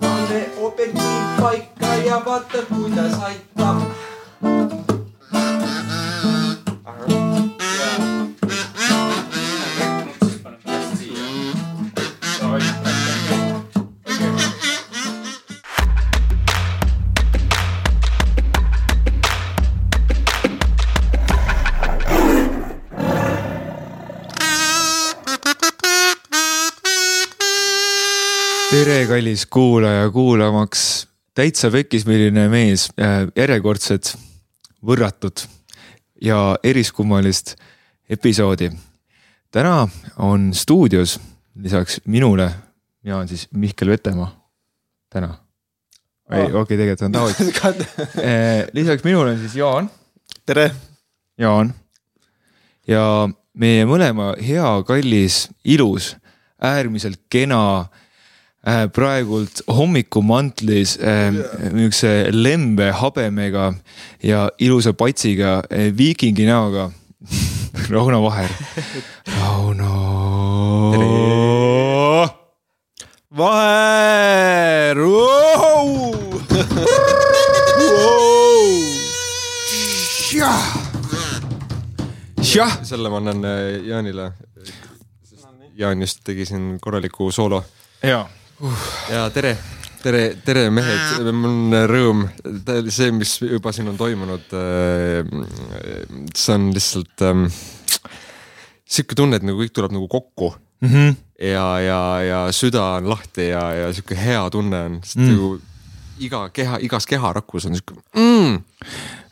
pane objektiiv paika ja vaata, kuidas aitab. tere, kallis kuulaja, kuulamaks täitsa pekkis, milline mees, järjekordset võrratut ja eriskummalist episoodi. täna on stuudios lisaks minule, mina olen siis Mihkel Vetemaa, täna. ei, okei okay,, tegelikult on David. lisaks minule on siis Jaan, tere, Jaan ja meie mõlema hea, kallis, ilus, äärmiselt kena äh, praegult hommikumantlis äh, niisuguse lembe habemega ja ilusa patsiga äh, viikingi näoga Rauno Vaher. Rauno. Vaher. jah, selle ma annan äh, Jaanile. Jaan just tegi siin korraliku soolo ja ja tere, tere, tere mehed, mul on rõõm, see, mis juba siin on toimunud. see on lihtsalt ähm, sihuke tunne, et nagu kõik tuleb nagu kokku mm. -hmm. ja, ja, ja süda on lahti ja, ja sihuke hea tunne on, sest mm. nagu iga keha, igas keharakus on sihuke mm,.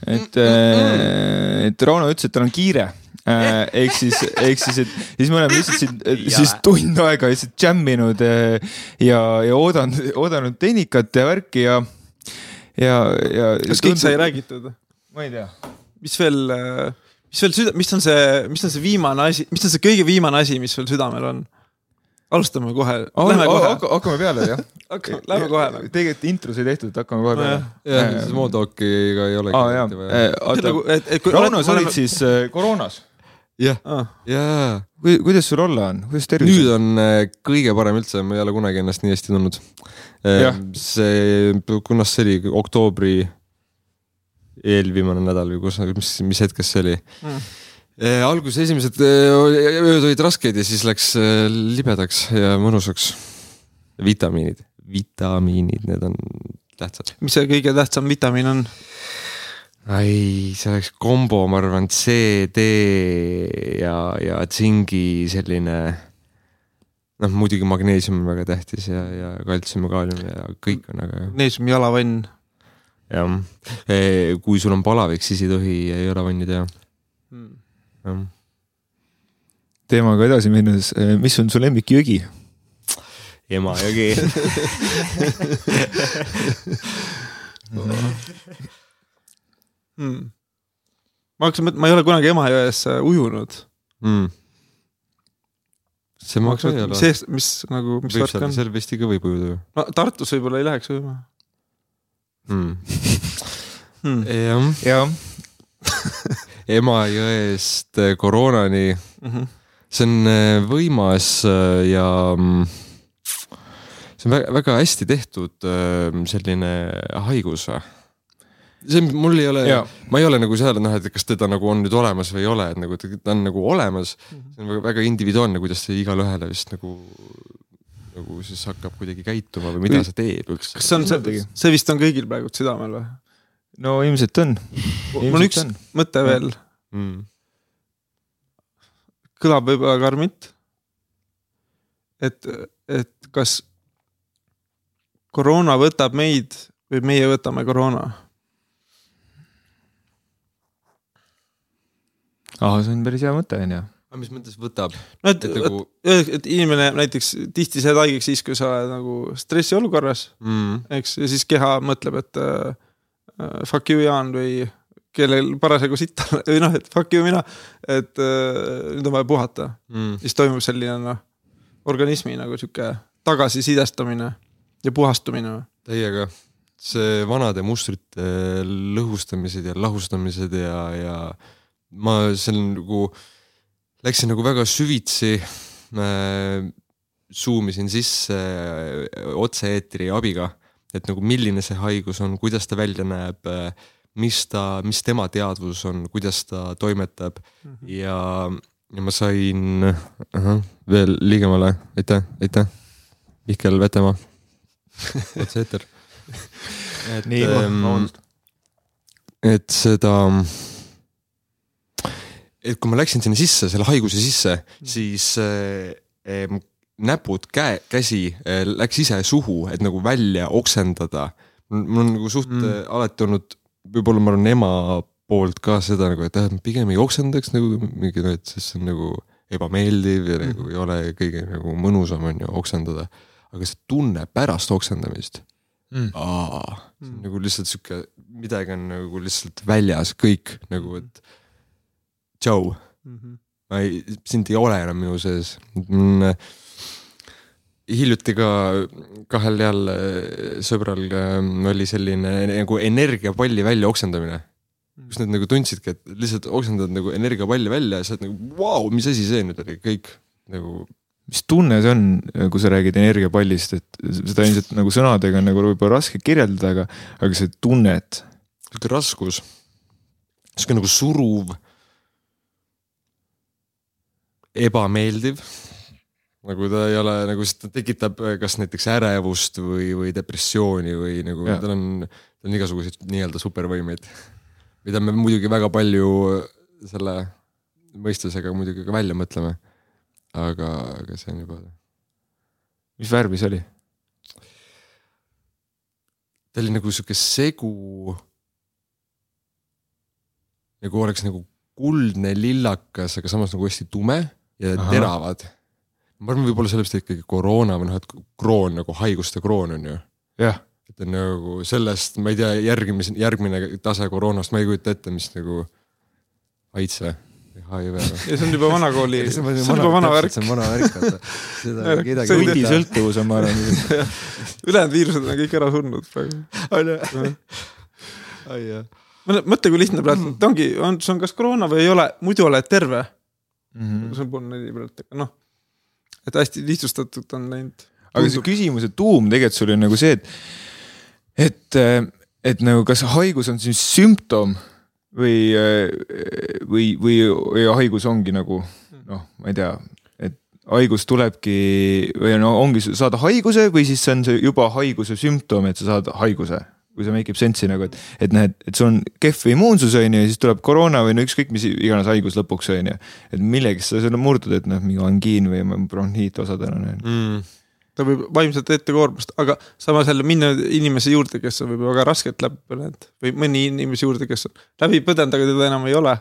et, et Rauno ütles, et tal on kiire. Ehk siis, ehk siis, et siis me oleme lihtsalt siin siis tund aega lihtsalt džämminud eh, ja, ja oodanud, oodanud tehnikat ja värki ja, ja, ja. kas kõik sai? räägitud? ma ei tea. mis veel, mis veel süda-, mis on see, mis on see viimane asi, mis on see kõige viimane asi, mis sul südamel on? alustame kohe, lähme kohe, hakkame peale jah. hakkame, lähme kohe tegelikult intros ei tehtud, hakkame kohe peale. jah, small talk'iga ei olegi aa jaa, oota et, kui Rauno, sa olid siis äh, koroonas. jah, ah,. jaa kuidas sul olla on, kuidas tervis nüüd on? äh, kõige parem üldse, ma ei ole kunagi ennast nii hästi tundnud Jah.. see, kunas see oli, oktoobri eelviimane nädal või kus, mis, mis hetkest see oli Mm. mm.? alguses esimesed äh, ööd olid rasked ja siis läks äh, libedaks ja mõnusaks. vitamiinid, vitamiinid, need on tähtsad. mis see kõige tähtsam vitamiin on? ai, see oleks kombo, ma arvan, C, D ja, ja tsingi selline. noh, muidugi magneesium on väga tähtis ja, ja kaltsium ja kaalium ja kõik on väga hea. Neesiumi jalavann. jah, kui sul on palavik, siis ei tohi jalavanni teha. jah, teemaga edasi minnes, mis on su lemmikjõgi? Emajõgi. mm.. ma hakkasin mõtlema, ma ei ole kunagi Emajões äh, ujunud. Mm. see ma ka ei mõtlema, ole mis, mis nagu, mis värk on? seal vist ikka võib ujuda ju no Tartus võib-olla ei läheks ujuma mm.. hmm. jah, jah, Emajõest eh, koroonani Mm -hmm. see on äh, võimas äh, ja mm, see on väga, väga hästi tehtud äh, selline haigus või? See on- mul ei ole ma ei ole nagu seal, noh, et kas teda nagu on nüüd olemas või ei ole, et nagu ta ta on nagu olemas. see on väga, väga individuaalne, kuidas see igale ühele vist nagu, nagu siis hakkab kuidagi käituma või mida Või- see teeb üldse. kas see on see, see vist on kõigil praegu südamel või? no ilmselt on. mul on üks mõte veel, mm.? kõlab võib-olla karmilt. et, et kas koroona võtab meid või meie võtame koroona? ahah, see on päris hea mõte, onju. aga mis mõttes võtab? no et, Et et, nagu- et, et inimene näiteks tihti saad haigeks siis, kui sa oled nagu stressiolukorras, Mm. eks, ja siis keha mõtleb, et äh, äh, fuck you Jaan või kellel parasjagu sitta või noh, et fuck you mina, et äh, nüüd on vaja puhata. Mm. siis toimub selline noh, organismi nagu sihuke tagasisidestamine ja puhastumine. täiega, see vanade mustrite lõhustamised ja lahustamised ja, ja ma seal nagu läksin nagu väga süvitsi. zoom isin sisse äh, otse-eetri abiga, et nagu milline see haigus on, kuidas ta välja näeb, mis ta, mis tema teadvus on, kuidas ta toimetab ja, ja ma sain ahah, veel ligemale, aitäh, aitäh, Mihkel Vetemaa, otse-eeter. et Nii, ähm, et seda, et kui ma läksin sinna sisse, selle haiguse sisse, siis äh, näpud, käe, käsi äh, läks ise suhu, et nagu välja oksendada. mul on nagu suht Mm. mm. alati olnud, võib-olla ma arvan ema poolt ka seda nagu, et äh, pigem ei oksendaks nagu mingi, et sest see on nagu ebameeldiv ja nagu ei ole kõige nagu mõnusam on ju oksendada. aga see tunne pärast oksendamist Mm. aa, see on nagu lihtsalt sihuke, midagi on nagu lihtsalt väljas, kõik nagu, et tšau, ma ei, sind ei ole enam minu sees. hiljuti ka kahel heal äh, sõbral äh, oli selline nagu energiapalli välja oksendamine. kus nad nagu tundsidki, et lihtsalt oksendad nagu energiapalli välja ja sa oled nagu vau, mis asi see nüüd oli, kõik nagu mis tunne see on, kui sa räägid energiapallist, et seda ilmselt nagu sõnadega on nagu võib-olla raske kirjeldada, aga, aga see tunnet. sihuke raskus, sihuke nagu suruv, ebameeldiv. nagu ta ei ole nagu, ta tekitab kas näiteks ärevust või, või depressiooni või nagu Jaa. tal on, tal on igasuguseid nii-öelda supervõimeid. mida me muidugi väga palju selle mõistusega muidugi ka välja mõtleme. aga, aga see on juba, mis värvi see oli? ta oli nagu sihuke segu. nagu oleks nagu kuldne lillakas, aga samas nagu hästi tume ja. Aha. teravad. ma arvan, võib-olla sellepärast ikkagi koroona või noh, et kroon nagu haiguste kroon on ju. jah, et on nagu sellest, ma ei tea, järgmise, järgmine tase koroonast, ma ei kujuta ette, mis nagu või HIV või. see on juba vanakooli, see on juba vana värk see. on vana värk, vaata. seda kedagi ei on huvita. hundisõltuvus on, ma arvan. ülejäänud viirused on kõik ära surnud praegu. on ju? ai jah. mõtle, kui lihtne praegu, ta ongi, on, see on kas koroona või ei ole, muidu oled terve. Mhm. see on pool neli aga noh. et hästi lihtsustatud on läinud. aga see küsimuse tuum tegelikult sul on nagu see, et, et, et nagu kas haigus on siis sümptom või, või, või, või haigus ongi nagu noh, ma ei tea, et haigus tulebki või no ongi, saada haiguse või siis see on see juba haiguse sümptom, et sa saad haiguse kui see make ib sense'i nagu, et, et näed, et sul on kehv immuunsus on ju ja siis tuleb koroona või no ükskõik mis iganes haigus lõpuks on ju. et millegist sa selle murdud, et noh, mingi angiin või bronhiit osadel on ju. Mm. ta võib vaimselt ette koormust, aga samas jälle minna inimese juurde, kes on võib-olla väga raskelt läbi põdenud või mõni inimese juurde, kes on läbi põdenud, aga teda enam ei ole.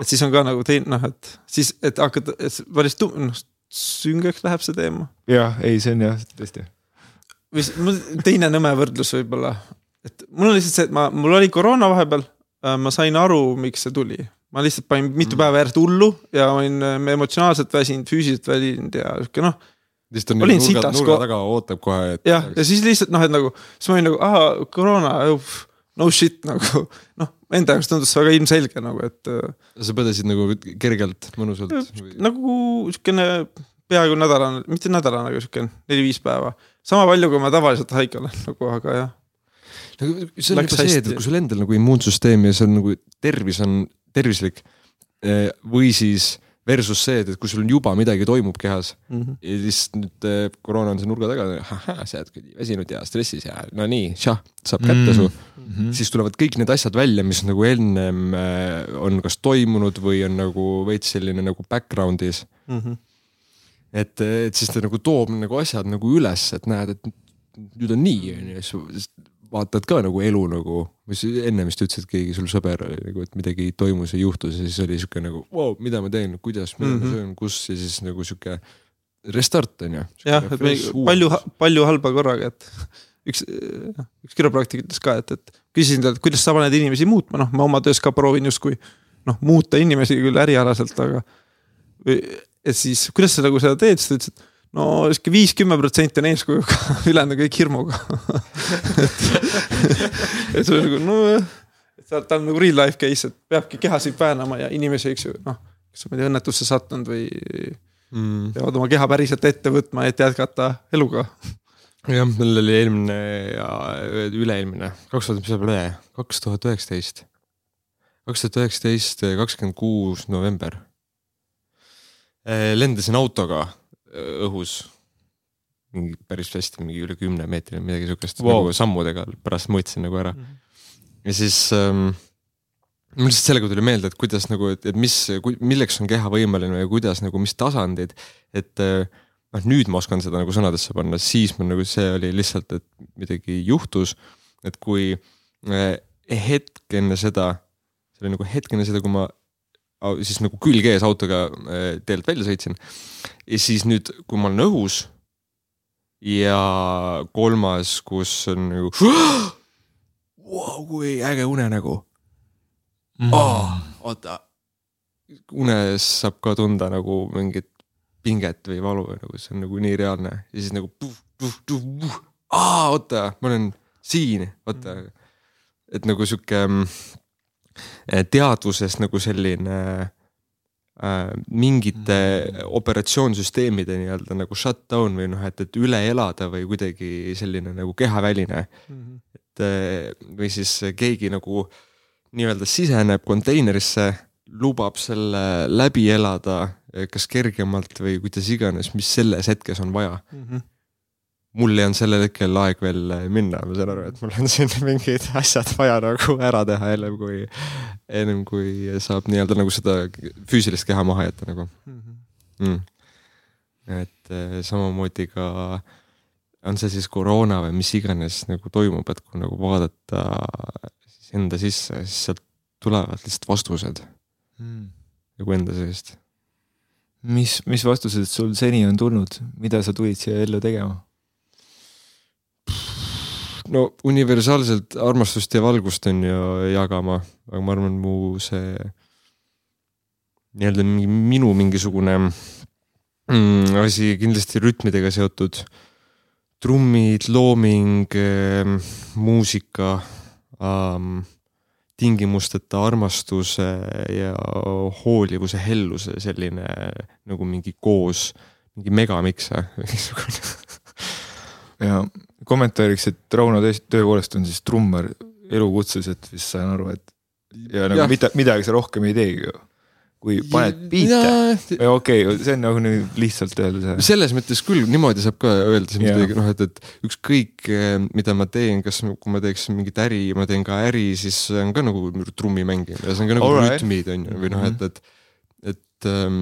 et siis on ka nagu teine noh, et siis, et hakata, et päris tu- noh, süngeks läheb see teema. jah, ei, see on jah, tõesti. Või teine nõme võrdlus võib-olla, et mul on lihtsalt see, et ma, mul oli koroona vahepeal, ma sain aru, miks see tuli. ma lihtsalt panin mitu päeva järjest hullu ja olin äh, emotsionaalselt väsinud, füüsiliselt väsinud ja sihuke noh, lihtsalt on Olin nagu nurga, sitas nurga taga ootab kohe, et. jah, ja siis lihtsalt noh, et nagu, siis ma olin nagu, ahah, koroona, no shit nagu noh, enda jaoks tundus see väga ilmselge nagu, et äh, sa põdesid nagu kergelt, mõnusalt nagu siukene peaaegu nädalane, mitte nädalane, aga siukene neli-viis päeva. Sama palju, kui ma tavaliselt haige olen nagu, aga jah. nagu see on ikka see, et kui sul endal nagu immuunsüsteem ja see on nagu tervis on tervislik eh, või siis versus see, et, et kui sul on juba midagi toimub kehas Mhm. ja siis nüüd eh, koroona on see nurga taga, sa oled väsinud ja stressis ja no nii, šah, saab kätte Mm. su mm.. siis tulevad kõik need asjad välja, mis nagu ennem eh, on kas toimunud või on nagu veits selline nagu background'is Mhm. et, et siis ta nagu toob nagu asjad nagu üles, et näed, et nüüd on nii, onju, siis vaatad ka nagu elu nagu, mis enne vist ütlesid, et keegi sul sõber oli nagu, et midagi toimus ja juhtus ja siis oli sihuke nagu wow,, mida ma teen, kuidas, mida mm -hmm. Ma söön, kus ja siis nagu sihuke restart onju. jah, et me palju, palju halba korraga, et üks, üks kiropraktik ütles ka, et, et küsisin talt, kuidas sa paned inimesi muutma, noh, ma oma töös ka proovin justkui noh, muuta inimesi küll ärialaselt, aga. Et siis, kuidas sa nagu seda teed, siis ta ütles, et no sihuke viis-kümme protsenti on eeskujuga, ülejäänud on kõik hirmuga. et see on nagu nojah, et ta ta on nagu real life case, et peabki kehasid väänama ja inimesi, eks ju, noh, kes on ma ei tea õnnetusse sattunud või mm.. peavad oma keha päriselt ette võtma, et jätkata eluga. jah, mul oli eelmine ja üle-eelmine, kaks tuhat, mis see üle, kaks tuhat üheksateist. kaks tuhat üheksateist, kakskümmend kuus november. Lendasin autoga äh, õhus. mingi päris hästi, mingi üle kümne meetri, midagi siukest Wow. nagu sammudega, pärast mõõtsin nagu ära. ja siis ähm, mul lihtsalt sellega tuli meelde, et kuidas nagu, et, et mis, milleks on keha võimeline ja kuidas nagu, mis tasandid, et äh, noh, nüüd ma oskan seda nagu sõnadesse panna, siis mul nagu see oli lihtsalt, et midagi juhtus, et kui äh, hetk enne seda, see oli nagu hetk enne seda, kui ma siis nagu külg ees autoga äh, teelt välja sõitsin ja siis nüüd, kui ma olen õhus ja kolmas, kus on nagu wow,, kui äge unenägu oh,. oota, unes saab ka tunda nagu mingit pinget või valu või nagu see on nagu nii reaalne ja siis nagu puh, puh, puh, puh. aa, oota, ma olen siin, oota. et nagu sihuke mm, teadvuses nagu selline äh, mingite operatsioonsüsteemide nii-öelda nagu shutdown või noh, et, et üle elada või kuidagi selline nagu kehaväline. Et eh, või siis keegi nagu nii-öelda siseneb konteinerisse, lubab selle läbi elada, kas kergemalt või kuidas iganes, mis selles hetkes on vaja. Mul ei olnud sellel hetkel aeg veel minna, ma saan aru, et mul on siin mingid asjad vaja nagu ära teha ennem kui, ennem kui saab nii-öelda nagu seda füüsilist keha maha jätta nagu mm.. et eh, samamoodi ka on see siis koroona või mis iganes nagu toimub, et kui nagu vaadata siis enda sisse, siis sealt tulevad lihtsalt vastused nagu enda seest. mis, mis vastused sul seni on tulnud, mida sa tulid siia ellu tegema? No universaalselt armastust ja valgust on ju jagama, aga ma arvan, mu see nii-öelda mingi minu mingisugune mm, asi kindlasti rütmidega seotud. trummid, looming, muusika ähm,, tingimusteta armastuse ja hoolivuse, helluse selline nagu mingi koos, mingi megamiks mingisugune. ja kommentaariks, et Rauno tõepoolest on siis trummar elukutseliselt vist saan aru, et ja nagu Jah. mida, midagi sa rohkem ei teegi ju. kui paned biite, okei okay,, see on nagu nüüd lihtsalt öelda selles mõttes küll niimoodi saab ka öelda siin midagi, noh, et, et ükskõik, mida ma teen, kas, kui ma teeks mingit äri, ma teen ka äri, siis see on ka nagu trummi mängimine ja see on ka nagu Alright. rütmid on ju, või noh, et, et, et ähm,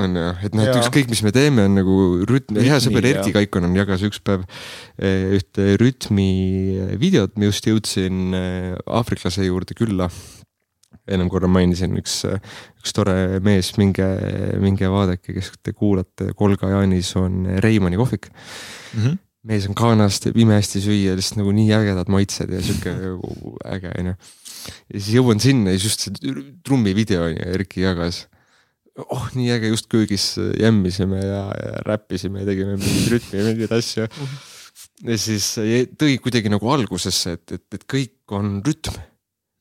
on ju, et noh, et ükskõik, mis me teeme, on nagu rütm, hea sõber. Erki Kaikonen jagas üks päev eh, ühte rütmi videot, ma just jõudsin eh, aafriklase juurde külla ennem korra mainisin, üks, üks tore mees, minge, minge vaadake, kes te kuulate, Kolga Jaanis on Reimanni kohvik. Mhm. mees on Ghanast, teeb imehästi süüa, lihtsalt nagu nii ägedad maitsed ja sihuke äge onju. ja siis jõuan sinna ja siis just see trummivideo on ju, Erki jagas. oh, nii äge, just köögis jämmisime ja, ja räppisime ja tegime mingeid rütmi ja mingeid asju. ja siis jäi- tõi kuidagi nagu algusesse, et, et, et kõik on rütm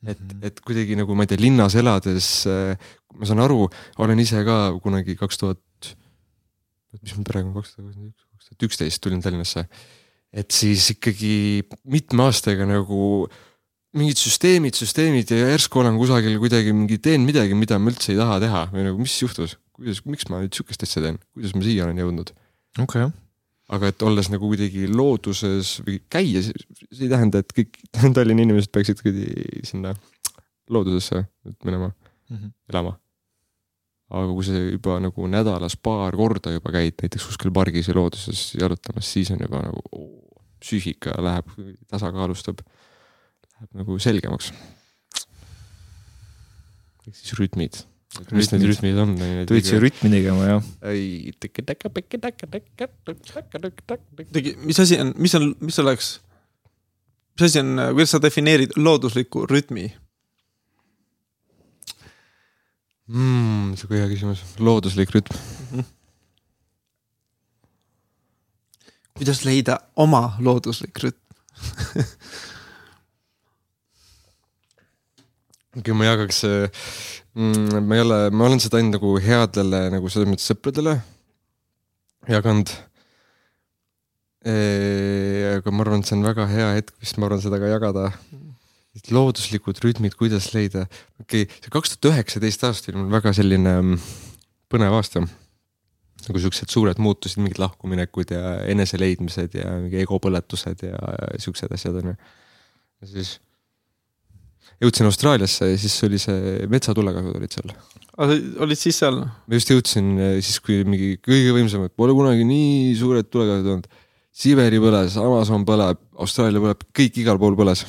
et, et kuidagi nagu ma ei tea, linnas elades äh, ma saan aru, olen ise ka kunagi kaks tuhat, mis mul praegu kaks tuhat üks, kaks tuhat üksteist tulin Tallinnasse. et siis ikkagi mitme aastaga nagu mingid süsteemid, süsteemid ja järsku olen kusagil kuidagi mingi teen midagi, mida ma üldse ei taha teha. Või nagu mis juhtus, kuidas, miks ma nüüd sihukest asja teen, kuidas ma siia olen jõudnud? Okei, aga et olles nagu kuidagi looduses või käia, see ei tähenda, et kõik Tallinna inimesed peaksid kuidagi sinna loodusesse minema elama. aga kui sa juba nagu nädalas paar korda juba käid näiteks kuskil pargis ja looduses jalutamas, siis on juba nagu oo, psüühika läheb, tasakaalustab, nagu selgemaks. ehk siis rütmid. mis need Rütmid. on? tulid siia rütmi tegema jah? ei. mis asi on, mis on, mis oleks, mis asi on, kuidas sa defineerid loodusliku rütmi? mm,. sihuke hea küsimus, looduslik rütm. kuidas leida oma looduslik rütm? okei, ma jagaks, mm,. ma ei ole, ma olen seda ainult nagu headele nagu selles mõttes sõpradele jaganud. aga ma arvan, et see on väga hea hetk, vist ma arvan seda ka jagada. looduslikud rütmid, kuidas leida, okei okay,, see kaks tuhat üheksateist aasta oli mul väga selline mm, põnev aasta. nagu siuksed suured muutused, mingid lahkuminekud ja eneseleidmised ja mingi egopõletused ja, siuksed asjad onju. ja siis jõudsin Austraaliasse ja siis oli see metsatulekahjud olid seal. olid siis seal? ma just jõudsin eh, siis, kui mingi kõige võimsamad, pole kunagi nii suured tulekahjud olnud. Siberi põles, Amazon põleb, Austraalia põleb, kõik igal pool põles.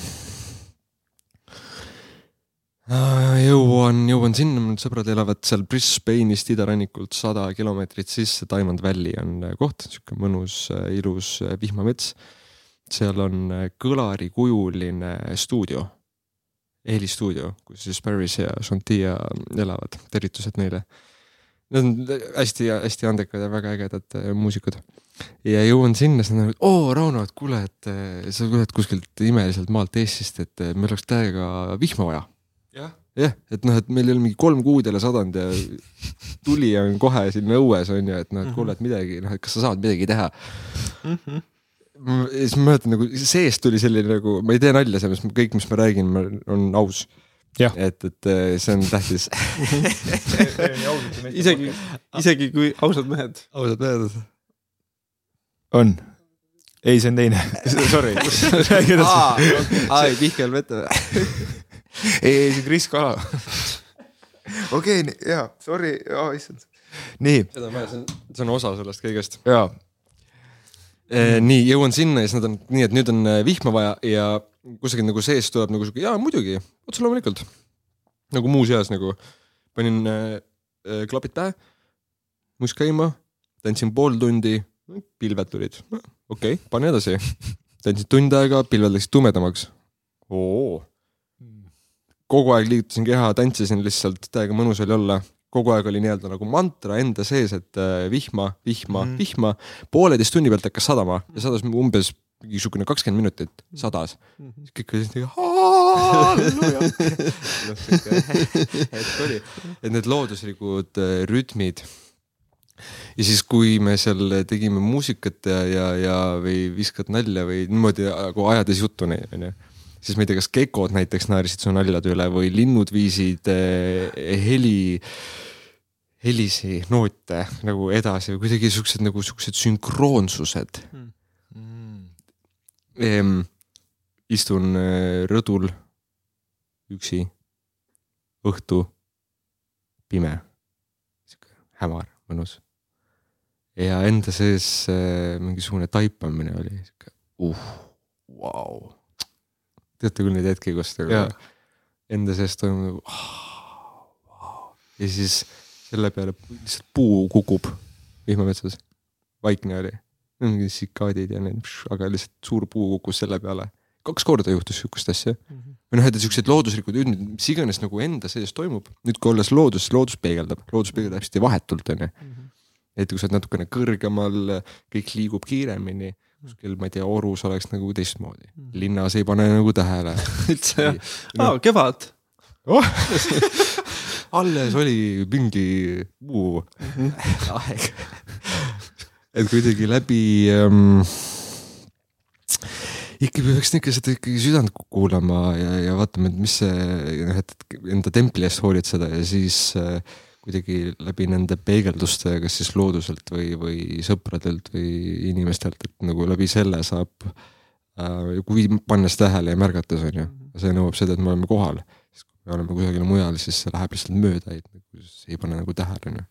jõuan, jõuan sinna, mul sõbrad elavad seal Brisbane'ist idarannikult sada kilomeetrit sisse, Diamond Valley on eh, koht, sihuke mõnus, ilus eh, vihmamets. seal on kõlarikujuline stuudio, helistuudio, kus siis Paris ja Chantia elavad, tervitused neile. Nad on hästi-hästi andekad ja väga ägedad eh, muusikud. ja jõuan sinna, siis nad on, oo Rauno, et kuule, et eh, sa tuled kuskilt imeliselt maalt Eestist, et eh, meil oleks täiega vihma vaja. jah, jah, et noh, et meil ei ole mingi kolm kuud jälle sadanud ja tuli on kohe siin õues on ju, et noh, et kuule, et midagi, noh, et kas sa saad midagi teha. ja siis ma mäletan nagu seest tuli selline nagu, ma ei tee nalja sellest, kõik, mis ma räägin, on aus. Et, et eh, see on tähtis. isegi, isegi kui ausad mehed. ausad mehed. on. ei, see on teine. Sorry, räägi edasi. ai, Mihkel Vete või? ei, ei see Kris Kala. okei, jaa, sorry, issand. nii, seda on vaja, see on, see on osa sellest kõigest. jaa, nii jõuan sinna ja siis nad on nii, et nüüd on eh, vihma vaja ja kusagil nagu sees tuleb nagu sihuke, jaa muidugi, otse loomulikult. nagu muuseas nagu panin äh, äh, klapid pähe, muist käima, tantsin pool tundi, pilved tulid, okei okay,, pane edasi. tantsin tund aega, pilved läksid tumedamaks. oo. kogu aeg liigutasin keha, tantsisin lihtsalt, täiega mõnus oli olla kogu aeg oli nii-öelda nagu mantra enda sees, et äh, vihma, vihma mm., vihma. pooleteist tunni pealt hakkas sadama ja sadas umbes mingisugune kakskümmend minutit sadas. kõik olid nagu halleluuja. hetk oli, et need looduslikud äh, rütmid. ja siis, kui me seal tegime muusikat ja, ja, ja või viskad nalja või niimoodi nagu ajades juttu, onju siis ma ei tea, kas gekod näiteks naersid su naljade üle või linnud viisid eh, heli, helisi noote nagu edasi või kuidagi siuksed nagu siuksed sünkroonsused Mm. ehm,. istun eh, rõdul üksi, õhtu, pime, sihuke hämar, mõnus. ja enda sees eh, mingisugune taipamine oli sihuke uh, vau. Teate küll neid hetki, kus nagu Jaa. enda sees toimub nagu ah, vau. ja siis selle peale lihtsalt puu kukub vihmametsas, vaikne oli, mingi sikaadid ja need, aga lihtsalt suur puu kukkus selle peale. kaks korda juhtus sihukest asja või noh, et siuksed looduslikud üldid, mis iganes nagu enda sees toimub, nüüd kui olles looduses, loodus peegeldab, loodus peegeldab hästi vahetult onju. et kui sa oled natukene kõrgemal, kõik liigub kiiremini, kuskil ma ei tea, orus oleks nagu teistmoodi, linnas ei pane nagu tähele. üldse jah, aa kevad. alles oli mingi muu aeg. et kuidagi läbi ähm,. ikkagi peaks ikka seda ikkagi südant kuulama ja, ja vaatama, et mis see noh, et enda templi eest hoolitseda ja siis äh, kuidagi läbi nende peegelduste, kas siis looduselt või, või sõpradelt või inimestelt, et nagu läbi selle saab äh,, kui pannes tähele ja märgates on ju, see nõuab seda, et me oleme kohal. siis kui me oleme kusagil mujal, siis see läheb lihtsalt mööda, et nagu ei pane nagu tähele on ju.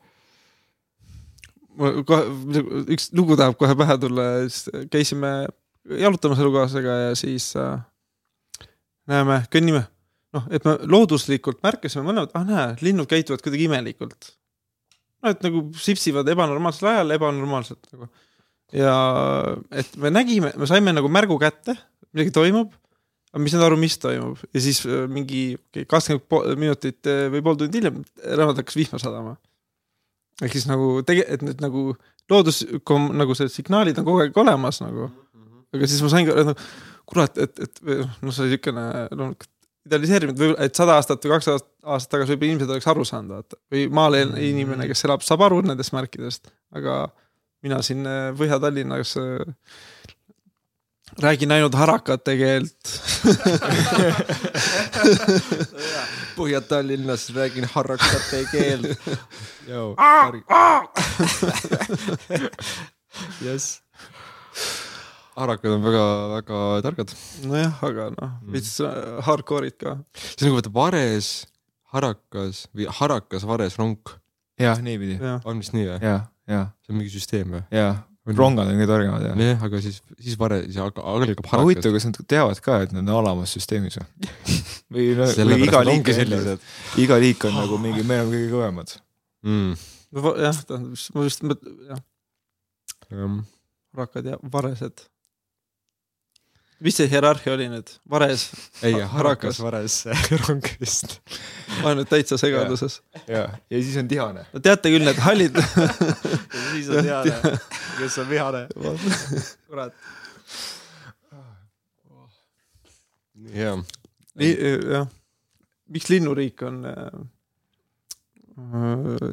ma kohe, üks lugu tahab kohe pähe tulla, siis käisime jalutamas elukaaslasega ja siis äh, näeme, kõnnime, noh, et me looduslikult märkasime mõlemad, ah näe, linnud käituvad kuidagi imelikult. no et nagu sipsivad ebanormaalsel ajal ebanormaalselt nagu. ja et me nägime, me saime nagu märgu kätte, midagi toimub, aga me ei saanud aru, mis toimub ja siis äh, mingi kakskümmend po- minutit äh, või pool tundi hiljem reaalselt hakkas vihma sadama. ehk siis nagu tege-, et need nagu loodus, nagu see signaalid on kogu aeg olemas nagu. aga siis ma sain ka nagu, kurat, et, et noh, see oli siukene loomulikult idealiseerinud või et sada aastat või kaks aastat, tagasi võib-olla inimesed oleks aru saanud, vaata. või maal elanud inimene, kes elab, saab aru nendest märkidest, aga mina siin äh, Põhja-Tallinnas äh, räägin ainult harakate keelt. Põhja-Tallinnas räägin harrakate keelt. jess. Harrakad on väga-väga targad. nojah, aga noh, veits äh, hardcore'id ka. see on nagu vaata vares, harakas või harakas, vares, ronk. jah, niipidi. jah, on vist nii või? ja, ja, see on mingi süsteem või? ja rongad on kõige targemad ja. jah, aga siis, siis vare, siis algab aga huvitav, harakas. kas nad teavad ka, et nad on alamas süsteemis või? või, või iga liik on sellised. iga liik on nagu mingi, me oleme kõige kõvemad. mm.. jah, tähendab, ma just jah, harakad ja varesed. Mis see hierarhia oli nüüd, vares, ei, Harakas. harakas, vares, rong vist. ma olen nüüd täitsa segaduses. ja, ja siis on tihane. no teate küll, need hallid, siis on teada, kes on vihane. kurat, jah, jah, miks linnuriik on äh,,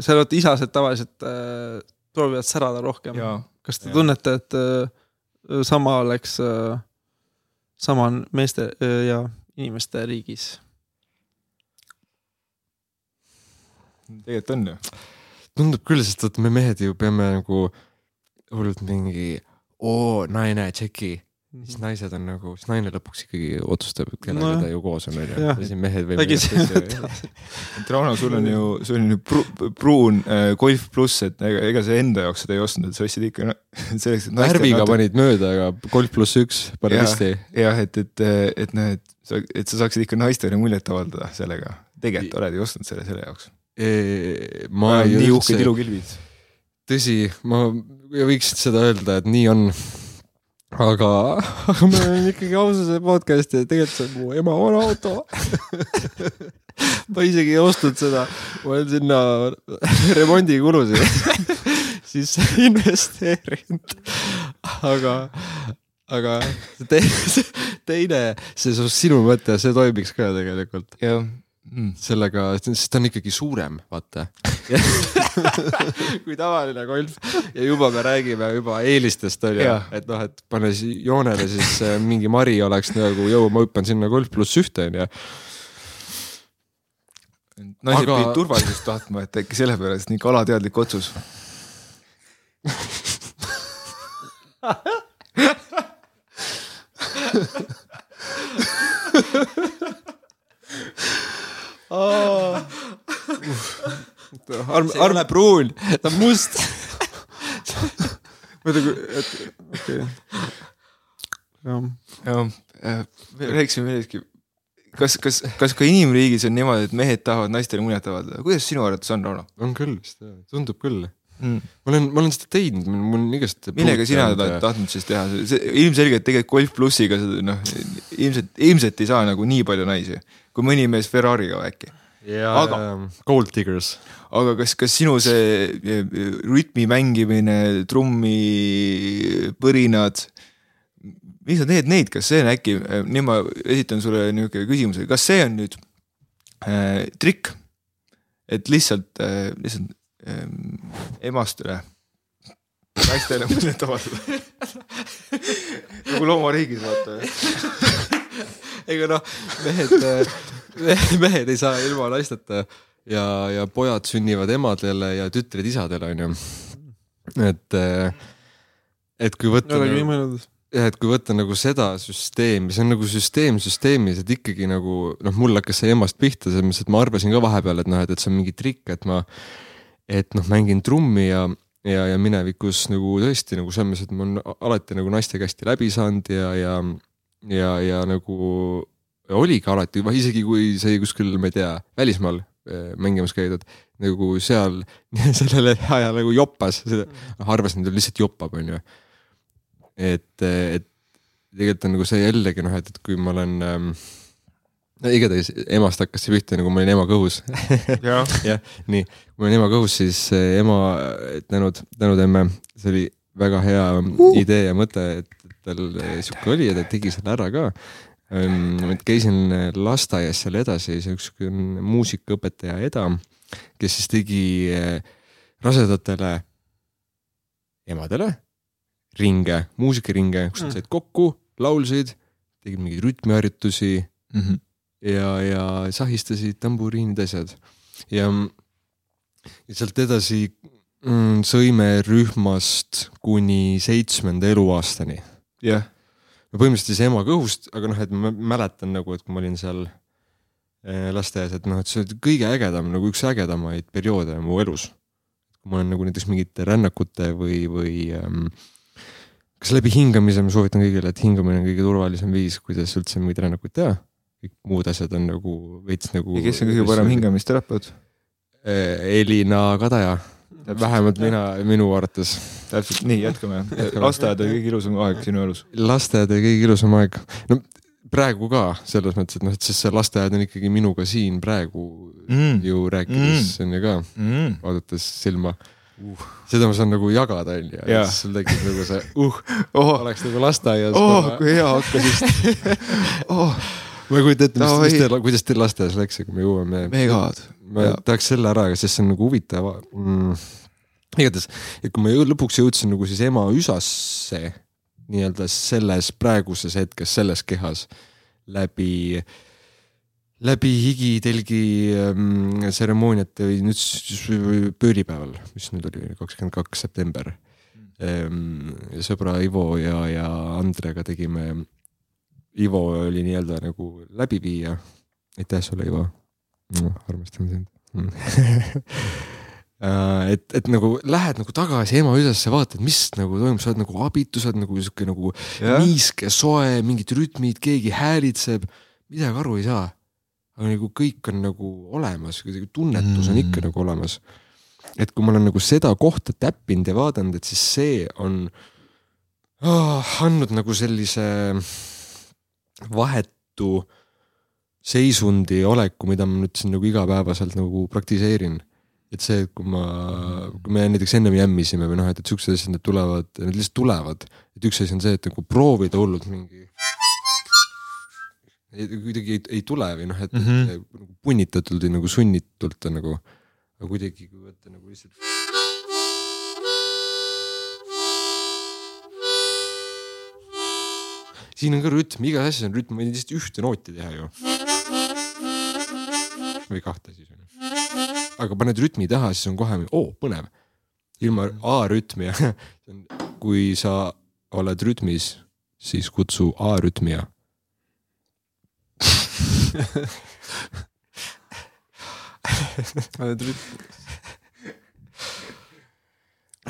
seal vaata isased tavaliselt äh, proovivad särada rohkem. ja, kas te Jah. tunnete, et äh, sama oleks äh,, sama on meeste ja inimeste riigis? tegelikult on ju. tundub küll, sest vaata me mehed ju peame nagu hullult mingi oo naine, tšeki. Siis naised on nagu, siis naine lõpuks ikkagi otsustab, et kellega Nojah. ta ju koos on, onju. Ja siis mehed võime. vägisi Rauno, sul on ju, sul on ju pru, pruun äh, Golf pluss, et ega, ega sa enda jaoks seda ei ostnud, et sa ostsid ikka no, selleks, et värviga panid mööda, aga Golf pluss üks Jah. risti. jah, et, et, et noh, et sa, et sa saaksid ikka naistele muljet avaldada sellega. tegelikult oled ju ostnud selle selle jaoks. ma ei nii uhked ilukilbid. tõsi, ma võiks seda öelda, et nii on. Aga, aga me oleme ikkagi aususe podcast ja tegelikult see on mu ema vana auto. ma isegi ei ostnud seda, ma olen sinna remondikulusid siis investeerinud. aga, aga see te- teine, see sinu mõte, see toimiks ka tegelikult jah mm.. sellega, sest ta on ikkagi suurem, vaata. kui tavaline golf ja juba me räägime juba eelistest onju Jah., et noh, et pane si- joonele siis äh, mingi mari oleks nagu jõu, ma hüppan sinna golf pluss ühte onju. naised Aga- pidid turvalisust tahtma, et äkki sellepärast niisugune alateadlik otsus. arm, see ei ole arm, pruun, ta on must. muidugi, et okei okay.. jah, jah, rääkisime millestki. kas, kas, kas ka inimriigis on niimoodi, et mehed tahavad naistele muljet avaldada, kuidas sinu arvates on, Rauno on küll vist, tundub küll. mm.? ma olen, ma olen seda teinud, mul on igast. millega sina oled tahtnud siis teha, see ilmselgelt tegelikult Golf plussiga seda noh, ilmselt, ilmselt ei saa nagu nii palju naisi, kui mõni mees Ferrari'ga äkki. ja Aga-, Gold Diggers. aga kas, kas sinu see eh, rütmi mängimine, trummi põrinad, mis on need, neid, kas see on äkki, nüüd ma esitan sulle niisugune küsimuse, kas see on nüüd äh, trikk, et lihtsalt äh,, lihtsalt äh, emastele, naistele muljet avaldada? nagu loomariigis vaata. ega noh, mehed, mehed ei saa ilma naisteta ja, ja pojad sünnivad emadele ja tütred isadele, onju. et, et kui võtta nii nagu, mõelnud. jah, et kui võtta nagu seda süsteemi, see on nagu süsteem süsteemis, et ikkagi nagu noh, mul hakkas see emast pihta, selles mõttes, et ma arvasin ka vahepeal, et noh, et, et see on mingi trikk, et ma, et noh, mängin trummi ja ja, ja minevikus nagu tõesti nagu selles mõttes, et ma olen alati nagu naistega hästi läbi saanud ja, ja ja, ja nagu oligi alati, isegi kui sai kuskil, ma ei tea, välismaal eh, mängimas käidud, nagu seal sellel ajal nagu joppas, noh arvasin, et ta lihtsalt joppab, onju. et, et tegelikult on nagu see jällegi noh, et, et kui ma olen ähm, no igatahes emast hakkas see pihta nagu ma olin ema kõhus jah, nii, kui ma olin ema kõhus, siis ema, tänud, tänud emme, see oli väga hea uh. idee ja mõte, et et tal eh, sihuke oli ja ta tegi selle ära ka. et käisin lasteaias seal edasi, üks muusikaõpetaja Eda, kes siis tegi eh, rasedatele emadele ringe, muusikaringe, kus nad Mm. said kokku, laulsid, tegid mingeid rütmiharjutusi Mhm. ja, ja sahistasid tamburiinid, asjad. ja, ja sealt edasi mm, sõime rühmast kuni seitsmenda eluaastani. jah, no põhimõtteliselt siis ema kõhust, aga noh, et ma mäletan nagu, et kui ma olin seal eh, lasteaias, et noh, et see oli kõige ägedam nagu üks ägedamaid perioode mu elus. kui ma olen nagu näiteks mingite rännakute või, või ähm, kas läbi hingamise ma soovitan kõigile, et hingamine on kõige turvalisem viis, kuidas üldse mingeid rännakuid teha. kõik muud asjad on nagu veits nagu. ja kes on kõige parem? hingamisterapeut? Elina Kadaja, vähemalt mina, minu arvates täpselt nii, jätkame. lasteaed oli kõige ilusam aeg sinu elus. lasteaed oli kõige ilusam aeg. no praegu ka selles mõttes, et noh, et sest see lasteaed on ikkagi minuga siin praegu Mm. ju rääkides on ju ka, Mm. vaadates silma uh.. seda ma saan nagu jagada, on ju, et sul tekib nagu see uh, oh, oleks nagu lasteaias oh, kui hea hakkas just oh,. ma ei kujuta ette, mis, mis teil, kuidas teil lasteaias läks, aga me jõuame. megad. Ma Jaa. tahaks selle ära, sest see on nagu huvitav mm.. igatahes, et kui ma jõu- lõpuks jõudsin nagu siis ema üsasse nii-öelda selles praeguses hetkes, selles kehas läbi, läbi higitelgi ähm, tseremooniate või nüüd pööripäeval, mis nüüd oli kakskümmend kaks september ähm,. sõbra Ivo ja, ja Andrega tegime, Ivo oli nii-öelda nagu läbiviija. aitäh sulle, Ivo no,. armastame sind Äh, et, et nagu lähed nagu tagasi ema üsasse, vaatad, mis nagu toimub, sa oled nagu abitu, sa oled nagu sihuke nagu jah, niiske, soe, mingid rütmid, keegi häälitseb, midagi aru ei saa. aga nagu kõik on nagu olemas, tunnetus on Mm. ikka nagu olemas. et kui ma olen nagu seda kohta täppinud ja vaadanud, et siis see on oh, andnud nagu sellise vahetu seisundi oleku, mida ma nüüd siin nagu igapäevaselt nagu praktiseerin et see, et kui ma, kui me näiteks ennem jämmisime või noh, et, et siuksed asjad, need tulevad, need lihtsalt tulevad. et üks asi on see, et nagu proovida hullult mingi. kuidagi ei, ei tule või noh, et mm. -hmm. nagu punnitatult või nagu sunnitult nagu, aga kuidagi kui võtta nagu lihtsalt. siin on ka rütm, igas asjas on rütm, ma ei lihtsalt ühte nooti teha ju. Või kahte siis on ju aga paned rütmi taha, siis on kohe, oo põnev. ilma A-rütmia, kui sa oled rütmis, siis kutsu A-rütmia.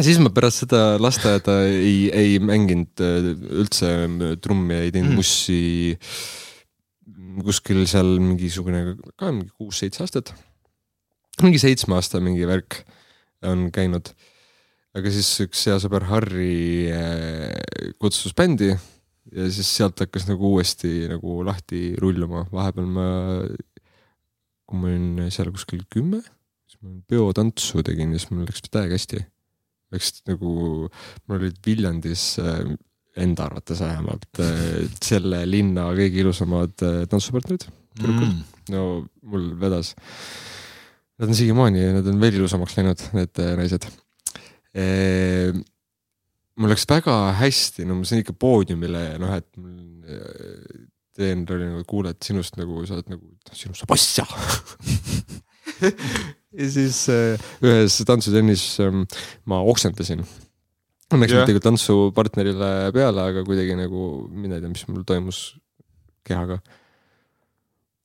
siis ma pärast seda lasteaeda ei, ei mänginud äh, üldse trummi, ei teinud mm. mussi. Kuskil seal mingisugune ka mingi kuus-seitse aastat. mingi seitsme aasta mingi värk on käinud. aga siis üks hea sõber Harri äh, kutsus bändi ja siis sealt hakkas nagu uuesti nagu lahti rulluma, vahepeal ma, kui ma olin seal kuskil kümme, siis ma peotantsu tegin ja siis mul läks täiega hästi läks nagu, mul olid Viljandis äh, enda arvates vähemalt äh, selle linna kõige ilusamad äh, tantsupartnerid. Mm. no mul vedas. Nad on siiamaani, nad on veel ilusamaks läinud, need äh, naised. mul läks väga hästi, no ma sain ikka poodiumile ja noh, et äh, treener oli nagu, kuule, et sinust nagu sa oled nagu, sinust saab asja ja siis ühes tantsutennis ähm, ma oksendasin. Jah. mitte küll tantsupartnerile peale, aga kuidagi nagu mina ei tea, mis mul toimus kehaga.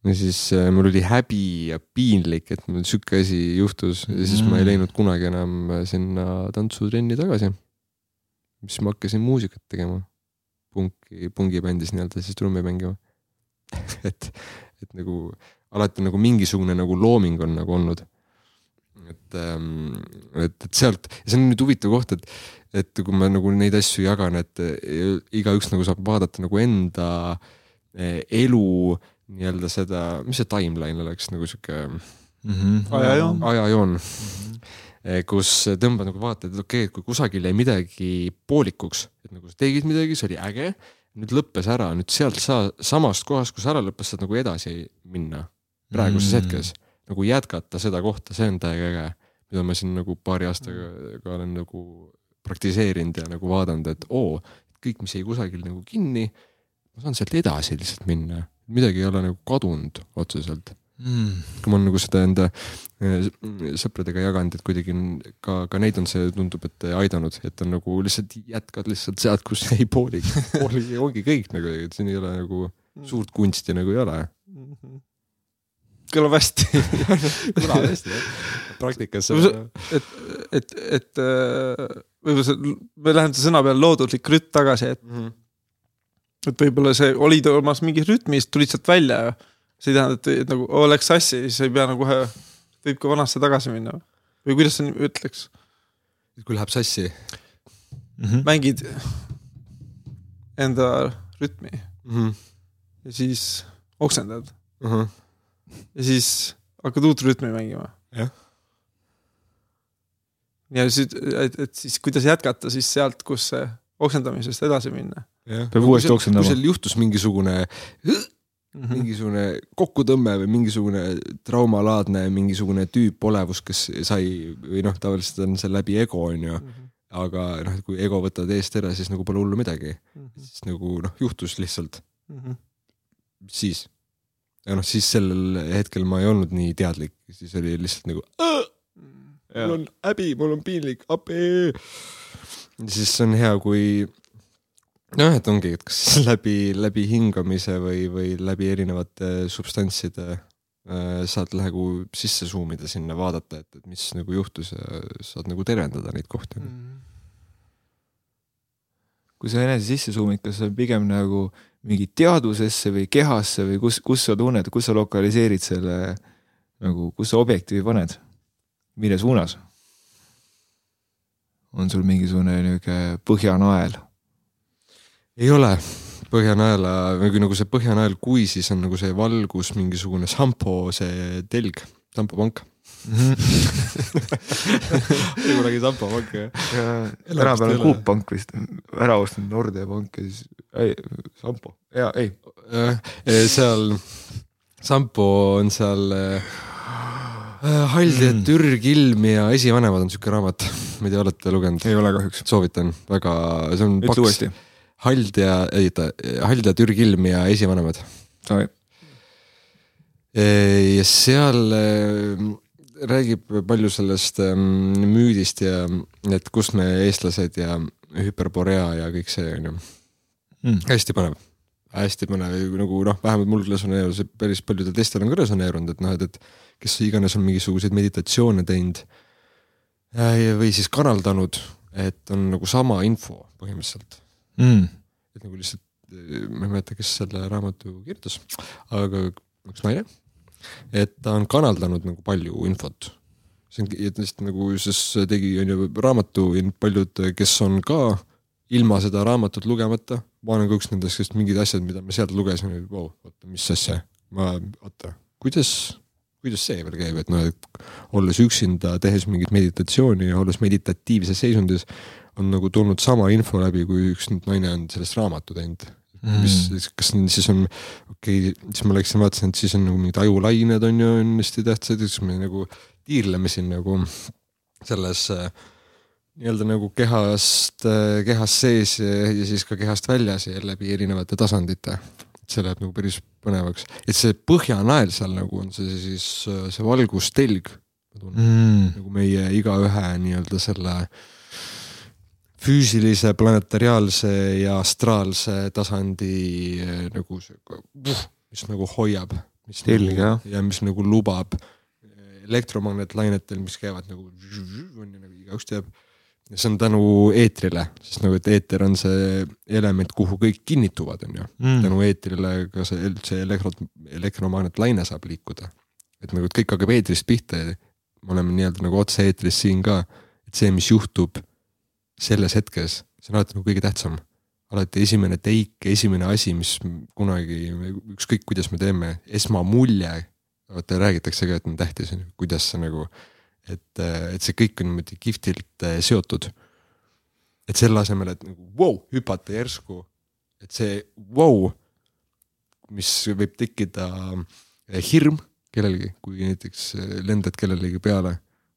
ja siis äh, mul oli häbi ja piinlik, et mul sihuke asi juhtus ja siis ma ei Mm. läinud kunagi enam äh, sinna tantsutrenni tagasi. siis ma hakkasin muusikat tegema. punki, pungibändis nii-öelda siis trummi mängima. et, et nagu alati nagu mingisugune nagu looming on nagu olnud. et, et, et sealt ja see on nüüd huvitav koht, et, et kui ma nagu neid asju jagan, et igaüks nagu saab vaadata nagu enda eh, elu nii-öelda seda, mis see timeline oleks nagu sihuke Mhm. Ajajoon. ajajoon, kus tõmbad nagu vaatad, et okei okay,, et kui kusagil jäi midagi poolikuks, et nagu sa tegid midagi, see oli äge, nüüd lõppes ära, nüüd sealt sa samast kohast, kus ära lõppes, saad nagu edasi minna praeguses Mm. mm. hetkes. Nagu jätkata seda kohta, see on täiega äge, mida ma siin nagu paari aastaga ka olen nagu praktiseerinud ja nagu vaadanud, et oo, kõik, mis jäi kusagil nagu kinni, ma saan sealt edasi lihtsalt minna, midagi ei ole nagu kadunud otseselt mm.. kui ma olen nagu seda enda eh, sõpradega jaganud, et kuidagi ka, ka neid on see, tundub, et aidanud, et on nagu lihtsalt jätkad lihtsalt sealt, kus jäi pooligi, pooligi ongi kõik nagu, et siin ei ole nagu suurt kunsti nagu ei ole. Kõlab hästi. kõlab hästi jah, praktikas. See- et, et, et äh, võib-olla see, me läheme sõna peale looduslik rütm tagasi, et, Mhm. et võib-olla see olid omas mingis rütmis, tulid sealt välja ja see ei tähenda, et, nagu oo, läks sassi, siis ei pea nagu kohe, võib ka vanasse tagasi minna. või kuidas sa ütleks, kui läheb sassi Mm -hmm. mängid enda rütmi mm. -hmm. ja siis oksendad Uh -huh. Ja siis hakkad uut rütmi mängima. Jah. ja siis, et, et siis kuidas jätkata siis sealt, kus see oksendamisest edasi minna Peab uuesti oksendama. kui seal juhtus mingisugune, mm. -hmm. mingisugune kokkutõmme või mingisugune traumalaadne mingisugune tüüp olevus, kes sai või noh, tavaliselt on see läbi ego on ju, aga noh, kui ego võtad eest ära, siis nagu pole hullu midagi, siis nagu noh, juhtus lihtsalt, siis. Ja noh, siis sellel hetkel ma ei olnud nii teadlik, siis oli lihtsalt nagu mul on häbi, mul on piinlik, appi. siis on hea, kui noh, et ongi, et kas läbi, läbi hingamise või, või läbi erinevate substantside äh, saad nagu sisse zoom ida sinna, vaadata, et, et mis nagu juhtus ja saad nagu tervendada neid kohti. kui sa enese sisse suumid, kas see on pigem nagu mingi teadvusesse või kehasse või kus, kus sa tunned, kus sa lokaliseerid selle nagu, kus sa objektiivi paned, mille suunas? on sul mingisugune niisugune põhjanael? ei ole Põhjanaela või kui nagu see Põhjanael, kui siis on nagu see valgus, mingisugune Sampo see telg, Sampo pank. kunagi Sampo pank jah. tänapäeval on. Coop Pank vist ära ostnud Nordea pank ja siis, ei, Sampo, jaa, ei. seal Sampo on seal äh, Haldi ja Mm. Türgilm ja esivanemad on siuke raamat, ma ei tea, olete lugenud? ei ole kahjuks. soovitan väga, see on ütle uuesti. Hald ja, ei ta, Hald ja Türgilm ja esivanemad. Ja seal äh, räägib palju sellest ähm, müüdist ja et kust me eestlased ja hüperborea ja kõik see on ju Mm. hästi põnev, hästi põnev nagu noh, vähemalt mul resoneerus, päris paljudel teistel on ka resoneerunud, et noh, et, et kes iganes on mingisuguseid meditatsioone teinud äh, või siis kanaldanud, et on nagu sama info põhimõtteliselt, Mm. et nagu lihtsalt, ma ei mäleta, kes selle raamatu kirjutas, aga üks naine, et ta on kanaldanud nagu palju infot. see on, et lihtsalt nagu siis tegi, on ju raamatu ja paljud, kes on ka ilma seda raamatut lugemata, ma olen ka üks nendest, kes mingid asjad, mida ma sealt lugesin, vau, oota, mis asja, ma, oota, kuidas, kuidas see veel käib, et noh, et olles üksinda, tehes mingit meditatsiooni ja olles meditatiivses seisundis, on nagu tulnud sama info läbi, kui üks naine on sellest raamatu teinud mm.. mis, kas siis on, okei okay,, siis ma läksin vaatasin, et siis on nagu mingid ajulained on ju on hästi tähtsad ja siis me nagu tiirleme siin nagu selles äh, nii-öelda nagu kehast, kehast sees ja, ja siis ka kehast väljas ja läbi erinevate tasandite. see läheb nagu päris põnevaks, et see põhjanael seal nagu on see siis äh, see valgustelg. Mm. nagu meie igaühe nii-öelda selle füüsilise, planetariaalse ja astraalse tasandi eh, nagu see, mis nagu hoiab, mis Telg, jah. nagu, ja mis nagu lubab eh, elektromagnetlainetel, mis käivad nagu on ju nagu igaüks teab. ja see on tänu eetrile, sest nagu, et eeter on see element, kuhu kõik kinnituvad, on ju Mm. tänu eetrile ka see üldse elektro, elektromagnetlaine saab liikuda. et nagu, et kõik hakkab eetrist pihta ja me oleme nii-öelda nagu otse-eetris siin ka, et see, mis juhtub selles hetkes, see on alati nagu kõige tähtsam. alati esimene teik, esimene asi, mis kunagi, ükskõik kuidas me teeme, esmamulje, vaata räägitakse ka, et on tähtis, kuidas see nagu, et, et see kõik on niimoodi kihvtilt eh, seotud. et selle asemel, et nagu vau wow,, hüpata järsku et see vau wow,, mis võib tekkida eh, hirm kellelgi, kui näiteks eh, lendad kellelegi peale,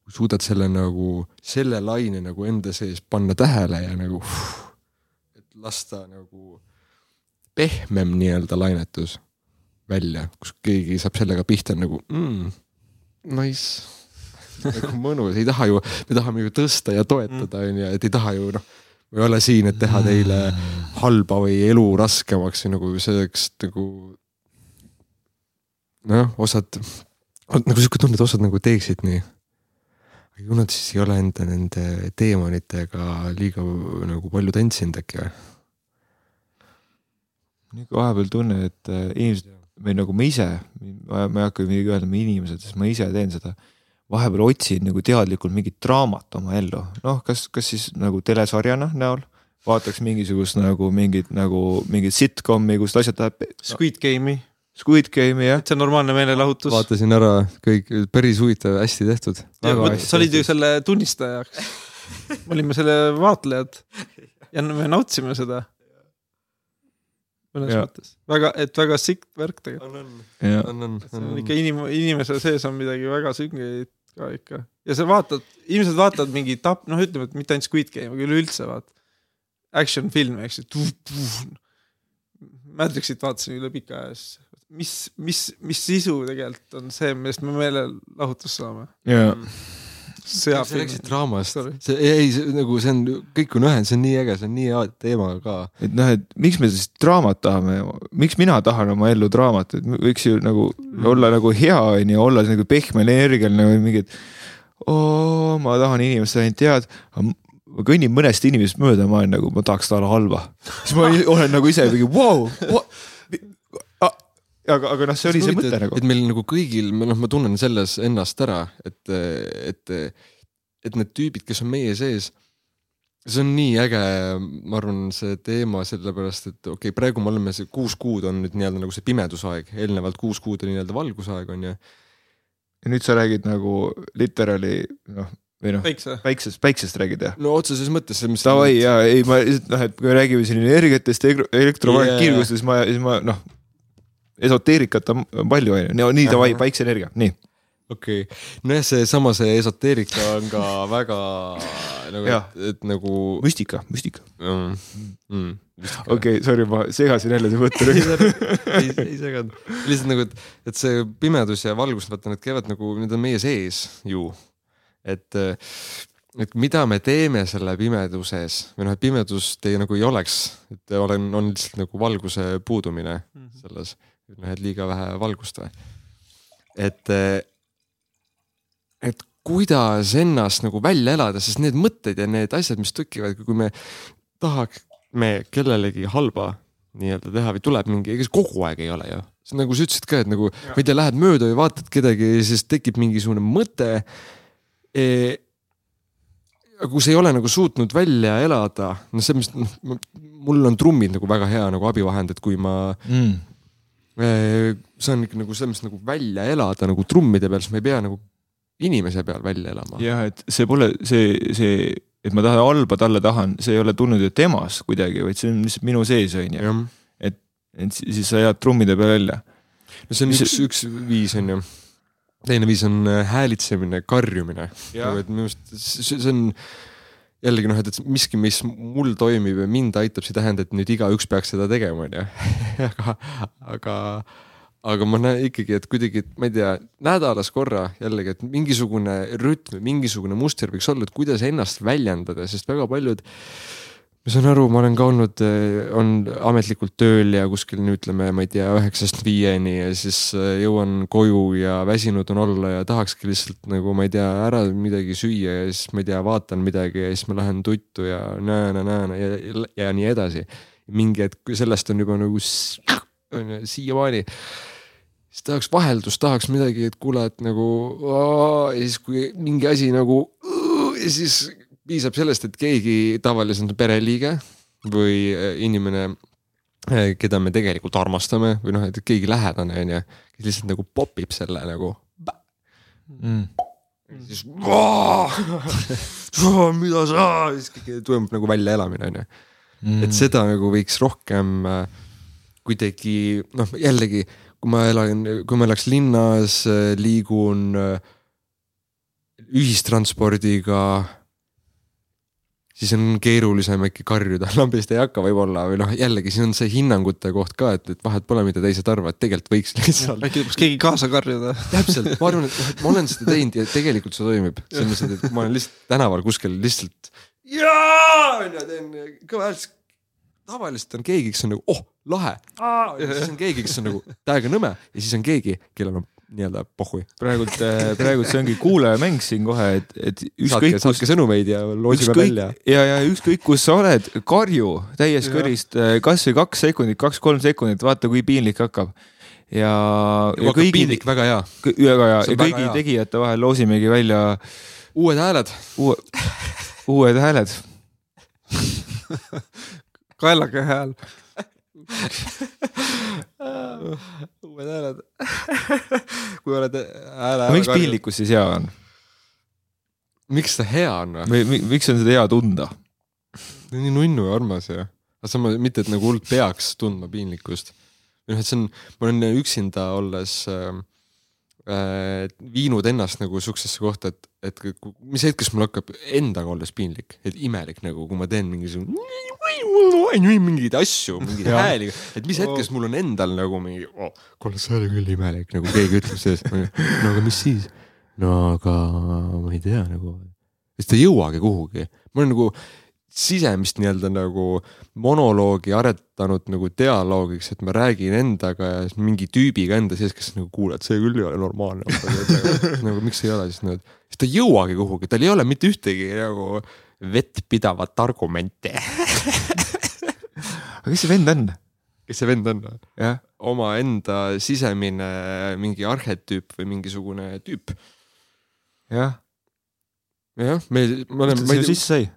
suudad selle nagu, selle laine nagu enda sees panna tähele ja nagu et lasta nagu pehmem nii-öelda lainetus välja, kus keegi saab sellega pihta nagu mm, nice nagu mõnus, ei taha ju, me tahame ju tõsta ja toetada, onju, et ei taha ju noh, me ei ole siin, et teha teile halba või elu raskemaks või nagu selleks nagu. noh, osad, nagu sihuke tunne, et osad nagu teeksid nii. Ju nad siis ei ole enda nende teemonitega liiga nagu palju tantsinud äkki või? nüüd vahepeal tunnen, et äh, inimesed või nagu ma ise, ma ei hakka midagi öelda, me inimesed, sest ma ise teen seda. vahepeal otsin nagu teadlikult mingit draamat oma ellu, noh, kas, kas siis nagu telesarjana näol, vaataks mingisugust nagu mingit nagu mingit sitcom'i, kust asjad läheb no, Squid Game'i, Squid Game'i jah. see on normaalne meelelahutus. vaatasin ära kõik, päris huvitav, hästi tehtud. sa olid ju selle tunnistajaks. me olime selle vaatlejad ja me nautisime seda. mõnes Jaa. mõttes väga, et väga sitt värk tegelikult. on, on, ja on, on, see on on, ikka inim-, inimese sees on midagi väga süngeid ka ikka ja sa vaatad, inimesed vaatavad mingi tap-, noh, ütleme, et mitte ainult Squid Game, aga üleüldse vaat. Action filme, eks ju. Matrixit vaatasin üle pika aja siis, mis, mis, mis sisu tegelikult on see, millest me meelelahutust saame. ja sa rääkisid. draamast see ei, see nagu see on, kõik on ühend, see on nii äge, see on nii hea teema ka. et noh, et miks me siis draamat tahame, miks mina tahan oma ellu draamat, et võiks ju nagu olla nagu hea on ju, olla nagu pehmel energial nagu mingid. oo, ma tahan inimest ainult head, ma kõnnin mõnest inimesest mööda, ma olen nagu, ma tahaks talle halba. siis ma olen nagu ise mingi vau, aga, aga noh, see oli see mõte nagu et. meil nagu kõigil, noh, ma tunnen selles ennast ära, et, et, et need tüübid, kes on meie sees. see on nii äge, ma arvan, see teema sellepärast, et okei okay,, praegu me oleme see kuus kuud on nüüd nii-öelda nagu see pimedusaeg, eelnevalt kuus kuud oli nii-öelda valgusaeg on ju. ja nüüd sa räägid nagu literaali noh, või noh, päikse. päiksest, päiksest räägid jah? no otseses mõttes. Davai ja ei, ma lihtsalt noh, et kui me räägime siin energiatest, elektromagnetkiirgustest yeah., siis ma, siis ma noh, esoteerikat on palju on ju, nii davai, päikseenergia, nii. okei okay., nojah, seesama see esoteerika on ka väga nagu, et, et nagu müstika, müstika. mm,. Mm, okei okay,, sorry, ma segasin jälle su mõtte. ei, ei seganud, lihtsalt nagu, et, et see pimedus ja valgus, vaata need käivad nagu, need on meie sees ju. et, et mida me teeme selle pimeduses või noh, et pimedust ei nagu ei oleks, et olen, on lihtsalt nagu valguse puudumine selles, noh, et liiga vähe valgust või. et, et kuidas ennast nagu välja elada, sest need mõtted ja need asjad, mis tekivad, kui me tahaksime kellelegi halba nii-öelda teha või tuleb mingi, ega see kogu aeg ei ole ju. nagu sa ütlesid ka, et nagu ma ei tea, lähed mööda või vaatad kedagi ja siis tekib mingisugune mõte e,. kui sa ei ole nagu suutnud välja elada, noh, selles mõttes, noh, mul on trummid nagu väga hea nagu abivahend, et kui ma Mm. Eh, saan ikka nagu selles mõttes nagu välja elada nagu trummide peal, siis ma ei pea nagu inimese peal välja elama. jah, et see pole see, see, et ma tahan halba talle tahan, see ei ole tulnud ju temast kuidagi, vaid see on lihtsalt minu sees on ju. et si- siis sa jääd trummide peale välja. no see on Mis- üks, üks viis on ju. teine viis on äh, häälitsemine, karjumine. Nagu et minu arust see see on jällegi noh, et, et miski, mis mul toimib ja mind aitab, see ei tähenda, et nüüd igaüks peaks seda tegema, onju. aga, aga, aga ma näen ikkagi, et kuidagi, et ma ei tea, nädalas korra jällegi, et mingisugune rütm, mingisugune muster võiks olla, et kuidas ennast väljendada, sest väga paljud ma saan aru, ma olen ka olnud, on ametlikult tööl ja kuskil ütleme, ma ei tea, üheksast viieni ja siis äh, jõuan koju ja väsinud on olla ja tahakski lihtsalt nagu ma ei tea, ära midagi süüa ja siis ma ei tea, vaatan midagi ja siis ma lähen tuttu ja näe-näe-näe ja, ja, ja nii edasi. mingi hetk, sellest on juba nagu siiamaani siis tahaks vaheldust, tahaks midagi, et kuule, et nagu aa, ja siis, kui mingi asi nagu ja siis piisab sellest, et keegi tavaliselt pereliige või äh, inimene, keda me tegelikult armastame või noh, et keegi lähedane on ju, kes lihtsalt nagu popib selle nagu Mm. siis mida sa, siis toimub nagu väljaelamine onju. Mm. et seda nagu võiks rohkem äh, kuidagi noh, jällegi kui ma elan, kui ma elaks linnas, liigun äh, ühistranspordiga siis on keerulisem äkki karjuda, lambist ei hakka võib-olla või noh, jällegi siin on see hinnangute koht ka, et, et vahet pole, mida teised arvavad, tegelikult võiks lihtsalt. äkki peaks keegi kaasa karjuda. täpselt, ma arvan, et noh, et ma olen seda teinud ja tegelikult see toimib, selles mõttes, et ma olen lihtsalt tänaval kuskil lihtsalt. jaa, onju, teen kõva häält. tavaliselt on keegi, kes on nagu, oh, lahe. siis on keegi, kes on nagu täiega nõme ja siis on keegi, kellel on nii-öelda pohhui. praegult, praegult see ongi kuulajamäng siin kohe, et, et ükskõik kus. saatke sõnumeid ja loosime välja. ja, ja ükskõik, kus sa oled, karju täies kõrist kasvõi kaks sekundit, kaks-kolm sekundit, vaata, kui piinlik hakkab. ja, ja kõigi. piinlik, väga hea. väga hea ja kõigi hea. tegijate vahel loosimegi välja. uued hääled. uue, uued hääled kaelake hääl uued hääled kui oled hääle. miks piinlikkus siis hea on? miks ta hea on või? või miks on seda hea tunda? nii nunnu ja armas ja, aga samas mitte, et nagu hullult peaks tundma piinlikkust. või noh, et see on, ma olen üksinda olles äh, viinud ennast nagu siuksesse kohta, et, et mis hetkest mul hakkab endaga olles piinlik, et imelik nagu, kui ma teen mingisugune mingeid asju, mingeid hääli, et mis hetkest mul on endal nagu mingi oh,, kuule, see oli küll imelik, nagu keegi ütleb sellest, no aga mis siis? no aga ma ei tea nagu, sest ei jõuagi kuhugi, ma olen nagu sisemist nii-öelda nagu monoloogi aretanud nagu dialoogiks, et ma räägin endaga ja mingi tüübiga enda sees, kes nagu kuuleb, see küll ei ole normaalne nagu miks ei ole siis need, siis ta ei jõuagi kuhugi, tal ei ole mitte ühtegi nagu vettpidavat argumenti aga kes see vend on? kes see vend on? omaenda sisemine mingi arhetüüp või mingisugune tüüp. jah. jah, me, me oleme. kust ta siia sisse sai?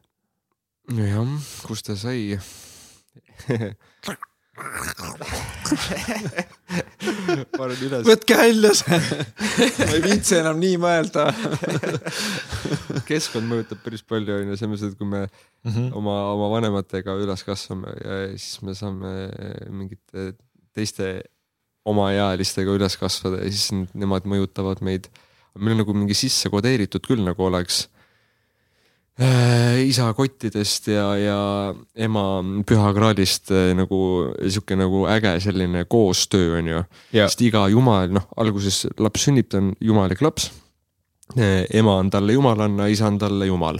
Jah, kust ta sai panen üles. võtke välja see ma ei viitsi enam nii mõelda keskkond mõjutab päris palju onju, selles mõttes, et kui me mm -hmm. oma, oma vanematega üles kasvame ja siis me saame mingite teiste omaealistega üles kasvada ja siis nemad mõjutavad meid. meil on nagu mingi sisse kodeeritud küll nagu oleks isa kottidest ja, ja ema pühakraadist äh, nagu sihuke nagu äge selline koostöö on ju. sest iga jumal, noh, alguses laps sünnib, ta on jumalik laps. Äh, ema on talle jumalanna, isa on talle jumal.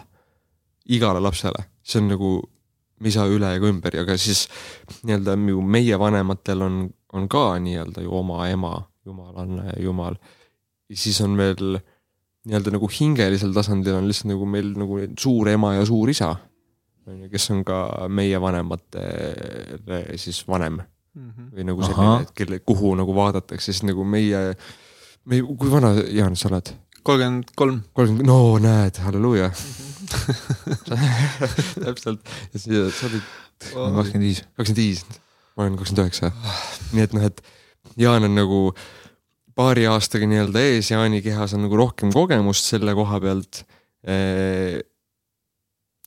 igale lapsele, see on nagu, me ei saa üle ega ümber ja ka siis nii-öelda ju meie vanematel on, on ka nii-öelda ju oma ema, jumalanna ja jumal. siis on veel nii-öelda nagu hingelisel tasandil on lihtsalt nagu meil nagu suur ema ja suur isa. on ju, kes on ka meie vanematele siis vanem mm. -hmm. või nagu selline, et kelle, kuhu nagu vaadatakse, siis nagu meie, me, kui vana, Jaan, sa oled? kolmkümmend kolm. kolmkümmend, no näed, halleluuja täpselt, ja siis sa olid. kakskümmend viis. kakskümmend viis, ma olen kakskümmend üheksa. nii et noh, et Jaan on nagu äh, paari aastaga nii-öelda ees Jaani kehas on nagu rohkem kogemust selle koha pealt eh,.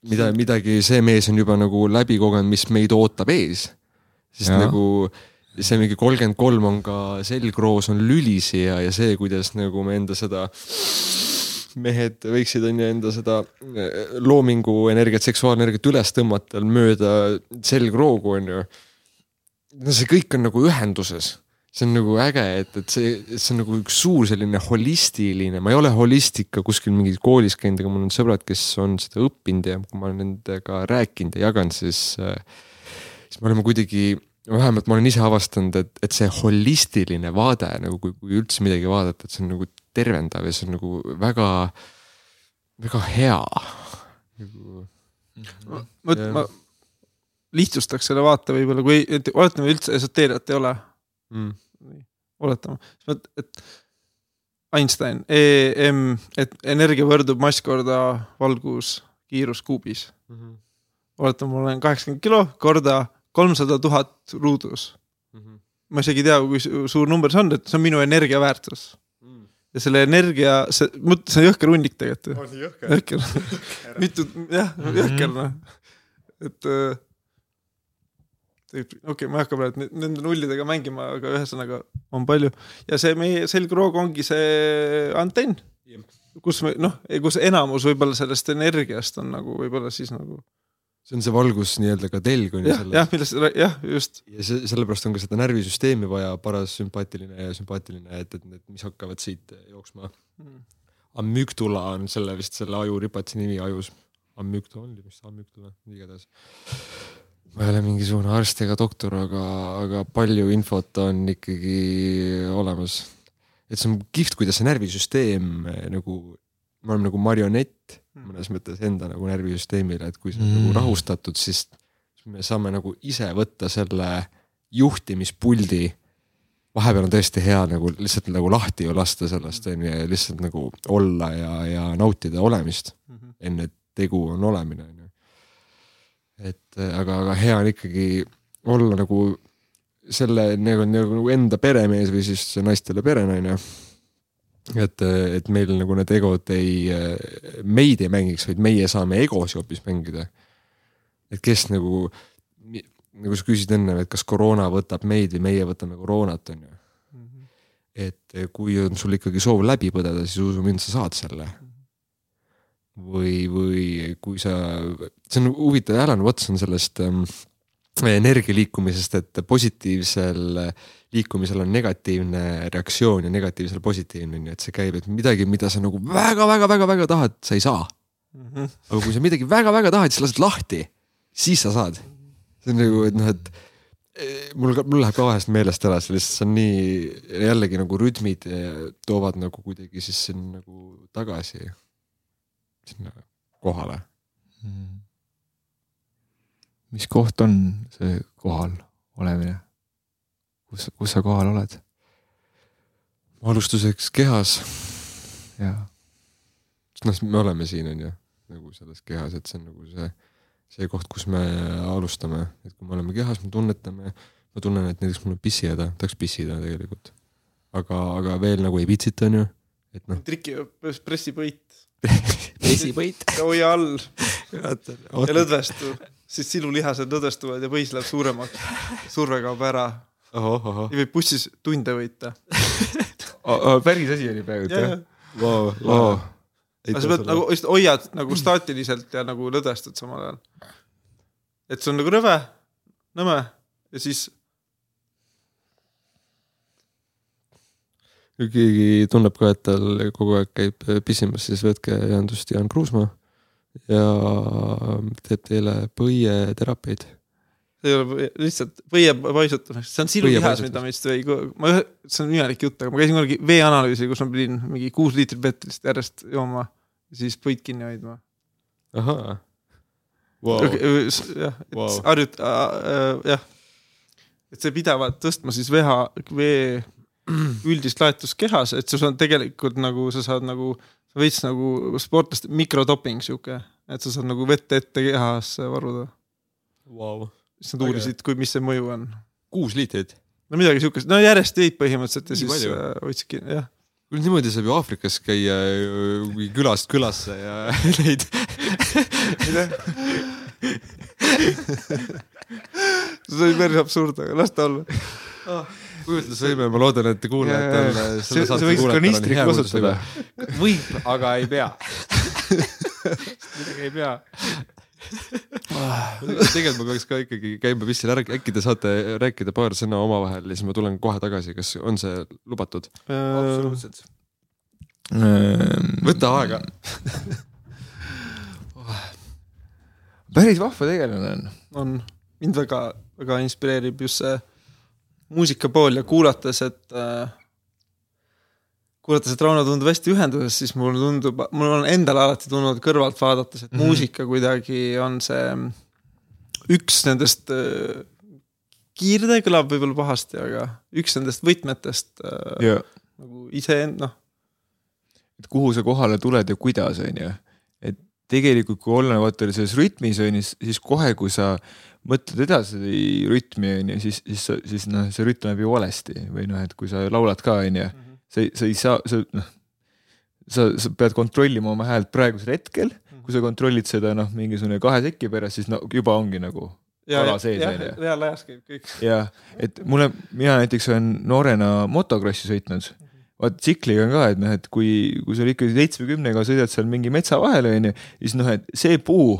mida, midagi, see mees on juba nagu läbi kogenud, mis meid ootab ees. sest ja. nagu see mingi kolmkümmend kolm on ka selgroos on lülisi ja, ja see, kuidas nagu me enda seda mehed võiksid on ju enda seda eh, loomingu energiat, seksuaalenergiat üles tõmmata mööda selgroogu on ju. no see kõik on nagu ühenduses see on nagu äge, et, et see, see on nagu üks suur selline holistiline, ma ei ole holistika kuskil mingis koolis käinud, aga mul on sõbrad, kes on seda õppinud ja kui ma olen nendega rääkinud ja jaganud, siis, siis me oleme kuidagi, vähemalt ma olen ise avastanud, et, et see holistiline vaade nagu, kui, kui üldse midagi vaadata, et see on nagu tervendav ja see on nagu väga, väga hea. Nagu.... vot ma lihtsustaks selle vaate võib-olla, kui, oletame üldse esoteeriat ei ole. Mm oletama, et Einstein, EM, et energia võrdub mass korda valgus kiirus kuubis mm. -hmm. oletame, ma olen kaheksakümmend kilo korda kolmsada tuhat ruudus mm. -hmm. ma isegi ei tea, kui suur number see on, et see on minu energia väärtus mm. ja selle energia, see, see on jõhker hunnik tegelikult ju. jõhker, mitu, jah, jõhker noh, et äh, okei okay,, ma ei hakka praegu nende nullidega mängima, aga ühesõnaga on palju ja see meie selgroog ongi see antenn, kus me noh, kus enamus võib-olla sellest energiast on nagu võib-olla siis nagu see on see valgus nii-öelda ka telg on ju jah, selle jah, millest, jah, just ja see, sellepärast on ka seda närvisüsteemi vaja, parasümpaatiline ja sümpaatiline, et, et need, mis hakkavad siit jooksma. Amygdula on selle vist selle ajuripatsi nimi ajus. Amygdala oli vist amygdala, igatahes. Ma ei ole mingisugune arst ega doktor, aga, aga palju infot on ikkagi olemas. et see on kihvt, kuidas see närvisüsteem eh, nagu, me oleme nagu marionett mõnes mõttes enda nagu närvisüsteemile, et kui see on mm. nagu rahustatud, siis me saame nagu ise võtta selle juhtimispuldi. vahepeal on tõesti hea nagu lihtsalt nagu lahti ju lasta sellest onju ja lihtsalt nagu olla ja, ja nautida olemist enne tegu on olemine. Et äh, aga, aga hea on ikkagi olla nagu selle nagu, nagu enda peremees või siis naistele perenaine. et, et meil nagu need egod ei, meid ei mängiks, vaid meie saame egosi hoopis mängida. et kes nagu, nagu sa küsisid enne, et kas koroona võtab meid või meie võtame koroonat, onju. et kui on sul ikkagi soov läbi põdeda, siis usu mind, sa saad selle. või, või kui sa, see on huvitav, Alan Watson sellest ähm, energia liikumisest, et positiivsel liikumisel on negatiivne reaktsioon ja negatiivsel positiivne, nii et see käib, et midagi, mida sa nagu väga-väga-väga-väga tahad, sa ei saa. aga kui sa midagi väga-väga tahad, siis lased lahti, siis sa saad. see on nagu, et noh, et eh, mul, mul läheb ka vahest meelest ära, see lihtsalt, see on nii jällegi nagu rütmid eh, toovad nagu kuidagi siis sinna nagu tagasi sinna kohale. mis koht on see kohal olemine? kus, kus sa kohal oled? alustuseks kehas, jaa, noh, me oleme siin on ju nagu selles kehas, et see on nagu see, see koht, kus me alustame, et kui me oleme kehas, me tunnetame, ma tunnen, et näiteks mul on pissihäda, tahaks pissida tegelikult. aga, aga veel nagu ei pitsita, on ju, et noh. triki, pressipõit vesipõit. ja hoia all ja lõdvestu, siis silulihased lõdvestuvad ja põis läheb suuremaks. surve kaob ära ja võib bussis tunde võita. päris asi oli praegu, jah? Vau, Vau. aga sa pead nagu, lihtsalt hoiad nagu staatiliselt ja nagu lõdvestud samal ajal. et see on nagu rõve, nõme ja siis kui keegi tunneb ka, et tal kogu aeg käib pissimas, siis võtke ühendust Jaan Kruusmaa ja teeb teile põieterapiaid. see ei ole põie- lihtsalt põie paisutamine, see on paisutus. mida ma vist ei, ma, see on imelik jutt, aga ma käisin kunagi veeanalüüsil, kus ma pidin mingi kuus liitrit vett lihtsalt järjest jooma siis põid kinni hoidma ahaa. jah, et Vau. harjut-, jah. et see pidevalt tõstma siis veha, vee üldist laetust kehas, et sul on tegelikult nagu sa saad nagu veits nagu sportlaste mikrodoping sihuke, et sa saad nagu vett ette kehasse varuda. Vau. siis nad uurisid, kui, mis see mõju on. kuus liitrit. no midagi siukest, no järjest jõid põhimõtteliselt ja Nii siis äh, hoidsid kinni, jah. kuule niimoodi saab ju Aafrikas käia mingi külast külasse ja neid. see oli päris absurd, aga las ta olla. kujutlusvõime, ma loodan, et kuulajatel. See- see võiks kanistrit kasutada.. võib, aga ei pea. midagi ei pea. tegelikult ma peaks ka ikkagi käima pissil ära, äkki te saate rääkida paar sõna omavahel ja siis ma tulen kohe tagasi, kas on see lubatud? absoluutselt. võta aega. päris vahva tegelane on. on, mind väga, väga inspireerib just see muusika pool ja kuulates, et äh, kuulates, et Rauno tundub hästi ühenduses, siis mulle tundub, mul on endal alati tundunud kõrvalt vaadates, et mm -hmm. muusika kuidagi on see üks nendest äh, kiirde kõlab võib-olla pahasti, aga üks nendest võtmetest äh, ja nagu iseend-, noh, et kuhu sa kohale tuled ja kuidas, on ju. tegelikult, kui olla vaata selles rütmis on ju, siis kohe, kui sa mõtled edasi rütmi on ju, siis, siis, siis noh, see rütm läheb ju valesti või noh, et kui sa laulad ka on ju, sa ei, sa ei saa, sa noh, sa, sa pead kontrollima oma häält praegusel hetkel, kui sa kontrollid seda noh, mingisugune kahe seki pärast, siis no juba ongi nagu kala sees onju. reaalajas käib kõik. jah, et mulle, mina näiteks olen noorena motokrossi sõitnud. Vaat tsikliga on ka, et noh, et kui, kui sul ikkagi seitsmekümnega sõidad seal mingi metsa vahel onju, siis noh, et see puu,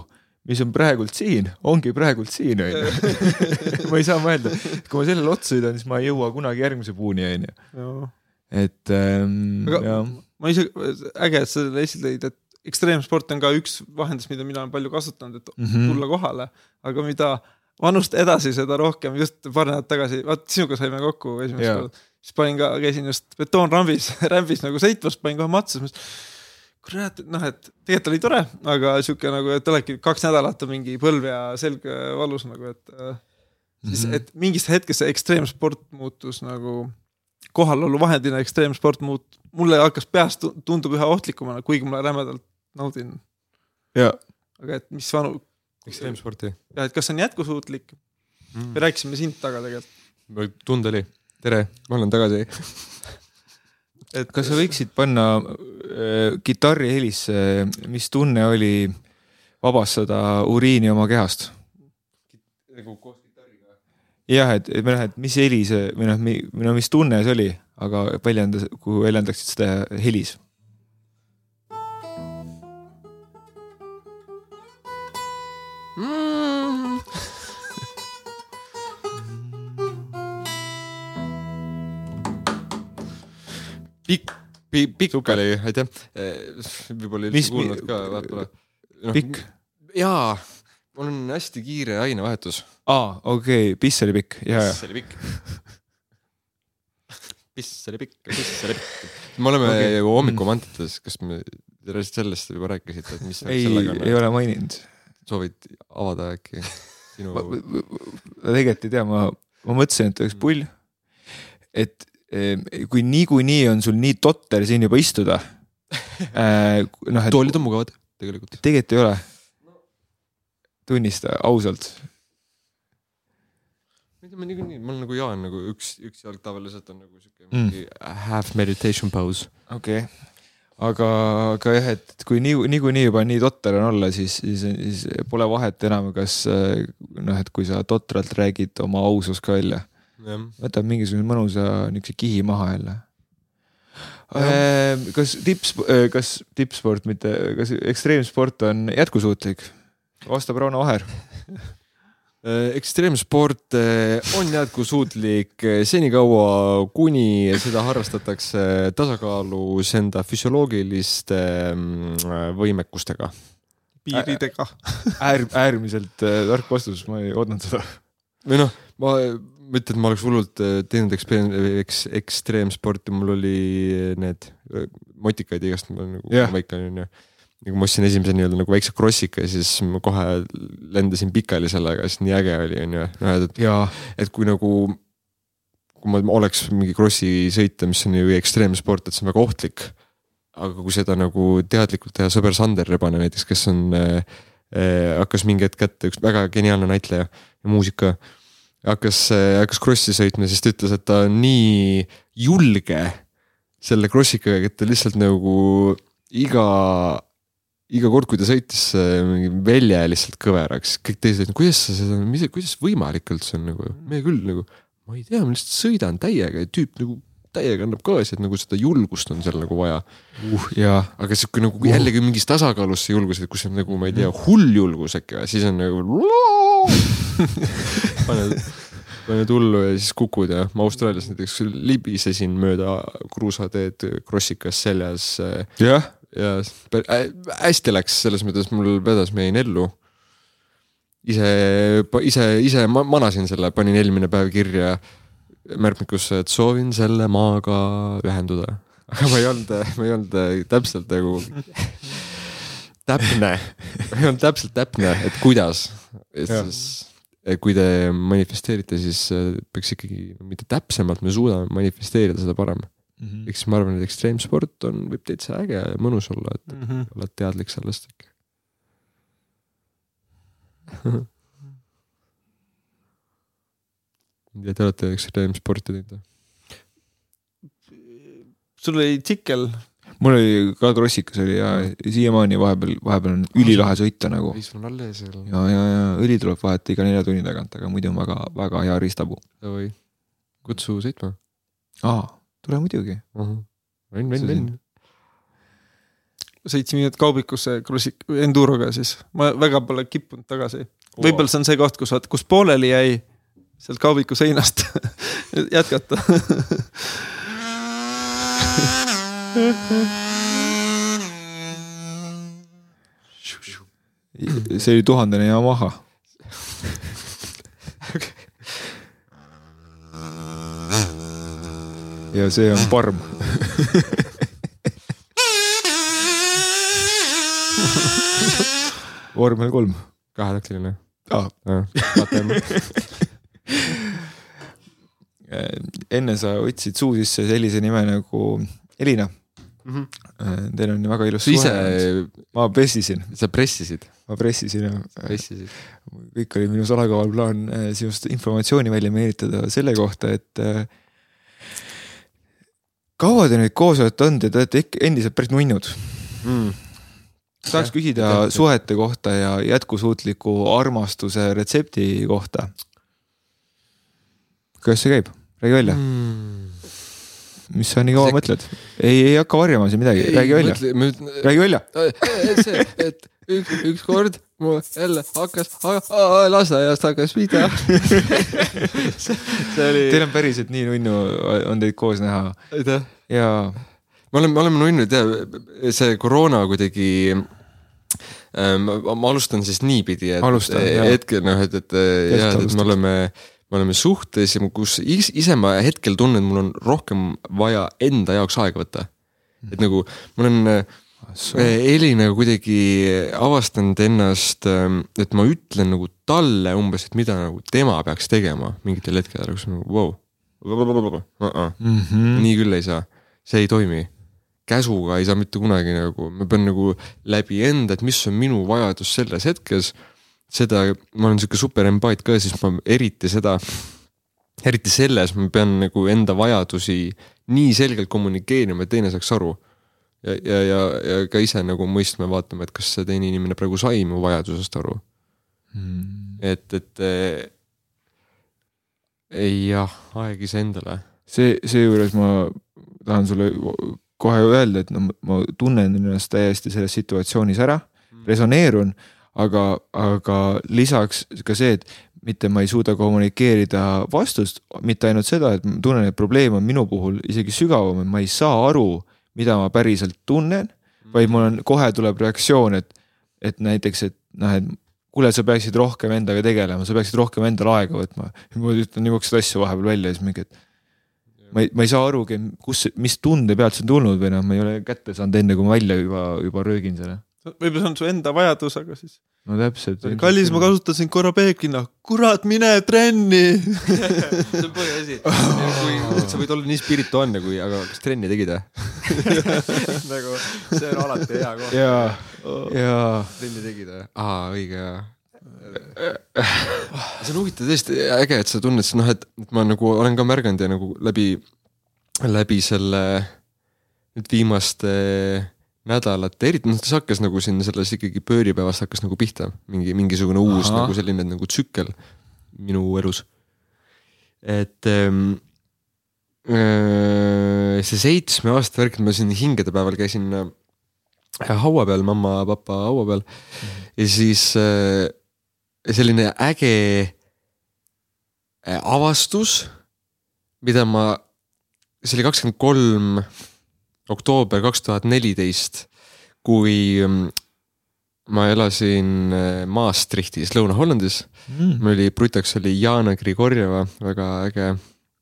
mis on praegult siin, ongi praegult siin onju. ma ei saa mõelda, et kui ma sellele otsa sõidan, siis ma ei jõua kunagi järgmise puuni onju, et ähm, Aga- jah, ma ise, äge, et sa selle esile tõid, et ekstreemsport on ka üks vahendus, mida mina olen palju kasutanud, et Mhm. tulla kohale, aga mida vanust edasi, seda rohkem, just paar nädalat tagasi, vaat sinuga saime kokku esimest korda, siis panin ka, käisin just betoonrambis, rämbis nagu sõitmas, panin kohe matsa, siis mõtlesin, kurat, noh, et tegelikult oli tore, aga sihuke nagu, et oledki kaks nädalat on mingi põlv ja selg äh, valus nagu, et äh, siis, et mingist hetkest see ekstreemsport muutus nagu kohalolu vahendina ekstreemsport muut-, mulle hakkas peas, tundub üha ohtlikumana, kuigi ma rämedalt naudin. ja aga et mis vanu, ekstreemsporti ja et kas see on jätkusuutlik, mm. me. rääkisime sind taga tegelikult. tunda oli, tere, ma olen tagasi. et kas sa võiksid panna äh, kitarri helisse, mis tunne oli vabastada uriini oma kehast? nagu koos kitarriga. jah, et, et või noh, et mis heli see või noh, või noh, mis tunne see oli, aga väljenda, kui väljendaksid seda helis. pikk, pikk oli, aitäh. võib-olla Mis- üldse kuulnud ka, vaat pole. pikk? jaa, mul on hästi kiire ainevahetus. aa, okei okay., piss oli pikk ja, ja piss oli pikk. piss oli pikk, piss oli pikk. me oleme okay. ju hommikumantites, kas me sellest juba rääkisite, et mis ei, ei ole maininud. soovid avada äkki sinu ma tegelikult ei tea, ma, ma mõtlesin, et oleks pull. et kui niikuinii on sul nii totter siin juba istuda. noh, et toolid on mugavad tegelikult. tegelikult ei ole. tunnista ausalt. ma ei tea, ma niikuinii, ma nagu Jaan nagu üks, üks jalg tavaliselt on nagu siuke Mm. mingi half meditation pose. okei okay., aga, aga jah, et kui nii, niikuinii juba nii totter on olla, siis, siis, siis pole vahet enam, kas eh, noh, et kui sa totralt räägid oma ausust ka välja, võtab mingisuguse mõnusa niisuguse kihi maha jälle. kas tips, kas tippsport, mitte, kas ekstreemsport on jätkusuutlik? vastab Rauno Vaher. Äh, ekstreemsport äh, on jätkusuutlik äh, senikaua, kuni seda harrastatakse tasakaalus enda füsioloogiliste võimekustega. piiridega. äär-, äärmiselt äh, tark vastus, ma ei oodanud seda. või noh, ma mitte, et ma oleks hullult äh, teinud eks, ekstreemsporti, mul oli need äh, motikaid igast nagu Jah. yeah. väike onju. nagu ma ostsin esimese nii-öelda nagu väikse krossika ja siis ma kohe lendasin pikali sellega, siis nii äge oli onju. noh, et, jaa, et kui nagu, kui ma oleks mingi krossi sõita, mis on ju ekstreemsport, et see on väga ohtlik. aga kui seda nagu teadlikult teha, sõber Sander Rebane näiteks, kes on äh,, äh, hakkas mingi hetk kätte, üks väga geniaalne näitleja ja muusik ka. Hakkas äh,, hakkas krossi sõitma, siis ta ütles, et ta on nii julge selle krossikaga, et ta lihtsalt nagu iga iga kord, kui ta sõitis, mingi velje lihtsalt kõveraks, kõik teised, kuidas sa seda, kuidas võimalik üldse on nagu, me küll nagu, ma ei tea, ma lihtsalt sõidan täiega ja tüüp nagu täiega annab gaasi, et nagu seda julgust on seal nagu vaja uh, jaa, aga sihuke nagu uh. jällegi mingis tasakaalus see julgus, et kui see on nagu, ma ei tea, hull julgus äkki või, siis on nagu paned, paned hullu ja siis kukud ja ma Austraalias näiteks libisesin mööda kruusateed krossikas seljas äh, jah, ja hästi läks selles mõttes, mul vedas, ma jäin ellu. ise, ise, ise ma manasin selle, panin eelmine päev kirja märkmikusse, et soovin selle maaga ühenduda. aga ma ei olnud, ma ei olnud täpselt nagu täpne, ma ei olnud täpselt täpne, et kuidas. et siis, kui te manifesteerite, siis äh, peaks ikkagi, mida täpsemalt me suudame manifesteerida, seda parem. ehk siis ma arvan, et ekstreemsport on, võib täitsa äge ja mõnus olla, et oled teadlik sellest ikka. ja te olete ekstreemsporti teinud või? sul oli tsikkel, mul oli ka krossikas oli ja siiamaani vahepeal, vahepeal on ülilahe sõita nagu. seisma on alles seal. ja, ja, ja õli tuleb vahet iga nelja tunni tagant, aga muidu on väga, väga hea riistapuu. Davai, kutsu sõitma. aa, tule muidugi. venn, venn, venn. sõitsime nii, et kaubikusse krossik-, enduroga siis, ma väga pole kippunud tagasi. võib-olla see on see koht, kus kus pooleli jäi sealt kaubiku seinast jätkata. see oli tuhandene Yamaha. ja see on parm. vormel kolm. kahetaktiline. aa, KTM. Enne sa võtsid suu sisse sellise nime nagu Elina. Teil on väga ilus ise, ma pressisin, sa pressisid, ma pressisin ja pressisid. kõik oli minu salakaval plaan äh, sinust informatsiooni välja meelitada selle kohta, et kaua te nüüd koos olete olnud ja te olete endiselt päris nunnud. Mm. tahaks küsida suhete kohta ja jätkusuutliku armastuse retsepti kohta. Kuidas see käib, räägi välja, Mm. mis sa nii kaua See- mõtled? ei, ei hakka varjama siin midagi, räägi välja, räägi välja. see, et üks, ükskord mul jälle hakkas, lasteaiast hakkas pihta. see oli, Teil on päriselt nii nunnu, on teid koos näha aitäh. ja me oleme, me oleme nunnud ja see koroona kuidagi ähm,. ma alustan siis niipidi, et Alusta, jaa. hetkel noh, et, et jah, et me oleme, me oleme suhtes ja kus is, ise ma hetkel tunnen, et mul on rohkem vaja enda jaoks aega võtta. et nagu ma olen Elina kuidagi avastanud ennast, et ma ütlen nagu talle umbes, et mida nagu tema peaks tegema mingitel hetkedel, kus nagu vau wow.. -hmm. nii küll ei saa, see ei toimi. käsuga ei saa mitte kunagi nagu, ma pean nagu läbi enda, et mis on minu vajadus selles hetkes. seda, ma olen sihuke super empaat ka, siis ma eriti seda, eriti selles ma pean nagu enda vajadusi nii selgelt kommunikeerima, et teine saaks aru. ja, ja, ja, ja ka ise nagu mõistma, vaatama, et kas see teine inimene praegu sai mu vajadusest aru. et, et eh, ei jah, aeg iseendale see, seejuures ma tahan sulle kohe öelda, et no ma tunnen ennast täiesti selles situatsioonis ära, resoneerun, aga, aga lisaks ka see, et mitte ma ei suuda kommunikeerida vastust, mitte ainult seda, et ma tunnen, et probleem on minu puhul isegi sügavam, et ma ei saa aru, mida ma päriselt tunnen, vaid mul on, kohe tuleb reaktsioon, et, et näiteks, et noh, et kuule, sa peaksid rohkem endaga tegelema, sa peaksid rohkem endale aega võtma. ma ütlen niisuguseid asju vahepeal välja ja siis mingi, et ma ei, ma ei saa arugi, kus, mis tunde pealt see on tulnud või noh, ma ei ole kätte saanud enne, kui ma välja juba, juba röögin selle. Võib-olla see on su enda vajadus, aga siis. no täpselt. kallis, ma kasutasin korra peeglina, kurat, mine trenni. see on põhiasi, kui sa võid olla nii spirituaalne, kui, aga kas trenni tegid või? nagu see on alati hea koht. ja, ja trenni tegid või? aa, õige jaa. see on huvitav, tõesti äge, et sa tunned, sest noh, et ma nagu olen ka märganud ja nagu läbi, läbi selle nüüd viimaste nädalate, eriti noh, see hakkas nagu siin selles ikkagi pööripäevast hakkas nagu pihta mingi mingisugune uus Ahah. nagu selline nagu tsükkel minu elus. et ähm, äh, see seitsme aasta värk, ma siin hingedepäeval käisin äh, haua peal, mamma-papa haua peal ja siis äh, selline äge äh, avastus, mida ma, see oli kakskümmend kolm oktoober kaks tuhat neliteist, kui mm, ma elasin äh, Maastrichtis, Lõuna-Hollandis. mm. mul oli brutaks oli Jana Grigorjeva, väga äge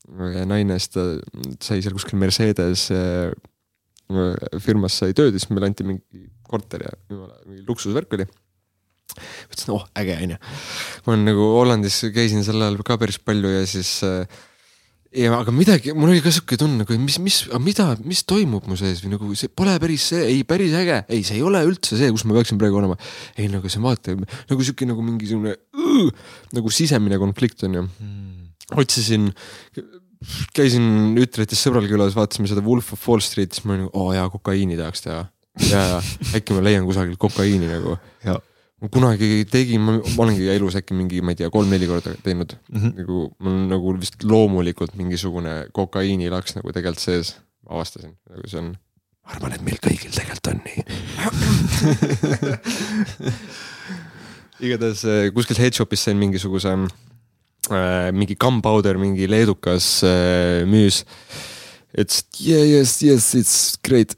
äge naine, siis ta sai seal kuskil Mercedes äh, firmas sai tööd ja siis meile anti mingi korter ja jumala mingi luksusvärk oli. mõtlesin, oh äge onju. ma olen nagu Hollandis käisin sel ajal ka päris palju ja siis äh, ja aga midagi, mul oli ka siuke tunne nagu, mis, mis, mida, mis toimub mu sees või nagu see pole päris see, ei päris äge, ei, see ei ole üldse see, kus ma peaksin praegu olema. ei nagu see vaata nagu siuke nagu mingisugune nagu sisemine konflikt on ju. otsisin käisin Ütretis sõbral külas, vaatasime seda Wolf of Wall Street, siis ma olin nagu, oo jaa, kokaiini tahaks teha. ja, ja äkki ma leian kusagilt kokaiini nagu. Kunagi tegin, ma olengi elus äkki mingi, ma ei tea, kolm-neli korda teinud mm. -hmm. nagu mul nagu vist loomulikult mingisugune kokaiinilaks nagu tegelikult sees, avastasin, nagu see on. arvan, et meil kõigil tegelikult on nii. igatahes äh, kuskil headshop'is sain mingisuguse äh, mingi gunpowder, mingi leedukas äh, müüs. ütles, yeah, yes, yes, it's great.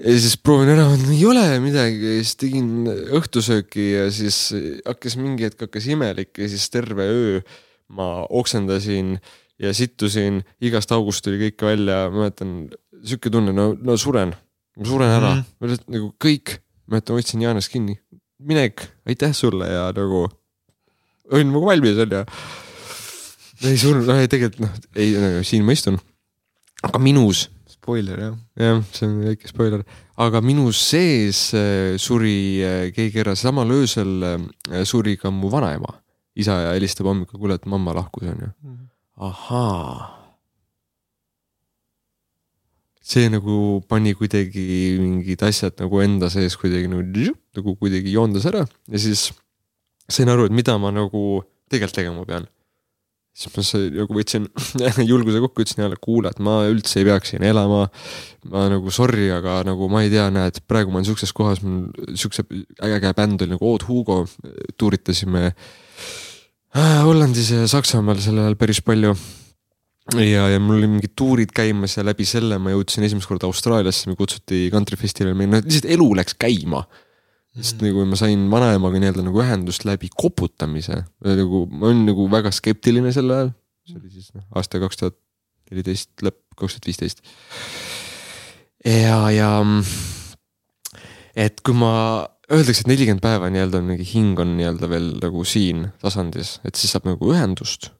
Ja siis proovin ära, ei ole midagi ja siis tegin õhtusööki ja siis hakkas mingi hetk hakkas imelik ja siis terve öö ma oksendasin ja sittusin, igast august tuli kõike välja, mäletan sihuke tunne, no, no suren, ma suren ära mm. -hmm. nagu kõik, mäletan, hoidsin Jaanest kinni, minek, aitäh sulle ja nagu olin nagu valmis onju. ei surnud, no ei tegelikult noh, ei no, siin ma istun. aga minus, spoiler jah. jah, see on väike spoiler, aga minus sees äh, suri äh, keegi ära, samal öösel äh, suri ka mu vanaema. isa ja helistab hommikul, kuule, et mamma lahkus onju. ahaa. see nagu pani kuidagi mingid asjad nagu enda sees kuidagi nagu, nagu kuidagi joondas ära ja siis sain aru, et mida ma nagu tegelikult tegema pean. Siis ma sai, nagu võtsin julguse kokku, ütlesin jälle, kuule, et ma üldse ei peaks siin elama. ma nagu sorry, aga nagu ma ei tea, näed, praegu ma olen siukses kohas, mul siukse äge bänd oli nagu Oud Hugo, tuuritasime äh, Hollandis ja Saksamaal sel ajal päris palju ja, ja mul oli mingid tuurid käimas ja läbi selle ma jõudsin esimest korda Austraaliasse, mind kutsuti kantrifestivalile, meil noh, lihtsalt elu läks käima. Sest nagu ma sain vanaemaga nii-öelda nagu ühendust läbi koputamise, nagu ma olin nagu väga skeptiline sel ajal. see oli siis noh, aasta kaks tuhat neliteist lõpp, kaks tuhat viisteist. ja, ja et kui ma, öeldakse, et nelikümmend päeva nii-öelda on mingi hing on nii-öelda veel nagu siin tasandis, et siis saab nagu ühendust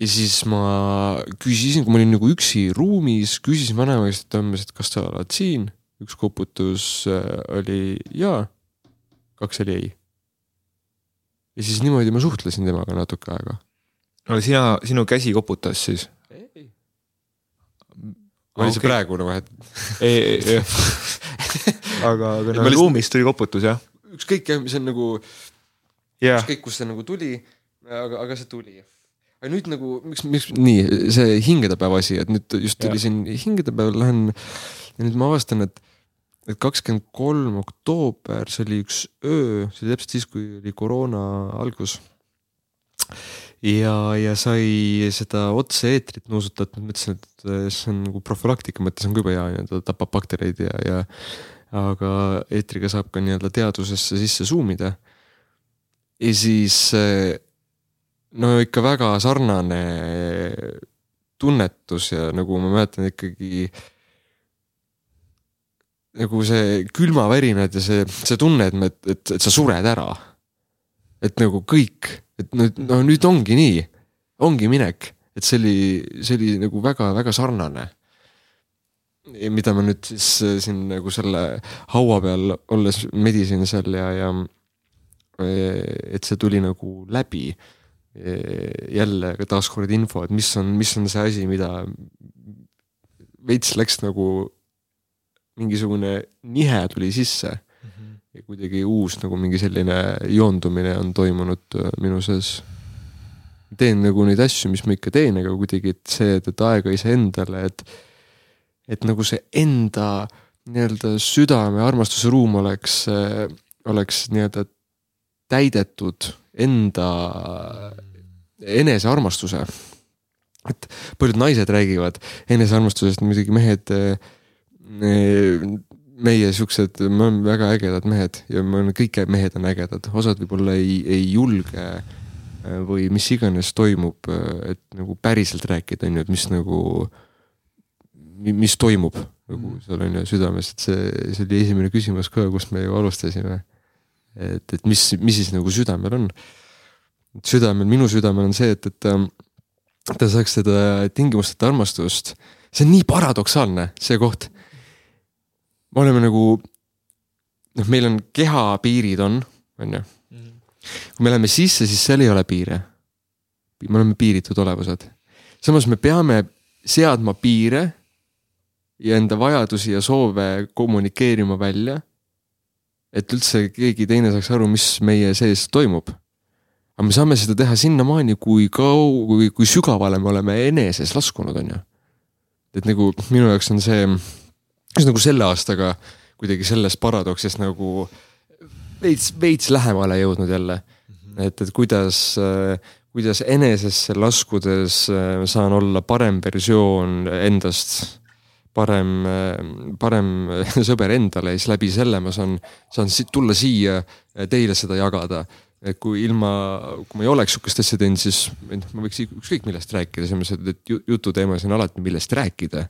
ja siis ma küsisin, kui ma olin nagu üksi ruumis, küsisin vanema käest, umbes, et kas sa oled siin. Üks koputus äh, oli jaa, kaks oli ei. ja siis niimoodi ma suhtlesin temaga natuke aega. no sina, sinu käsi koputas siis? oli see Okei. praegu nagu, et ei, ei, ei. aga, aga lihtsalt- ruumist tuli koputus jah? ükskõik jah, mis on nagu, jah, ükskõik kust see nagu tuli, aga, aga see tuli. aga nüüd nagu, miks, miks nii, see hingedepäeva asi, et nüüd just tuli Jah. siin hingedepäeval lähen ja nüüd ma avastan, et et kakskümmend kolm oktoober, see oli üks öö, see oli täpselt siis, kui oli koroona algus. ja, ja sai seda otse-eetrit nuusutatud, mõtlesin, et see on nagu profülaktika mõttes on ka juba hea nii-öelda, tapab baktereid ja, ja aga eetriga saab ka nii-öelda teadusesse sisse zoom ida. ja siis eh, no ikka väga sarnane tunnetus ja nagu ma mäletan ikkagi nagu see külmavärinad ja see, see tunne, et me, et, et sa sured ära. et nagu kõik, et nüüd, no nüüd ongi nii, ongi minek, et see oli, see oli nagu väga-väga sarnane. mida ma nüüd siis äh, siin nagu selle haua peal olles medisin seal ja, ja eh, et see tuli nagu läbi. jälle taaskord info, et mis on, mis on see asi, mida veits läks nagu mingisugune nihe tuli sisse ja kuidagi uus nagu mingi selline joondumine on toimunud äh, minu sees. teen nagu neid asju, mis ma ikka teen, aga kuidagi, et see, et, et aega iseendale, et, et nagu see enda nii-öelda südame armastuse ruum oleks, oleks nii-öelda täidetud enda enesearmastuse. et paljud naised räägivad enesearmastusest, muidugi mehed eh, meie siuksed, me oleme väga ägedad mehed ja me oleme, kõik mehed on ägedad, osad võib-olla ei, ei julge äh, või mis iganes toimub, et nagu päriselt rääkida, on ju, et mis nagu, mis toimub nagu seal on ju südames, et see, see oli esimene küsimus ka, kust me ju alustasime. et, et mis, mis siis nagu südamel on. südamel, minu südamel on see, et, et ähm, ta saaks seda tingimusteta armastust, see on nii paradoksaalne, see koht me oleme nagu, noh, meil on kehapiirid on, on ju. kui me läheme sisse, siis seal ei ole piire. me oleme piiritud olevused. samas me peame seadma piire ja enda vajadusi ja soove kommunikeerima välja. et üldse keegi teine saaks aru, mis meie sees toimub. aga me saame seda teha sinnamaani, kui kau-, kui, kui sügavale me oleme eneses laskunud, on ju. et nagu minu jaoks on see, just nagu selle aastaga kuidagi sellest paradoksist nagu veits, veits lähemale jõudnud jälle. et, et kuidas, kuidas enesesse laskudes äh, saan olla parem versioon endast parem, parem sõber endale ja siis läbi selle ma saan, saan tulla siia teile seda jagada. et kui ilma, kui ma ei oleks sihukest asja teinud, siis ma võiks ükskõik millest rääkida, selles mõttes, et jututeemas on alati millest rääkida.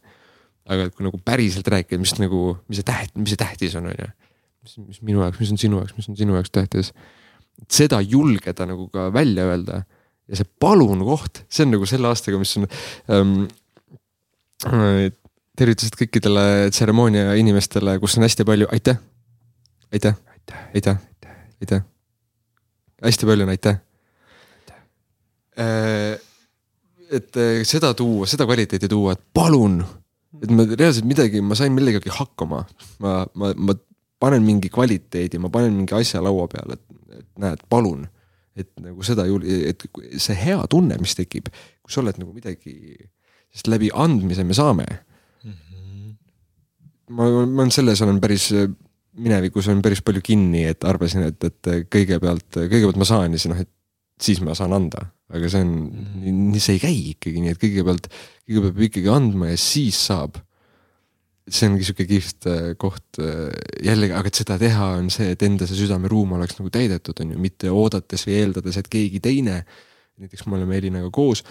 Aga kui nagu päriselt rääkida, mis nagu, mis see täht, mis see tähtis on, on ju. mis, mis minu jaoks, mis on sinu jaoks, mis on sinu jaoks tähtis. seda julgeda nagu ka välja öelda ja see palun koht, see on nagu selle aastaga, mis on ähm, tervitused kõikidele tseremoonia inimestele, kus on hästi palju aitäh, aitäh, aitäh, aitäh. hästi palju on aitäh. Äh, et äh, seda tuua, seda kvaliteeti tuua, et palun, et ma reaalselt midagi, ma sain millegagi hakkama, ma, ma, ma panen mingi kvaliteedi, ma panen mingi asja laua peale, et, näed, palun. et nagu seda jul-, et see hea tunne, mis tekib, kui sa oled nagu midagi, sest läbi andmise me saame. Ma, ma selles olen päris, minevikus olen päris palju kinni, et arvasin, et, et kõigepealt, kõigepealt ma saan ja siis noh, et siis ma saan anda. aga see on mm., nii see ei käi ikkagi nii, et kõigepealt, kõigepealt peab ikkagi andma ja siis saab. see ongi sihuke kihvt äh, koht äh, jällegi, aga et seda teha, on see, et enda see südameruum oleks nagu täidetud, on ju, mitte oodates või eeldades, et keegi teine. näiteks me oleme Elinaga koos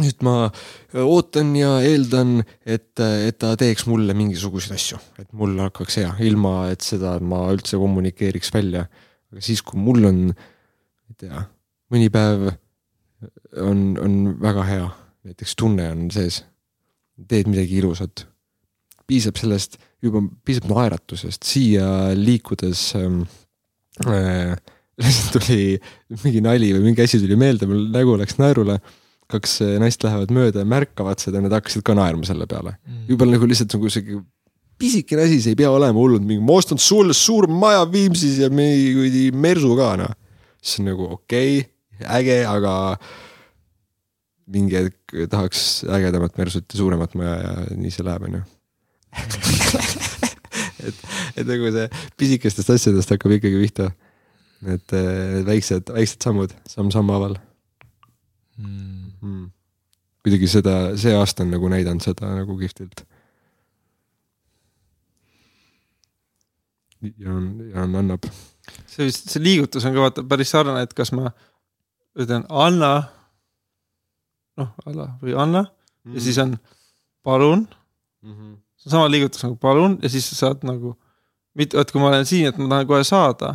nüüd ma äh, ootan ja eeldan, et, et ta teeks mulle mingisuguseid asju, et mul hakkaks hea, ilma et seda ma üldse kommunikeeriks välja. aga siis, kui mul on, ei tea, mõni päev on, on väga hea, näiteks tunne on sees, teed midagi ilusat. piisab sellest, juba piisab naeratusest, siia liikudes ähm, äh, tuli mingi nali või mingi asi tuli meelde, mul nägu läks naerule. kaks naist lähevad mööda ja märkavad seda nad hakkasid ka naerma selle peale. Mm.. juba nagu lihtsalt nagu sihuke pisikene asi, see ei pea olema hullult mingi, ma ostan sulle suur maja Viimsis ja mingi kuradi mersu ka noh. Siis on nagu okei okay,, äge, aga mingi hetk tahaks ägedamat mersut ja suuremat maja ja nii see läheb, onju. et, et nagu see pisikestest asjadest hakkab ikkagi pihta. et väiksed, väiksed sammud, samm-sammu haaval mm mm.. kuidagi seda, see aasta on nagu näidanud seda nagu kihvtilt. ja on, ja on, annab. See vist, see liigutus on ka vaata päris sarnane, et kas ma ütlen anna. noh, alla või anna mm. ja siis on palun mm. -hmm. see on sama liigutus nagu palun ja siis sa saad nagu, mitte, et kui ma olen siin, et ma tahan kohe saada.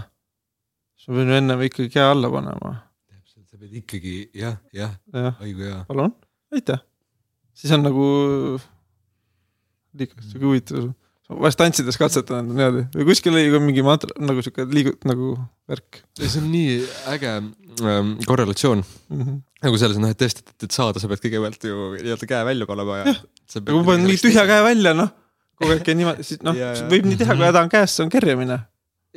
siis ma pean ju ennem ikkagi käe alla panema sa pead ikkagi jah, jah ja., õigu hea. palun, aitäh. siis on nagu liiga sihuke huvitav, vahest tantsides katsetan niimoodi või kuskil oli ka mingi mantra nagu sihuke liigut nagu värk. see on nii äge ähm, korrelatsioon mm. -hmm. nagu selles noh, et tõesti, et saada, sa pead kõigepealt ju nii-öelda käe välja panema ja. aga ma panen mingi tühja käe välja, noh kogu aeg käin niimoodi, siis noh, võib nii teha, kui häda on käes, see on kerjamine.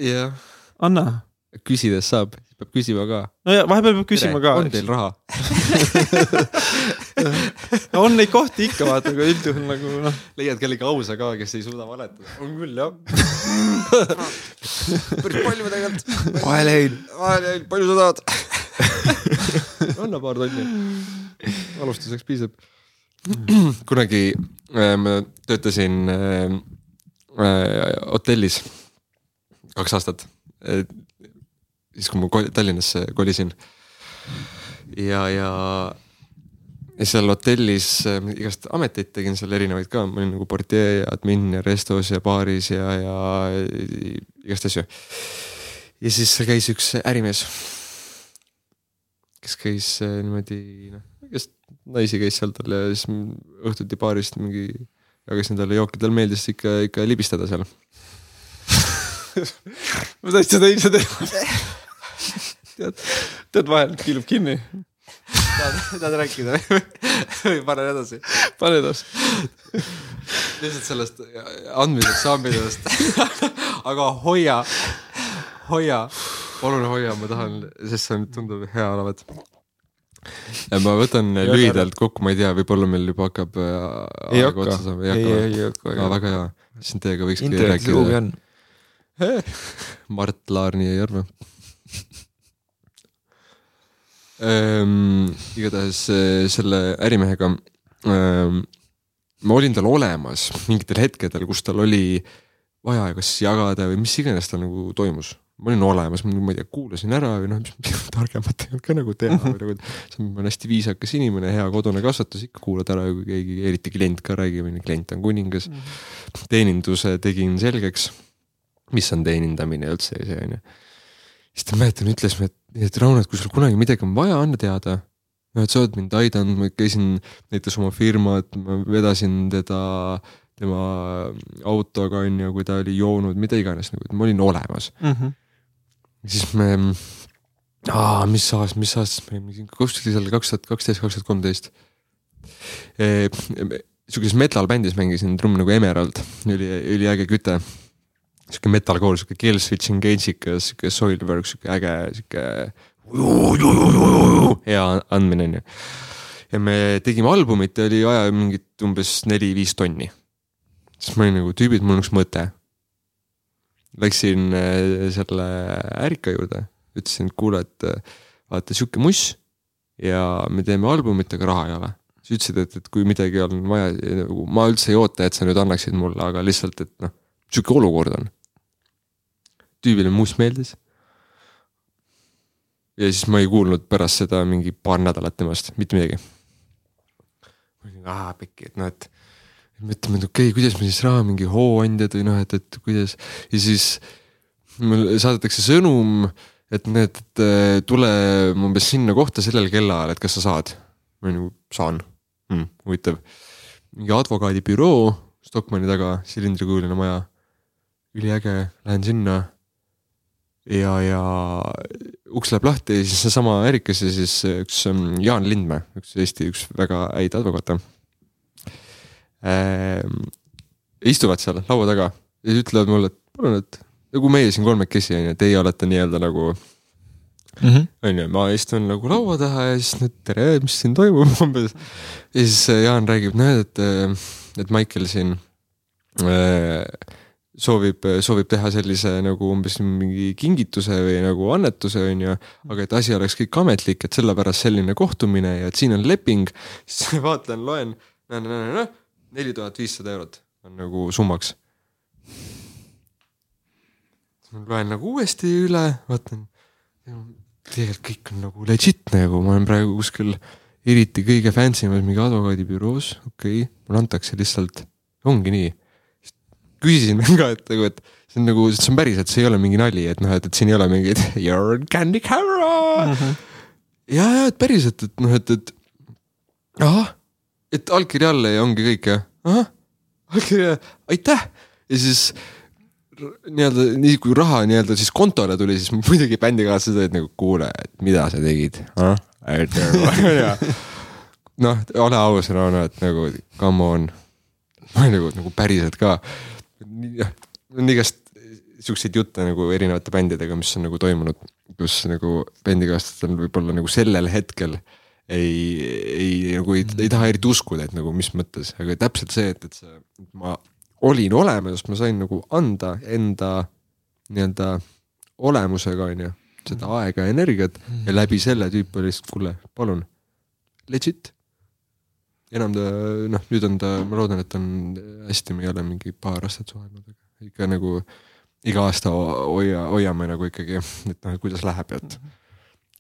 jah. anna. Küsides saab peab küsima ka. no ja vahepeal peab küsima Tere, ka. on teil raha no on neid kohti ikka vaata, aga üldjuhul nagu noh. leiad kellegi ausa ka, kes ei suuda valetada. on küll jah päris palju tegelikult. vahelein. vahelein, palju sa tahad anna paar tonni. alustuseks piisab. kunagi äh, ma töötasin äh, äh, hotellis kaks aastat siis kui ma Tallinnasse kolisin. ja, ja, ja seal hotellis äh, igast ameteid tegin seal erinevaid ka, ma olin nagu portjee ja admin ja restos ja baaris ja, ja igast asju. ja siis seal käis üks ärimees, kes käis äh, niimoodi noh, igast naisi käis seal tal ja siis õhtuti baarist mingi jagasin talle jooki, tal meeldis ikka, ikka libistada seal ma täitsa tõin seda tead, tead vahel kilub kinni. tahad rääkida või panen edasi? pane edasi. lihtsalt sellest andmisest, saamisest. aga hoia, hoia, palun hoia, ma tahan, sest see tundub hea olevat. ma võtan lühidalt kokku, ma ei tea, võib-olla meil juba hakkab äh, ei hakka ei, ei ei hakka aa, väga hea, siis teiega võikski rääkida. Mart Laar nii ei arva ähm,. igatahes äh, selle ärimehega ähm, ma olin tal olemas mingitel hetkedel, kus tal oli vaja kas jagada või mis iganes tal nagu toimus. ma olin olemas, ma ei tea, kuulasin ära või noh, mis targemat ei olnud ka nagu teha või nagu, see on hästi viisakas inimene, hea kodune kasvatus, ikka kuulad ära, kui keegi, eriti klient ka räägib, klient on kuningas. teeninduse tegin selgeks, mis on teenindamine üldse ja see onju. siis ta mäletan, ütles, et, et Rauno, et kui sul kunagi midagi on vaja, anna teada. no et sa oled mind aidanud, ma käisin näitas oma firmat, ma vedasin teda tema autoga onju, kui ta oli joonud, mida iganes nagu, et ma olin olemas. siis me, mis aast-, mis aastast me mingi, kus oli seal kaks tuhat kaksteist, kaks tuhat kolmteist. sihukeses metal bändis mängisin trumm nagu Emerald, oli, üliäge küte. Sihuke metalcore, sihuke kill switch engage'ikas, sihuke Soilwork, sihuke äge, sihuke hea andmine onju. ja me tegime albumit ja oli vaja mingit umbes neli-viis tonni. siis ma olin nagu tüübid, mul on üks mõte. Läksin äh, selle ärika juurde, ütlesin, et kuule, et äh, vaata sihuke muss ja me teeme albumit, aga raha ei ole. siis ütlesid, et, et kui midagi on vaja, nagu ma üldse ei oota, et sa nüüd annaksid mulle, aga lihtsalt, et noh, sihuke olukord on. Tüübile muss meeldis. ja siis ma ei kuulnud pärast seda mingi paar nädalat temast mitte midagi. aa pekki, et noh, et mõtleme, et okei okay,, kuidas me siis raha, mingi hooandjad või noh, et, et kuidas ja siis mulle saadetakse sõnum, et näed, et äh, tule umbes sinna kohta sellel kellaajal, et kas sa saad. ma nagu saan hmm,, huvitav. mingi advokaadibüroo Stockmanni taga, silindrikujuline maja. üliäge, lähen sinna. ja, ja uks läheb lahti ja siis seesama ärikas ja siis üks ähm, Jaan Lindmäe, üks Eesti üks väga häid advokaate ähm,. istuvad seal laua taga ja siis ütlevad mulle, et palun, et nagu meie siin kolmekesi on ju, teie olete nii-öelda nagu on ju, ma istun nagu laua taha ja siis nüüd tere, mis siin toimub umbes. ja siis äh, Jaan räägib, näed, et, et Maicel siin äh, soovib, soovib teha sellise nagu umbes mingi kingituse või nagu annetuse on ju, aga et asi oleks kõik ametlik, et sellepärast selline kohtumine ja et siin on leping. siis vaatan, loen, neli tuhat viissada eurot on nagu summaks. ma loen nagu uuesti üle, vaatan tegelikult kõik on nagu legit nagu, ma olen praegu kuskil eriti kõige fancy mas mingi advokaadibüroos, okei okay,, mulle antakse lihtsalt, ongi nii. Küsisin ka, et nagu, et see on nagu, see on päriselt, see ei ole mingi nali, et noh, et, et siin ei ole mingid you are candy camera mm. -hmm. ja, ja et päriselt, et noh, et, et ahah, et allkiri alla ja ongi kõik jah, ahah, allkiri, aitäh ja siis nii-öelda nii kui raha nii-öelda siis kontole tuli, siis muidugi bändikaaslased olid nagu kuule, et mida sa tegid, noh, ole aus, Rauno, et nagu come on. ma olin nagu, nagu päriselt ka. On igast siukseid jutte nagu erinevate bändidega, mis on nagu toimunud, kus nagu bändikaaslastel võib-olla nagu sellel hetkel ei, ei nagu ei, ei taha eriti uskuda, et nagu mis mõttes, aga täpselt see, et, et see, ma olin olemas, ma sain nagu anda enda nii-öelda olemusega, onju, seda aega ja energiat ja läbi selle tüüp oli lihtsalt, kuule, palun, legit. Enam ta, noh, nüüd on ta, ma loodan, et on hästi, me ei ole mingi paar aastat suhelnud, aga ikka nagu iga aasta ho- hoia, hoiame nagu ikkagi, et noh, et kuidas läheb et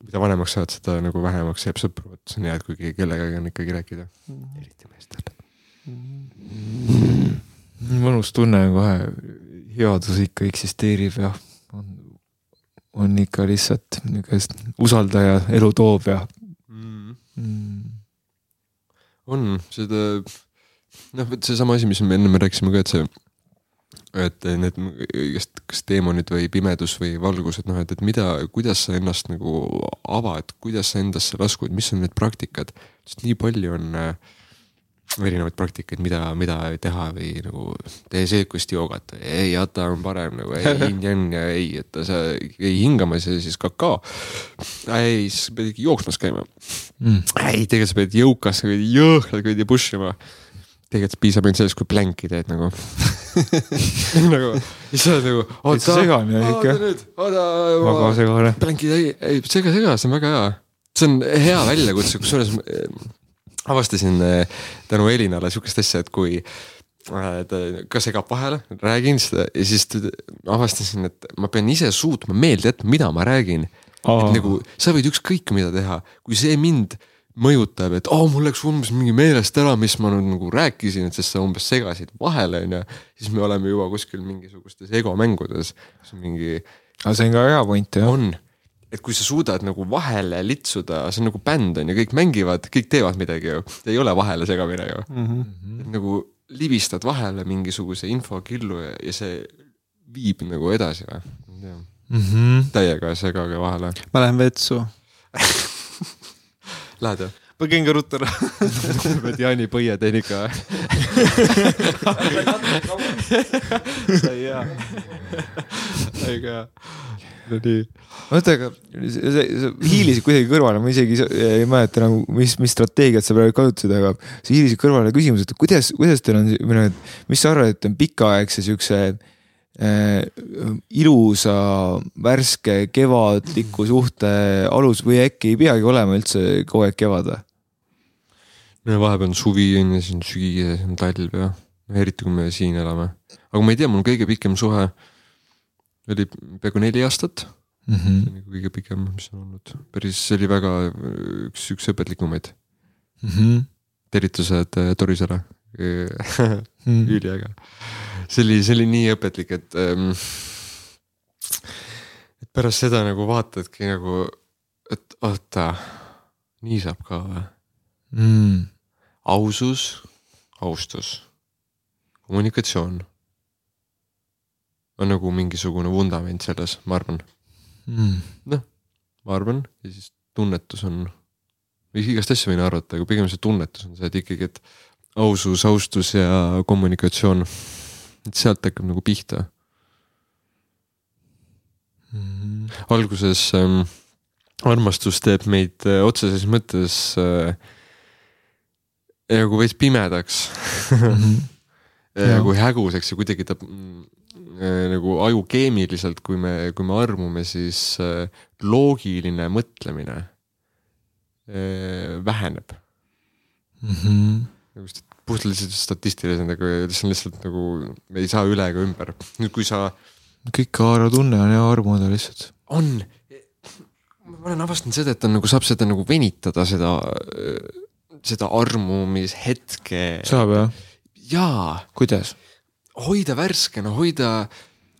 mida vanemaks saad, seda nagu vähemaks jääb sõpru, et see on hea, et kui keegi- kellegagi on ikkagi rääkida, eriti meestel. mõnus tunne on kohe, headus ikka eksisteerib ja on, on ikka lihtsalt niisugust usaldaja elu toob ja mm.. On. Seda, noh, vot seesama asi, mis me ennem rääkisime ka, et see et need igast, kas teemonid või pimedus või valgus, et noh, et, et mida, kuidas sa ennast nagu avad, kuidas sa endasse laskud, mis on need praktikad, sest nii palju on äh, erinevaid praktikaid, mida, mida teha või nagu tee seekust joogat, ei, jata on parem nagu ei, yin-yang ja ei, et sa ei hingamas ja siis kakao. ei, siis pead ikka jooksmas käima mm.. ei, tegelikult sa pead jõukas, jõhkralt kuradi push ima tegelikult piisab ainult sellest, kui plänki teed nagu nagu, siis sa oled nagu. täitsa segane on ikka. oota, segane. plänki, ei, ei sega, sega, see on väga hea. see on hea väljakutse, kusjuures avastasin äh, tänu Elinale sihukest asja, et kui äh, ta ka segab vahele, räägin seda ja siis avastasin, et ma pean ise suutma meelde jätma, mida ma räägin. et nagu sa võid ükskõik mida teha, kui see mind mõjutab, et oh, mul läks umbes mingi meelest ära, mis ma nüüd nagu rääkisin, et sest sa umbes segasid vahele, onju. siis me oleme juba kuskil mingisugustes egomängudes, on mingi. aga see on ka hea point jah. on, et kui sa suudad nagu vahele litsuda, see on nagu bänd on ju, kõik mängivad, kõik teevad midagi ju, ei ole vahele segamine ju mm. -hmm. et nagu libistad vahele mingisuguse infokillu ja, ja see viib nagu edasi või, mm -hmm. täiega segage vahele. ma lähen vetsu Lähed jah? ma käin ka ruttu ära pead Jaani põie teen ikka sai hea. õige hea. no nii. oota, aga sa, sa hiilisid kuidagi kõrvale, ma isegi ei mäleta nagu, mis, mis strateegiat sa praegu kasutasid, aga sa hiilisid kõrvale küsimus, et kuidas, kuidas teil on, või noh, et mis sa arvad, et on pikaaegse siukse äh, ilusa, värske, kevadliku suhte alus või äkki ei peagi olema üldse kogu aeg kevad või? Vahepeal on suvi on ju, siis on sügis, siis on talv ja eriti kui me siin elame. aga ma ei tea, mul kõige pikem suhe oli peaaegu neli aastat mm. -hmm. see on nagu kõige pikem, mis on olnud, päris, see oli väga üks, üks õpetlikumaid mm. -hmm. tervitused äh, Torisele mm. üliäge. see oli, see oli nii õpetlik, et ähm,. et pärast seda nagu vaatadki nagu, et oota, nii saab ka või mm.? ausus, austus, kommunikatsioon on nagu mingisugune vundament selles, ma arvan Mm. noh, ma arvan ja siis tunnetus on, igast asju võin arvata, aga pigem see tunnetus on see, et ikkagi, et ausus, austus ja kommunikatsioon, et sealt hakkab nagu pihta Mm. alguses ähm, armastus teeb meid äh, otseses mõttes äh, nagu veits pimedaks kui häguseks ja kuidagi ta mm, äh, nagu aju keemiliselt, kui me, kui me armume, siis äh, loogiline mõtlemine äh, väheneb Mm -hmm. nagu st- puhtalt statistiliselt nagu, see on lihtsalt nagu, me ei saa üle ega ümber. nüüd, kui sa, kõik haarav tunne on ja armuda lihtsalt. on, ma olen avastanud seda, et on nagu saab seda nagu venitada, seda, seda armumishetke. saab jah? jaa, kuidas? hoida värskena, hoida,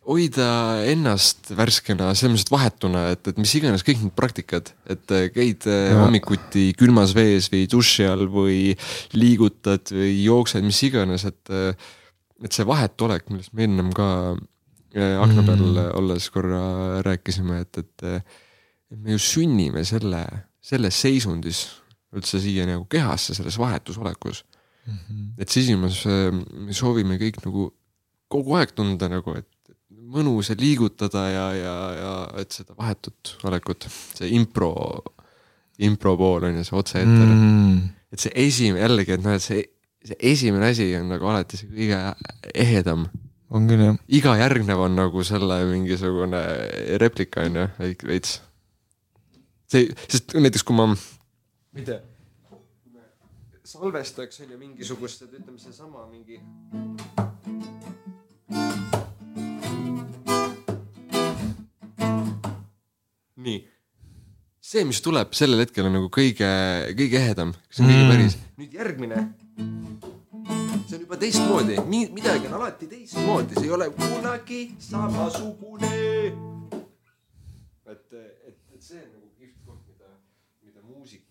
hoida ennast värskena, selles mõttes, et vahetuna, et, et mis iganes kõik need praktikad, et äh, käid ja. hommikuti külmas vees või duši all või liigutad või jooksed, mis iganes, et, äh, et see vahetulek, millest me ennem ka äh, akna peal mm. olles korra rääkisime, et, et, et me ju sünnime selle, selles seisundis üldse siia nagu kehasse, selles vahetusolekus Mm -hmm. et sisimas me soovime kõik nagu kogu aeg tunda nagu, et mõnus ja liigutada ja, ja, ja et seda vahetut olekut, see impro, impro pool on ju see otse-eeter mm.. et see esimene, jällegi, et noh, et see, see esimene asi on nagu alati see kõige ehedam. on küll jah. iga järgnev on nagu selle mingisugune replika on ju, veits. see, sest näiteks kui ma, tea, salvestaks on ju mingisugust, et ütleme seesama mingi nii, see, mis tuleb sellel hetkel on nagu kõige, kõige ehedam, see on kõige Mm. päris. nüüd järgmine. see on juba teistmoodi, midagi on alati teistmoodi, see ei ole kunagi samasugune. et, et, et see on nagu kihvt koht, mida, mida muusika,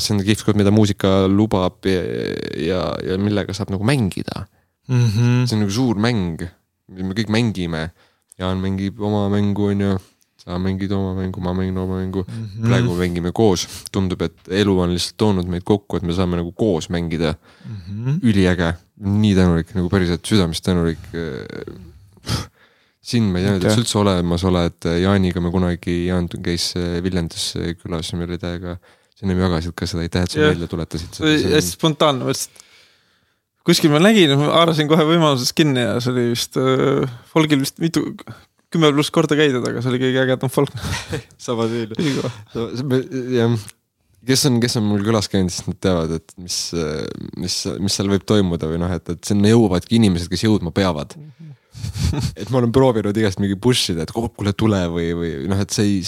see on kihvt mida muusika lubab ja, ja, ja millega saab nagu mängida. Mm -hmm. see on nagu suur mäng me kõik mängime. Jaan mängib oma mängu, onju. sa mängid oma mängu, ma mängin oma mängu mm. -hmm. praegu me mängime koos, tundub, et elu on lihtsalt toonud meid kokku, et me saame nagu koos mängida mm. -hmm. üliäge, nii tänulik, nagu päriselt südamest tänulik. sind ma ei teadnud, et sa üldse olemas oled, Jaaniga me kunagi, Jaan käis Viljandis külas ja meil oli täiega, sa ennem jagasid ka seda, aitäh, et sa meelde tuletasid oli hästi spontaanne, mõtlesin, et kuskil ma nägin, haarasin kohe võimalusest kinni ja see oli vist äh, folgil vist mitu, kümme pluss korda käidud, aga see oli kõige ägedam folk. sama. Ülikool. jah, kes on, kes on mul külas käinud, siis nad teavad, et mis, mis, mis seal võib toimuda või noh, et, et sinna jõuavadki inimesed, kes jõudma peavad. et ma olen proovinud igast mingi push ida, et kuule, tule või, või noh, et see ei,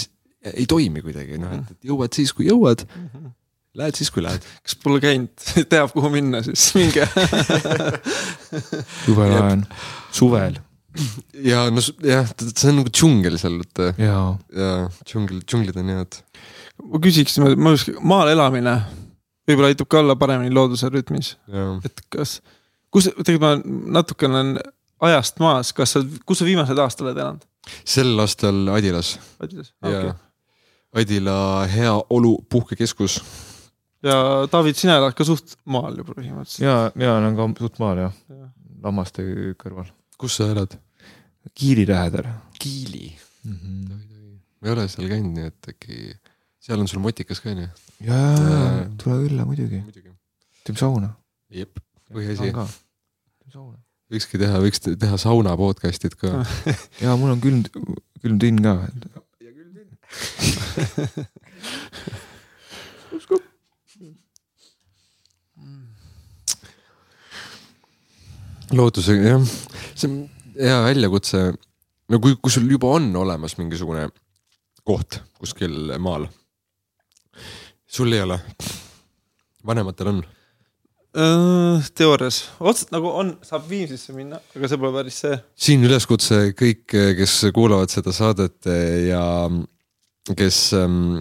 ei toimi kuidagi noh, et, et jõuad siis, kui jõuad. Lähed siis, kui lähed. kes pole käinud, teab, kuhu minna, siis minge. jube lahe on, suvel ja no jah, see on nagu džungel seal, et ja ja džungel, džunglid on head. ma küsiks niimoodi, ma just, maal elamine võib-olla aitab ka olla paremini looduse rütmis, et kas, kus, tegelikult ma natukene olen ajast maas, kas sa, kus sa viimased aastad oled elanud? sel aastal Adilas Adidas, ja okei. Adila heaolu puhkekeskus. ja David, sina elad ka suht maal ju põhimõtteliselt. ja, ja olen ka suht maal jah Jah., lammaste kõrval, kus sa elad? Kiili lähedal Kiili. mm. -hmm. ma ei ole seal käinud, nii et äkki seal on sul motikas ka onju? ja, ja tule külla muidugi, muidugi. teeme sauna. jep, põhiasi. võikski teha, võiks te- teha sauna podcast'id ka. ja mul on külm, külm tünn ka. Loodusega jah, see on hea väljakutse. no kui, kui sul juba on olemas mingisugune koht kuskil maal. sul ei ole, vanematel on. Äh, teoorias, otseselt nagu on, saab Viimsisse minna, aga see pole päris see. siin üleskutse kõik, kes kuulavad seda saadet ja kes ähm,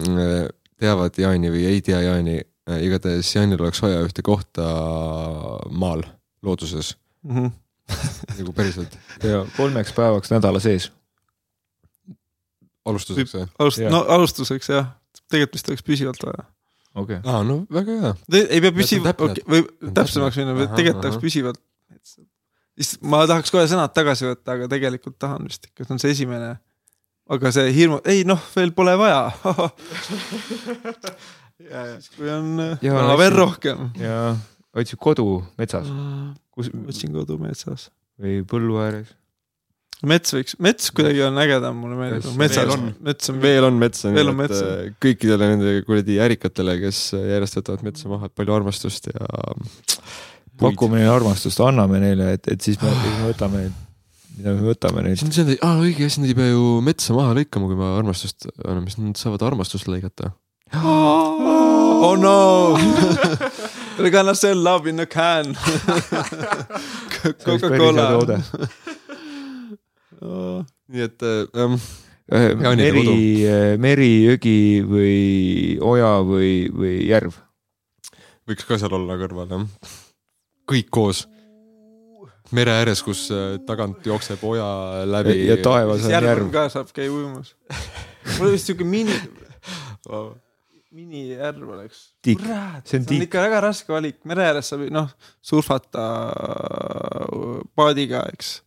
teavad Jaani või ei tea Jaani, igatahes Jaanil oleks vaja ühte kohta maal, looduses, Mhm. nagu päriselt. ja kolmeks päevaks nädala sees. alustuseks või? alust-, no alustuseks jah, tegelikult vist oleks püsivalt vaja. okei okay.. aa, no väga hea. ei pea täpne. okay,, või täpsemaks minna, tegelikult tahaks püsivalt. lihtsalt ma tahaks kohe sõnad tagasi võtta, aga tegelikult tahan vist ikka, see on see esimene. Aga see hirmu, ei noh, veel pole vaja. siis kui on äh, raha veel rohkem. ja otsid kodu metsas, kus otsin kodu metsas. või põllu ääres. mets võiks, mets kuidagi on ägedam, mulle meeldib metsas on?, mets on veel on metsa, nii on et metsa. äh, kõikidele nende kuradi ärikatele, kes järjest võtavad metsa maha, palju armastust ja. pakume neile armastust, anname neile, et, et siis me, siis me võtame, mida me võtame neilt siis. nad, aa õige, siis nad ei pea ju metsa maha lõikama, kui me armastust anname, siis nad saavad armastust lõigata. oh no They're gonna sell love in a can Coca-Cola nii et äh, ähm, Äh, meri, meri, jõgi või oja või, või järv. võiks ka seal olla kõrval jah. kõik koos. Mere ääres, kus äh, tagant jookseb oja läbi. ja taevas on järv järv. ka saab käia ujumas. Mul vist siuke mini minijärv oleks. See on see on tiik. ikka väga raske valik. Mere ääres saab noh surfata paadiga eks.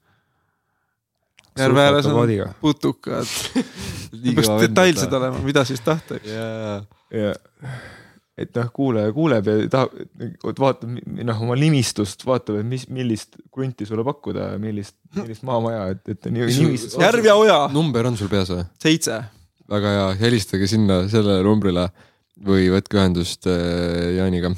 Järve ääres on paadiga. putukad. Peaks detailsed olema mida siis tahta eks. Jaa, ja et noh, kuulaja kuuleb ja tahab, vaatab noh oma nimistust, vaatab, et mis, millist krunti sulle pakkuda millist, millist maamaja, et, et nii nimistust. järv ja oja number on sul peas või? seitse väga hea, helistage sinna sellele numbrile või võtke ühendust äh, Jaaniga.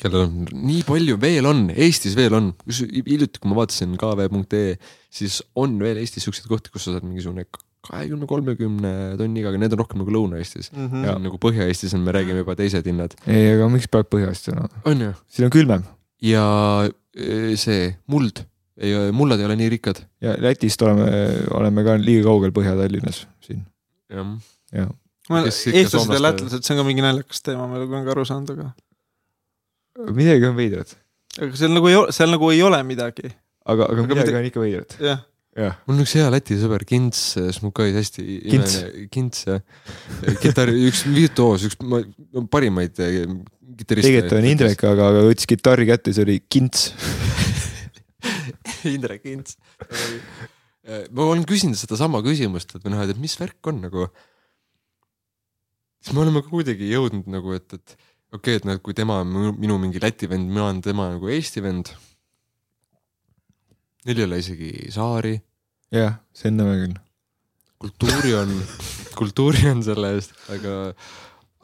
kellel on nii palju, veel on, Eestis veel on, hiljuti, kui ma vaatasin kv.ee, siis on veel Eestis siukseid kohti, kus sa saad mingisugune kahekümne, kolmekümne tonniga, aga need on rohkem nagu Lõuna-Eestis mm. ja -hmm. nagu Põhja-Eestis on, me räägime juba teised hinnad. ei, aga miks peab põhjast olema? on ju, siin on külmem ja äh, see muld, ei, mullad ei ole nii rikkad. ja Lätist oleme, oleme ka liiga kaugel Põhja-Tallinnas siin, jah, kes ikka eestlased ja lätlased, see on ka mingi naljakas teema, ma olen ka aru saanud, aga midagi on veidrat, aga seal nagu ei ole, seal nagu ei ole midagi, aga, aga Aga midagi mida- on ikka veidrat. jah. Mul on üks hea Läti sõber, Kints Smukais, hästi Kints. imeline, Kints jah. kitarri, üks virtuoos, üks ma- parimaid eh, kitarriste. tegelikult on Indrek, aga aga võttis kitarri kätte, see oli kints. Indrek Kints. ma olen küsinud sedasama küsimust, et või noh, et mis värk on nagu. siis me oleme kuidagi jõudnud nagu, et, et okei okay,, et noh, et kui tema on minu mingi Läti vend, mina olen tema nagu Eesti vend. Neil ei ole isegi saari, jah, nõme küll. kultuuri on, kultuuri on selle eest, aga,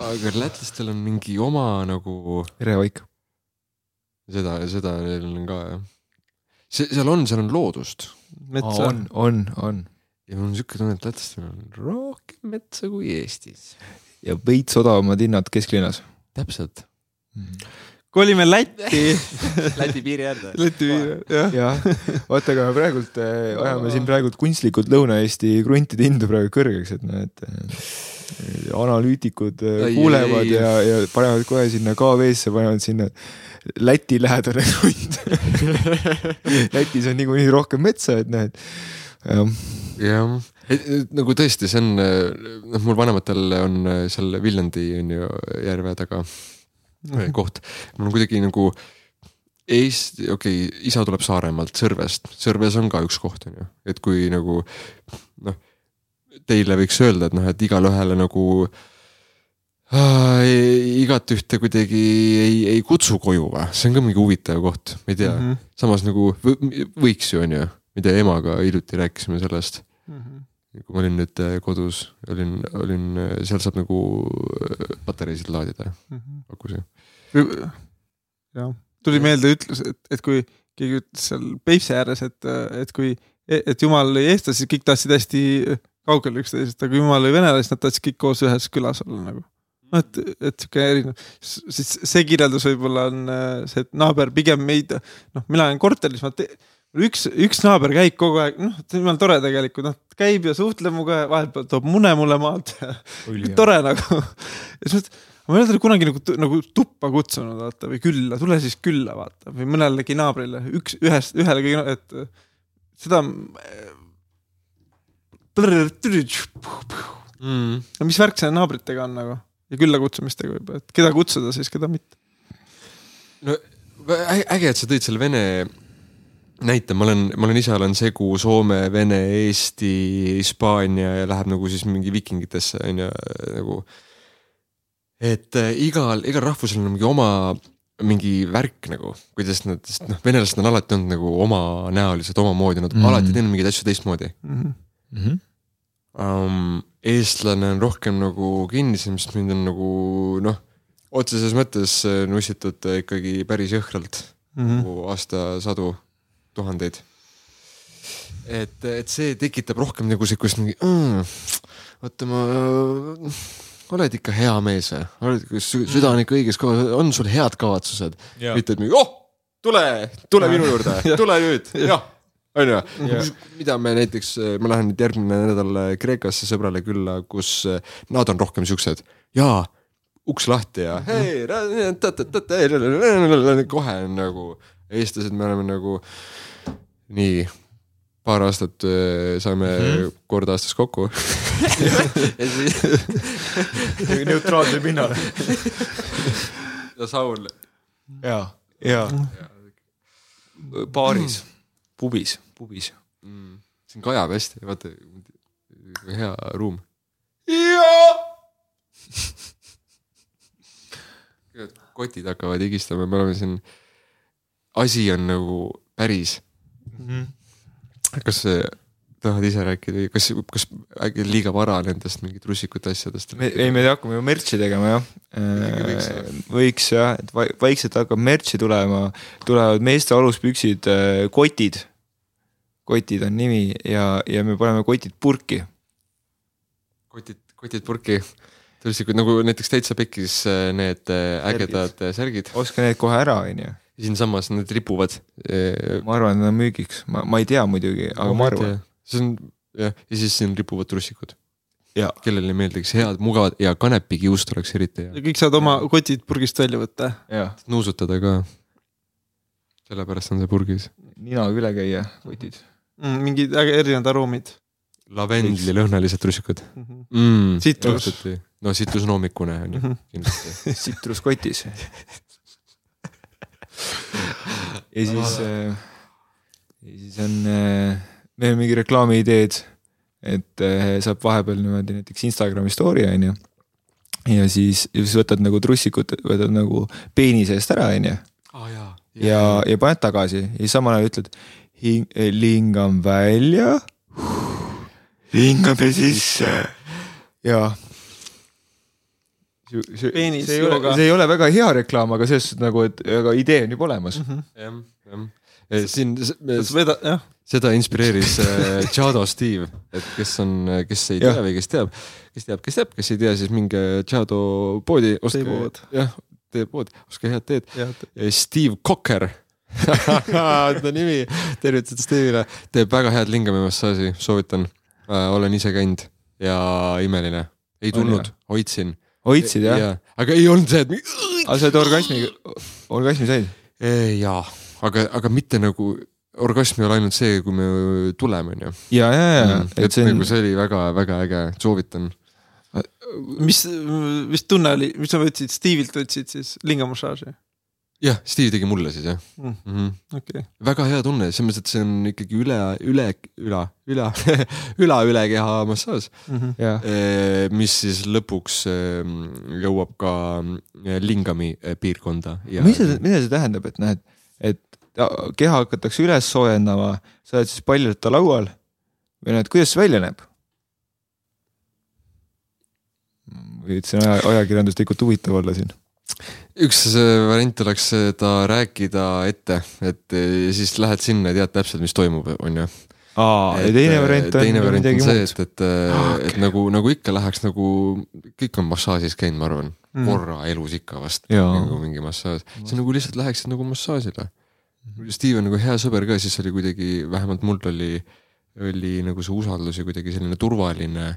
aga lätlastel on mingi oma nagu erevaik. seda, seda neil on ka jah. see, seal on, seal on loodust metsa. on, on, on. ja mul on siuke tunne, et lätlastel on rohkem metsa kui Eestis. ja veits odavamad hinnad kesklinnas. täpselt. Kolime Lätti, Läti piiri äärde. Läti, jah. jah, vaata, aga me praegult äh, ajame siin praegult kunstlikult Lõuna-Eesti kruntide hindu praegu kõrgeks, et näed. analüütikud äh, Ai, kuulevad ai, ai. ja, ja panevad kohe sinna KV-sse, panevad sinna Läti lähedane krunt. Lätis on niikuinii rohkem metsa, et näed. jah, jah, nagu tõesti, see on, noh, mul vanematel on seal Viljandi on ju järve taga. koht. mul on kuidagi nagu Eesti, okei okay,, isa tuleb Saaremaalt, Sõrvest, Sõrves on ka üks koht on ju, et kui nagu noh, teile võiks öelda, et noh, et igale ühele nagu äh, igat ühte kuidagi ei, ei kutsu koju või, see on ka mingi huvitav koht, ma ei tea mm. -hmm. samas nagu võ- võiks ju on ju, ma ei tea, emaga hiljuti rääkisime sellest kui ma olin nüüd äh, kodus, olin, olin, seal saab nagu äh, patareisid laadida, akusid. jah, tuli meelde ütlus, et, et kui keegi ütles seal Peipsi ääres, et, et kui, et jumal lõi eestlasi, siis kõik tahtsid hästi kaugel üksteisest, aga kui jumal lõi venelasi, nad tahtsid kõik koos ühes külas olla nagu. noh, et, et sihuke erinev, siis see kirjeldus võib-olla on äh, see, et naaber pigem meid, noh, mina olen korteris, ma te-, üks, üks naaber käib kogu aeg, noh, see on jumala tore tegelikult, noh, käib ja suhtleb minuga, vahepeal toob mune mulle maalt tore nagu. ja siis mõtled, ma ei ole teda kunagi nagu, nagu tuppa kutsunud, vaata või külla, tule siis külla, vaata või mõnelegi naabrile, üks, ühest, ühelegi, et seda. Mm. no mis värk selle naabritega on nagu ja külla kutsumistega võib-olla, et keda kutsuda siis, keda mitte. no äge, et sa tõid selle vene näite, ma olen, ma olen ise olen segu Soome, Vene, Eesti, Hispaania ja läheb nagu siis mingi vikingitesse on ju nagu. et äh, igal, igal rahvusel on mingi oma mingi värk nagu, kuidas nad, sest noh, venelased on alati olnud nagu omanäolised, omamoodi, nad mm. -hmm. alati teinud mingeid asju teistmoodi Mhm. um,. eestlane on rohkem nagu kinnisem, sest mind on nagu noh, otseses mõttes äh, nussitud äh, ikkagi päris jõhkralt Mhm. nagu aastasadu, tuhandeid. et, et see tekitab rohkem nagu siukest mingi mm,, oota ma, oled ikka hea mees või, oled ikka sü- süda on ikka õiges kohas, on sul head kavatsused, mitte et mingi oh, tule, tule minu juurde, tule nüüd, jah onju, mida me näiteks, ma lähen nüüd järgmine nädal Kreekasse sõbrale külla, kus äh, nad on rohkem siuksed, jaa, uks lahti ja hei, kohe on nagu, eestlased, me oleme nagu nii, paar aastat äh, saime mm -hmm. kord aastas kokku ja neutraalsel pinnal. ja Saul, ja, ja. baaris, pubis, pubis. mm, siin kajab hästi, vaata, hea ruum. kotid hakkavad higistama, me oleme siin, asi on nagu päris. kas sa tahad ise rääkida või kas, kas äkki liiga vara nendest mingit russikute asjadest? me, ei, me hakkame ju merch'i tegema jah Võiks,. võiks jah, et vai- vaikselt hakkab merch'i tulema, tulevad meeste aluspüksid, kotid. kotid on nimi ja, ja me paneme kotid purki. kotid, kotid purki. russikud nagu näiteks täitsa pekkis äh, need äh, ägedad äh, särgid, oska need kohe ära, onju. Siinsamas need ripuvad. ma arvan, et need on müügiks, ma, ma ei tea muidugi, aga ma arvan.. see on jah, ja siis siin ripuvad russikud. Jaa. kellele meeldiks head, mugavad ja kanepikiust oleks eriti hea. ja kõik saavad oma kotid purgist välja võtta. nuusutada ka. sellepärast on see purgis. ninaga üle käia, kotid. mm,. mingid äge- erinevad aroomid lavendlilõhnalised trussikud mm. -hmm. mm,. Tsitrus.. no tsitrusnoomikune on ju Mhm. kindlasti. tsitruskotis. ja siis äh,, ja siis on äh,, meil on mingi reklaamiideed, et äh, saab vahepeal niimoodi näiteks Instagrami story on ju. ja siis, ja siis võtad nagu trussikut, võtad nagu peeni seest ära, on ju. aa jaa. ja, ja paned tagasi ja siis samal ajal ütled hing,, lingam välja, hingame sisse ja. Peenis see ei ole see ei ole väga hea reklaam, aga selles suhtes nagu, et aga idee on juba olemas. jah, jah. siin s- veda, jah, seda inspireeris äh, Chado Steve, et kes on, kes ei tea Jah. või kes teab, kes teab, kes teab, kes ei tea, siis minge Chado poodi, ostke jah, teepood, ostke head teed. Steve Cocker ta nimi, tervitused Steve'ile, teeb väga head lingamimassaaži, soovitan. olen ise käinud ja imeline, ei tulnud hoidsin. Hoidsid jah? aga ei olnud see, et aga sa oled orgasmi, orgasmi said? Eh, jaa, aga, aga mitte nagu orgasm ei ole ainult see, kui me tuleme, onju. ja, ja, ja, Mm, et et see on nagu, see oli väga-väga äge, soovitan. mis, mis tunne oli, mis sa võtsid, Steve'ilt võtsid siis lingamassaaži? jah, Steve tegi mulle siis jah Mm. mm. -hmm. okei, väga hea tunne, selles mõttes, et see on ikkagi üle, üle, üle, üle, üle ülekeha massaaž, jah, mis siis lõpuks eh, jõuab ka eh, lingami eh, piirkonda ja mis see, mida see tähendab, et noh, et, et ta- keha hakatakse üles soojendama, sa oled siis paljalt laual või noh, et kuidas see välja näeb? üritasin aja, ajakirjanduslikult huvitav olla siin. Üks variant oleks seda rääkida ette, et siis lähed sinna ja tead täpselt, mis toimub, onju. aa, ja teine variant on teine variant on see, et, et ah,, okay. et nagu, nagu ikka läheks nagu, kõik on massaažis käinud, ma arvan mm., korra elus ikka vast Jaa. nagu mingi massaaž, sa nagu lihtsalt läheksid nagu massaažile. Steve on nagu hea sõber ka, siis oli kuidagi, vähemalt mul oli, oli nagu see usaldus ja kuidagi selline turvaline.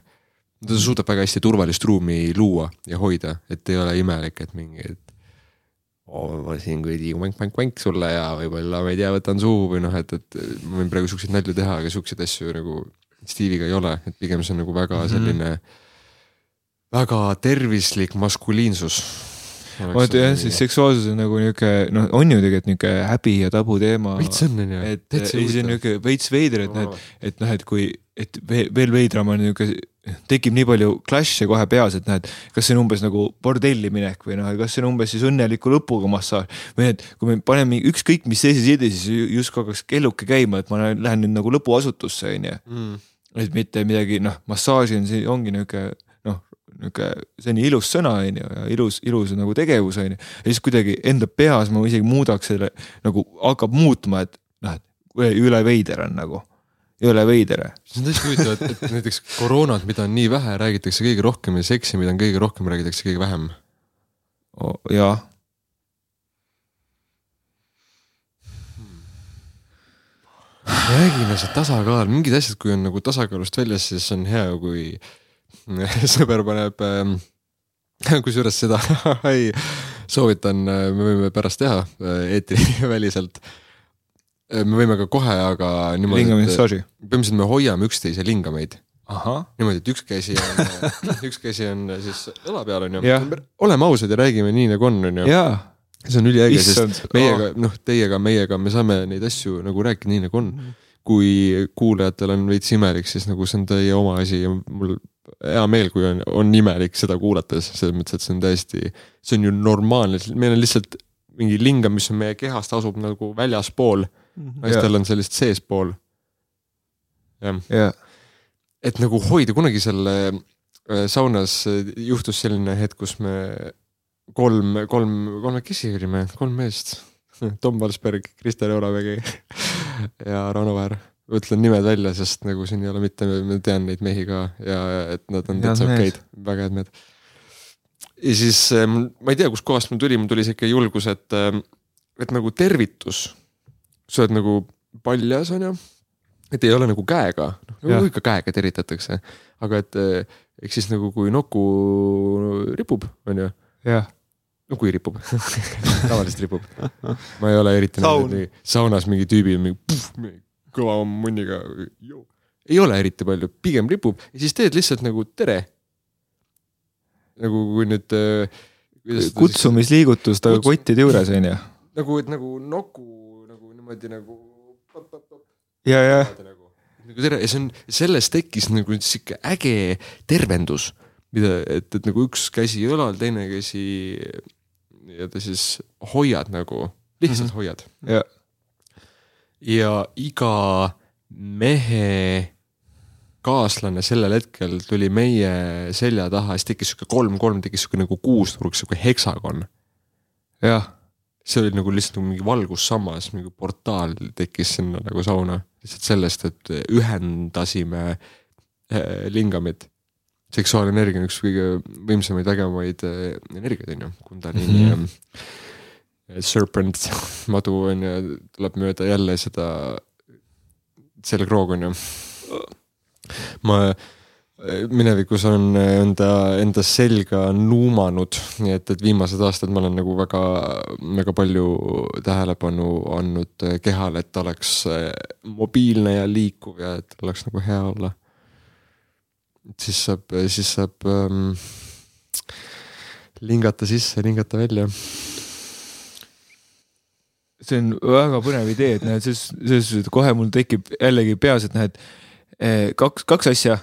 ta suudab väga hästi turvalist ruumi luua ja hoida, et ei ole imelik, et mingi, et oo, ma siin kuradi vank-vank-vank sulle ja võib-olla ma ei tea, võtan suhu või noh, et, et ma võin praegu siukseid nalju teha, aga siukseid asju nagu Steve'iga ei ole, et pigem see on nagu väga selline mm, -hmm. väga tervislik maskuliinsus. Vot jah, siis seksuaalsus on nagu niuke, noh, on ju tegelikult niuke häbi ja tabu teema. veits on onju, et ei, see on niuke veits veider, et noh, et, noh, et kui, et ve- veel veidram on niuke, tekib nii palju clash'e kohe peas, et et kas see on umbes nagu bordelli minek või noh, kas see on umbes siis õnneliku lõpuga massaaž või et kui me paneme ükskõik mis teises idees, siis justkui hakkaks kelluke käima, et ma lähen nüüd nagu lõpuasutusse onju. mm.. et mitte midagi, noh, massaaž on see, ongi niuke noh, niuke, see on nii ilus sõna onju ja ilus, ilus nagu tegevus onju. ja siis kuidagi enda peas ma isegi muudaks selle nagu hakkab muutuma, et noh, et üle veider on nagu, jõle veider. see on tõesti huvitav, et, et näiteks koroonat, mida on nii vähe, räägitakse kõige rohkem ja seksi, mida on kõige rohkem, räägitakse kõige vähem. jah, räägime see tasakaal, mingid asjad, kui on nagu tasakaalust väljas, siis on hea, kui sõber paneb ähm, kusjuures seda ei soovitan, me võime pärast teha äh, eetriväliselt. me võime ka kohe, aga niimoodi, et lingamismassaaži. põhimõtteliselt me hoiame üksteise lingameid ahah, niimoodi, et üks käsi on, üks käsi on siis õla peal onju Jah.. oleme ausad ja räägime nii nagu on, onju. jaa, see on üliäge, sest meiega, noh, teiega, meiega me saame neid asju nagu rääkida nii nagu on. kui kuulajatel on veits imelik, siis nagu see on teie oma asi ja mul hea meel, kui on, on imelik seda kuulates, selles mõttes, et see on täiesti, see on ju normaalne, meil on lihtsalt mingi lingam, mis on meie kehast, asub nagu väljaspool, naistel on sellist seespool. jah jaa, et nagu hoida, kunagi seal äh, saunas äh, juhtus selline hetk, kus me kolm, kolm, kolmekesi olime, kolm meest. Tom Valsberg, Krister Euromägi ja Rauno Väär. Ütlen nimed välja, sest nagu siin ei ole mitte, ma tean neid mehi ka ja et nad on täitsa okeid, väga head mehed. ja siis mul- ma ei tea, kustkohast mul tuli, mul tuli sihuke julgus, et, et nagu tervitus, sa oled nagu paljas, onju. Et ei ole nagu käega, noh nagu ikka käega tervitatakse, aga et eh, ehk siis nagu kui nuku ripub, onju, jah, no kui ripub. Tavaliselt ripub. ma ei ole eriti Saun. näinud nii saunas mingi tüübi mingi puh, mingi kõva munniga. ei ole eriti palju, pigem ripub ja siis teed lihtsalt nagu tere. nagu kui nüüd. kutsumisliigutust, aga Kuts- kottide juures on ju. nagu, et nagu noku nagu niimoodi nagu. ja, ja, nagu tere ja see on, sellest tekkis nagu sihuke äge tervendus, mida, et, et nagu üks käsi õlal, teine käsi ja ta siis hoiad nagu, lihtsalt mm -hmm. hoiad. ja, iga mehe kaaslane sellel hetkel tuli meie selja taha, siis tekkis sihuke kolm-kolm, tekkis sihuke nagu kuusnurk, sihuke heksagon. jah, see oli nagu lihtsalt nagu mingi valgussammas, mingi portaal tekkis sinna nagu sauna. lihtsalt sellest, et ühendasime eh, lingamit. seksuaalenergia on üks kõige võimsamaid, ägemaid eh, energiaid on ju, kundaliini mm. -hmm. Serpent madu on ju, tuleb mööda jälle seda selgroogu on ju. ma minevikus on enda, enda selga nuumanud, nii et, et viimased aastad ma olen nagu väga, väga palju tähelepanu andnud eh, kehale, et ta oleks eh, mobiilne ja liikuv ja et oleks nagu hea olla. siis saab, siis saab ähm, lingata sisse, lingata välja. See on väga põnev idee, et näed, selles, selles suhtes, et kohe mul tekib jällegi peas, et näed eh, kaks, kaks asja.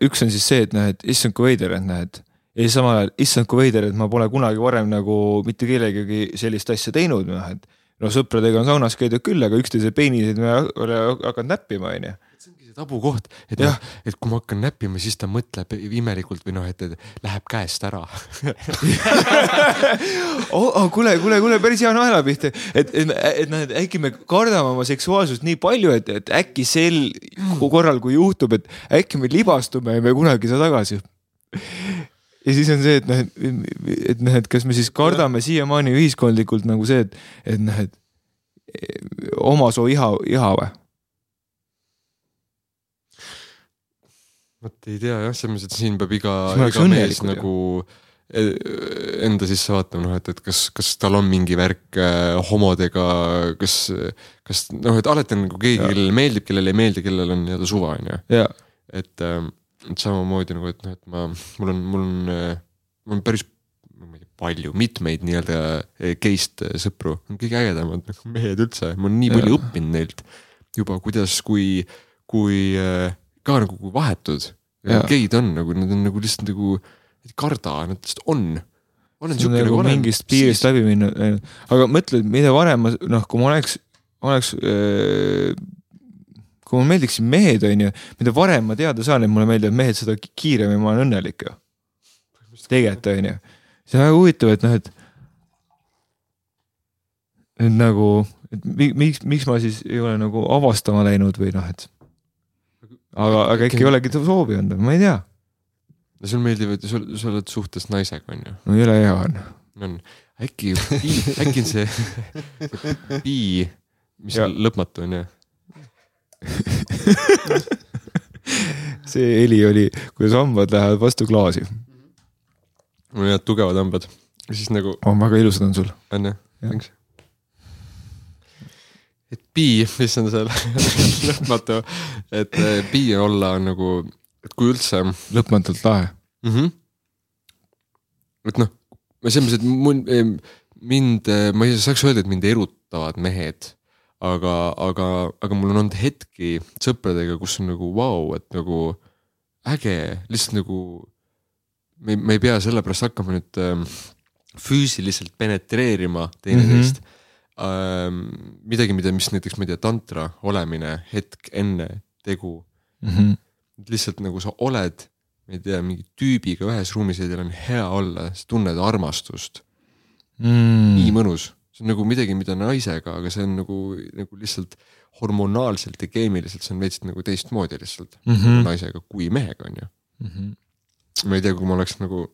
üks on siis see, et noh, et issand kui veider, et näed. ja siis samal ajal, issand kui veider, et ma pole kunagi varem nagu mitte kellegagi sellist asja teinud, noh et. no sõpradega on saunas käidud küll, aga üksteise peeniseid me ei ole hakanud näppima, onju. See ongi see tabukoht, et noh, et kui ma hakkan näppima, siis ta mõtleb imelikult või noh, et, et läheb käest ära. oh, oh, kuule, kuule, kuule, päris hea naelapihta, et, et, et noh, et äkki me kardame oma seksuaalsust nii palju, et, et äkki sel korral, kui juhtub, et äkki me libastume ja me kunagi ei saa tagasi. ja siis on see, et noh, et, et noh, et kas me siis kardame siiamaani ühiskondlikult nagu see, et, et noh, et eh, omasoo iha, iha või? Vot ei tea jah, selles mõttes, et siin peab iga iga mees ju. nagu eh, enda sisse vaatama, noh et, et kas, kas tal on mingi värk äh, homodega, kas, kas noh, et alati on nagu keegi, kellele meeldib, kellele ei meeldi, kellel on nii-öelda suva, on ju. ja, et, et samamoodi nagu, et noh, et ma, mul on, mul on, mul on päris ma ei tea, palju, mitmeid nii-öelda eh, geist sõpru, kõige ägedamad nagu mehed üldse, ma olen nii palju Jaa. õppinud neilt juba, kuidas, kui, kui äh, ka nagu vahetud geid on nagu, nad on nagu lihtsalt nagu, ei karda, nad lihtsalt on. olen on siuke nagu olen, mingist piirist läbi minna, aga mõtle, mida varem ma noh, kui ma oleks, oleks. kui mulle meeldiksid mehed, onju, mida varem ma teada saan, et mulle meeldivad mehed, seda ki- kiiremini ma olen õnnelik ju. tegelikult onju, see on väga huvitav, et noh, et. et nagu, et mi- miks, miks ma siis ei ole nagu avastama läinud või noh, et. aga, aga äkki ei olegi soovi olnud, ma ei tea, no sul meeldivad, sul, sa oled suhtes naisega, on ju no jõle hea on. on, äkki, äkki on see, see pii, mis on lõpmatu on ju. see heli oli, kuidas hambad lähevad vastu klaasi. mul on head tugevad hambad, siis nagu on väga ilusad on sul. on Jah., thanks. et pii, mis on seal lõpmatu, et eh, pii olla on nagu, et kui üldse mm. lõpmatult lahe. -hmm. et noh, selles mõttes, et mul, mind, ma ei saaks öelda, et mind erutavad mehed, aga, aga, aga mul on olnud hetki sõpradega, kus on nagu vau wow,, et nagu äge, lihtsalt nagu me, me ei pea sellepärast hakkama nüüd ähm, füüsiliselt penetreerima teineteist mm. -hmm. Ähm, midagi, mida, mis näiteks, ma ei tea, tantra olemine hetk enne tegu Mhm. lihtsalt nagu sa oled, ma ei tea, mingi tüübiga ühes ruumis ja teil on hea olla, sa tunned armastust mm., nii Mm. mõnus. see on nagu midagi, mida naisega, aga see on nagu, nagu lihtsalt hormonaalselt ja keemiliselt, see on veits nagu teistmoodi lihtsalt mm. -hmm. naisega kui mehega on ju. Mhm. ma ei tea, kui ma oleks nagu,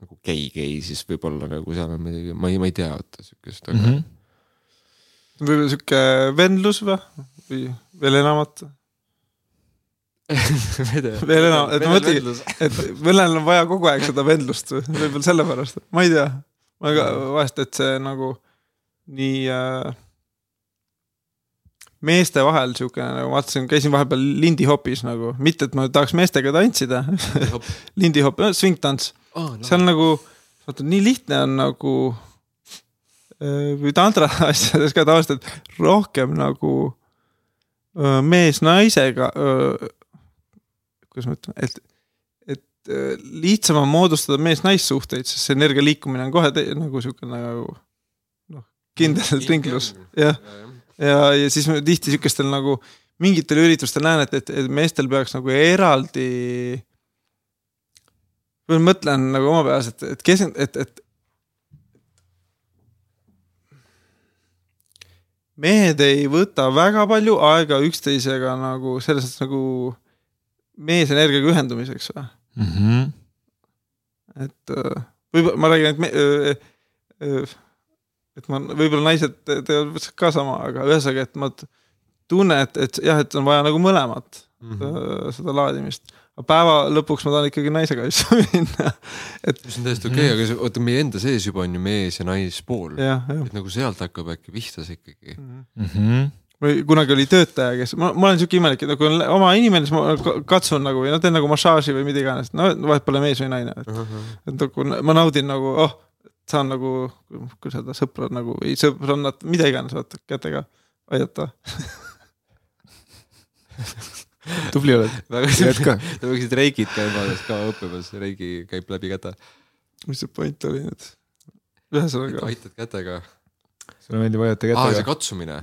nagu gei-gei, siis võib-olla nagu seal on midagi, ma ei, ma ei tea, vaata siukest, aga mm Mhm. -hmm. võib-olla sihuke vendlus või, või veel enamat, veel enam, et ma mõtlengi, et mõnel on vaja kogu aeg seda vendlust, võib-olla sellepärast, ma ei tea. ma ka vahest, et see nagu nii äh, meeste vahel siukene nagu vaatasin, käisin vahepeal lindihopis nagu, mitte et ma tahaks meestega tantsida. lindihopp, svingtants, see on nagu, vaata nii lihtne on nagu. või tantra asjades ka tavaliselt, et rohkem nagu öö, mees-naisega. Kuidas ma ütlen, et, et öö, lihtsam on moodustada mees-naissuhteid, sest see energia liikumine on kohe nagu siukene nagu noh, kindel ringlus, jah ja, ja siis ma tihti sihukestel nagu mingitel üritustel näen, et, et, et meestel peaks nagu eraldi. või mõtlen nagu oma peas, et, et kes, et, et. mehed ei võta väga palju aega üksteisega nagu selles mõttes nagu meesenergiaga ühendumiseks või? mm. -hmm. et äh, võib-olla ma räägin, et me, öö, öö, et ma võib-olla naised te- teevad ka sama, aga ühesõnaga, et ma tunnen, et, et jah, et on vaja nagu mõlemat mm. -hmm. seda laadimist. aga päeva lõpuks ma tahan ikkagi naisega asju minna. et mis on täiesti okei okay,, aga see- oota, meie enda sees juba on ju mees ja naispool. et nagu sealt hakkab äkki pihta see ikkagi. Mm -hmm. Või kunagi oli töötaja, kes, ma, ma olen siuke imelik, et nagu on oma inimene, siis ma ka- katsun nagu või noh, teen nagu massaaži või mida iganes, no vahet pole mees või naine, et et nagu ma naudin nagu, oh, saan nagu, kuidas öelda, sõpra nagu või sõbrannat, mida iganes, vaata kätega aidata. tubli oled, jätka. Te peaksid reigid käima alles ka õppimas, reigi käib läbi käte. mis see point oli nüüd? ühesõnaga, aitad kätega. sulle meeldib aidata aa, see kätega, katsumine,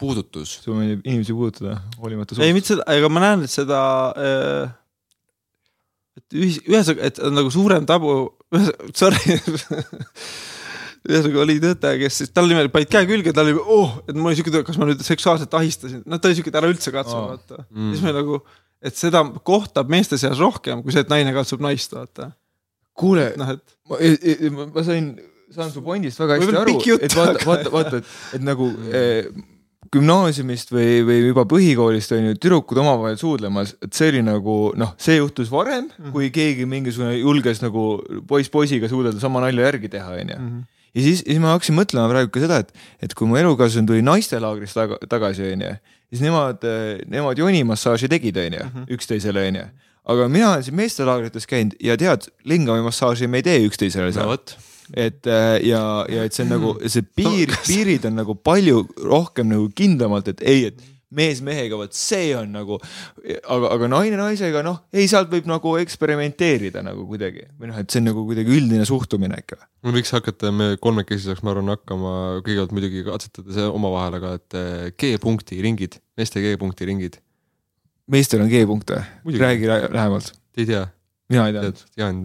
puudutus. sulle meeldib inimesi puudutada, hoolimata ei suust. mitte seda, ega ma näen, et seda äh,. et ühis-, ühesõnaga, et on nagu suurem tabu, sorry. ühesõnaga oli töötaja, kes siis, tal niimoodi panid käe külge, tal oli oh, et mul oli siuke, kas ma nüüd seksuaalselt ahistasin, noh, ta oli siuke, et ära üldse katsu Aa. vaata Mm. siis me nagu, et seda kohtab meeste seas rohkem, kui see, et naine katsub naist, vaata. kuule, noh, et ma, ma, ma sain, saan su pointist väga hästi aru et vaata, aga- vaata, vaata, et, et nagu eh, gümnaasiumist või, või juba põhikoolist on ju tüdrukud omavahel suudlemas, et see oli nagu noh, see juhtus varem, kui keegi mingisugune julges nagu poiss poisiga suudelda sama nalja järgi teha, onju. ja siis, siis ma hakkasin mõtlema praegu ka seda, et, et kui mu elukaaslane tuli naistelaagrist taga, tagasi, onju, siis nemad, nemad jonimassaaži tegid, onju, üksteisele, onju. aga mina olen siin meestelaagrites käinud ja tead, lingamimassaaži me ei tee üksteisele seal no. Et äh, ja, ja et see on nagu see piir, piirid on nagu palju rohkem nagu kindlamalt, et ei, et mees mehega, vot see on nagu, aga, aga naine naisega, noh, ei, sealt võib nagu eksperimenteerida nagu kuidagi või noh, et see on nagu kuidagi üldine suhtumine ikka. me võiks hakata, me kolmekesi saaks, ma arvan, hakkama kõigepealt muidugi katsetada see omavahel, aga et eh, G-punkti ringid, meeste G-punkti ringid, meestel on G-punkt või? Muidugi. räägi lä- lähemalt, ei tea, mina ei tea. tead, Jaan.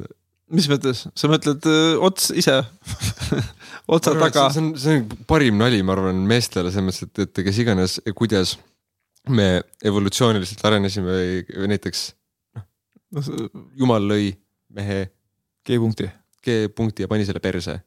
Mis mõttes, sa mõtled öö, ots ise, otsa taga. see on, see on parim nali, ma arvan, meestele selles mõttes, et, et kes iganes, kuidas me evolutsiooniliselt arenesime või, või näiteks jumal lõi mehe G-punkti. G-punkti ja pani selle perse.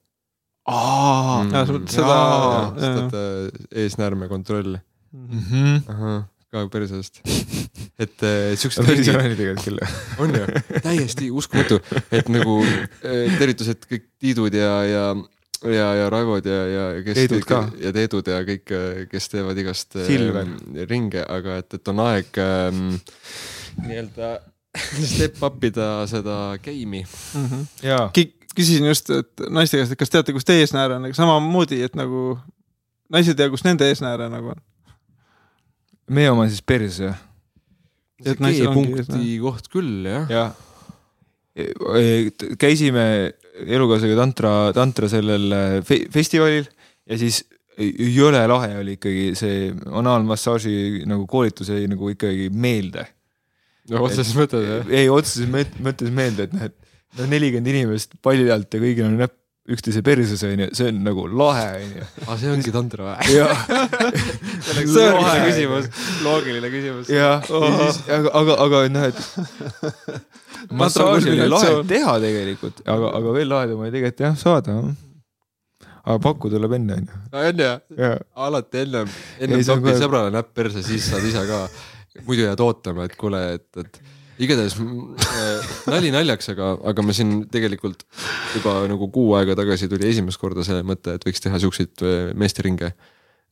aa Mm. Sa mõtled seda- et eesnäärme kontroll, -hmm. Ka persest. et äh, siuksed päris ringid hea nali tegelikult küll. on ju, täiesti uskumatu, et nagu äh, tervitused kõik Tiidud ja, ja ja, ja Raivod ja, ja kes Teedud ka. ja Teedud ja kõik, kes teevad igast äh, Silver. ringe, aga et, et on aeg ähm, nii-öelda step up ida seda game'i. jaa. küsisin just, et naiste käest, et kas teate, kus teie eesnäär on, aga samamoodi, et nagu naised ei tea, kus nende eesnääre nagu on. Meie oma siis pers jah. Ongi G-punkti koht küll jah. jah. käisime elukaaslasega tantra, tantra sellel äh, fe festivalil ja siis jõle lahe oli ikkagi see anaalmassaaži nagu koolitus jäi nagu ikkagi meelde. no otseses mõttes jah. ei, otseses mõt- mõttes meelde, et noh, et noh, nelikümmend inimest palli alt ja kõigil on näpp üksteise perses onju, see on nagu lahe onju. aga see ongi tantra või? jah, See ongi see küsimus, loogiline küsimus. jah, aga, aga, aga noh, et massaaži oli lahe teha tegelikult, aga, aga veel lahedam oli tegelikult jah saada. aga pakku tuleb enne onju, on ju, jaa. alati ennem, ennem on topid sõbrale näpp perse, siis saad ise ka. muidu jääd ootama, et kuule, et, et igatahes äh, nali naljaks, aga, aga me siin tegelikult juba nagu kuu aega tagasi tuli esimest korda see mõte, et võiks teha siukseid äh, meesteringe.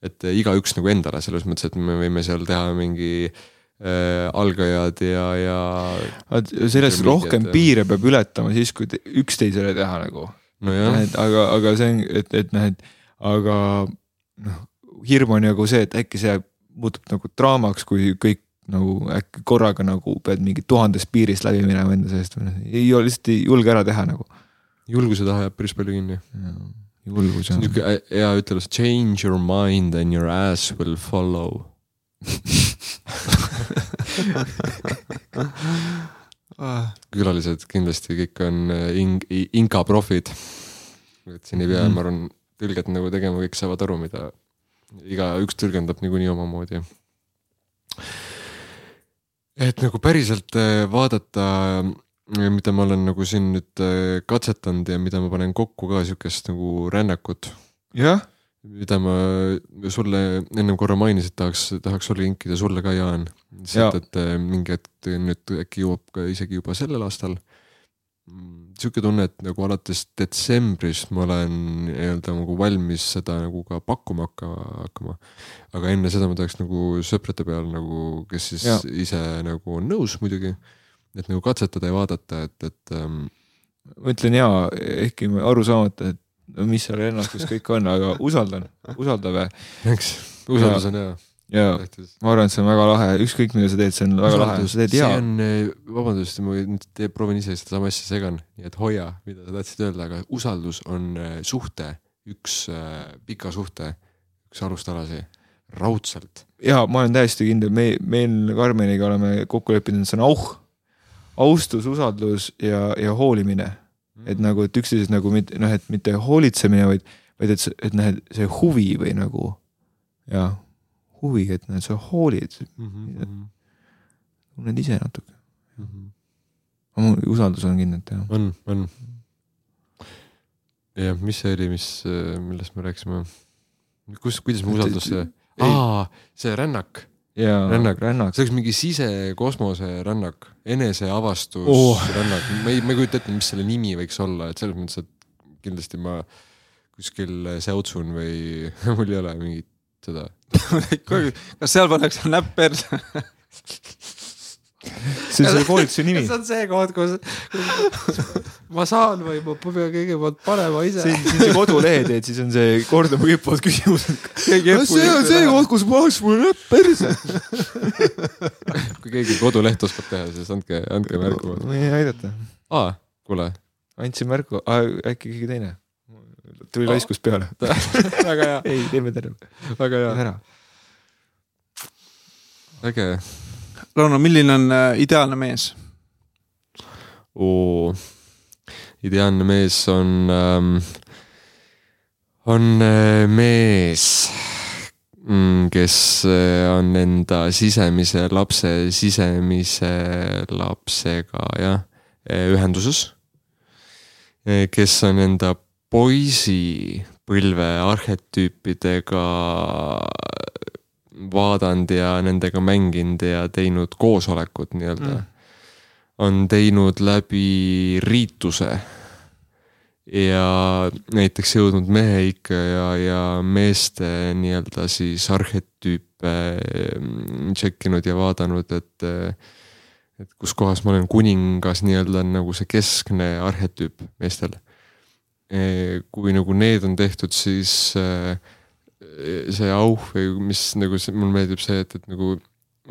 et igaüks nagu endale selles mõttes, et me võime seal teha mingi äh, algajad ja, ja sellest rohkem jah. piire peab ületama siis, kui te- üksteisele teha nagu. et aga, aga see on, et, et noh, et aga noh, hirm on nagu see, et äkki see muutub nagu draamaks, kui kõik nagu äkki korraga nagu pead mingi tuhandest piirist läbi minema enda seest või noh, ei ole lihtsalt ei julge ära teha nagu. julguse taha jääb päris palju kinni. julgus on on. niuke hea ütelus, change your mind and your ass will follow. külalised kindlasti kõik on äh, ing-, inka profid. et siin ei pea, Mhm. ma arvan, tõlget nagu tegema, kõik saavad aru, mida igaüks tõlgendab niikuinii omamoodi. Et nagu päriselt äh, vaadata, mida ma olen nagu siin nüüd äh, katsetanud ja mida ma panen kokku ka siukest nagu rännakut jah, mida ma sulle ennem korra mainisin, tahaks, tahaks sulle kinkida sulle ka, Jaan. Jaa. lihtsalt, et äh, mingi hetk nüüd äkki jõuab ka isegi juba sellel aastal. Sihuke tunne, et nagu alates detsembrist ma olen nii-öelda nagu valmis seda nagu ka pakkuma hakka, hakkama. aga enne seda ma tahaks nagu sõprade peal nagu, kes siis ja. ise nagu on nõus muidugi. et nagu katsetada ja vaadata, et, et ähm, ma ütlen jaa, ehkki aru saamata, et mis seal ennastus kõik on, aga usaldan, usaldame eks usaldus on hea, ja tähtis. ma arvan, et see on väga lahe, ükskõik mida sa teed, see on väga lahe, sa teed see hea. on, vabandust, ma nüüd te- proovin ise sedasama asja segan, nii et hoia, mida sa tahtsid öelda, aga usaldus on äh, suhte. Üks äh, pika suhte. Üks alustalasi, raudselt. ja ma olen täiesti kindel, me, meil Karmeniga oleme kokku leppinud, see on auh, austus, usaldus ja, ja hoolimine. et nagu, et üksteisest nagu mitte noh, et mitte hoolitsemine, vaid, vaid et, et noh, et see huvi või nagu ja huvi, et et sa hoolid, Mhm, tunned ise natuke. mul usaldus on kindlalt jah. on, on. jah, mis see oli, mis, millest me rääkisime? kus, kuidas me usaldusse, aa, see rännak, ja Rännak. rännak. see oleks mingi sisekosmose rännak, eneseavastus oh. rännak, ma ei, ma ei kujuta ette, mis selle nimi võiks olla, et selles mõttes, et kindlasti ma kuskil säutsun või mul ei ole mingit seda. kas seal pannakse näpp perse? see on selle koolituse nimi. see on see koht, kus ma saan või ma pean kõigepealt panema ise. siin, siin see kodulehe teed, siis on see kordama hüppavad küsimused. keegi see on see koht, kus paneks mulle näpp perse. kui keegi koduleht oskab teha, siis andke, andke märku. võin aidata. aa, kuule, andsin märku, äkki keegi teine. Tuli laiskus peale. väga hea, ei, teeme terve. väga hea. äge. Rauno, milline on äh, ideaalne mees? oo, ideaalne mees on ähm,, on äh, mees, kes äh, on enda sisemise lapse sisemise lapsega jah, ühenduses. kes on enda poisi põlve arhetüüpidega vaadanud ja nendega mänginud ja teinud koosolekut nii-öelda mm.. on teinud läbi riituse ja näiteks jõudnud mehe ikka ja, ja meeste nii-öelda siis arhetüüpe mm, tšekkinud ja vaadanud, et et kus kohas ma olen kuningas nii-öelda on nagu see keskne arhetüüp meestel. Kui nagu need on tehtud, siis äh, see auh või mis nagu see, mulle meeldib see, et, et nagu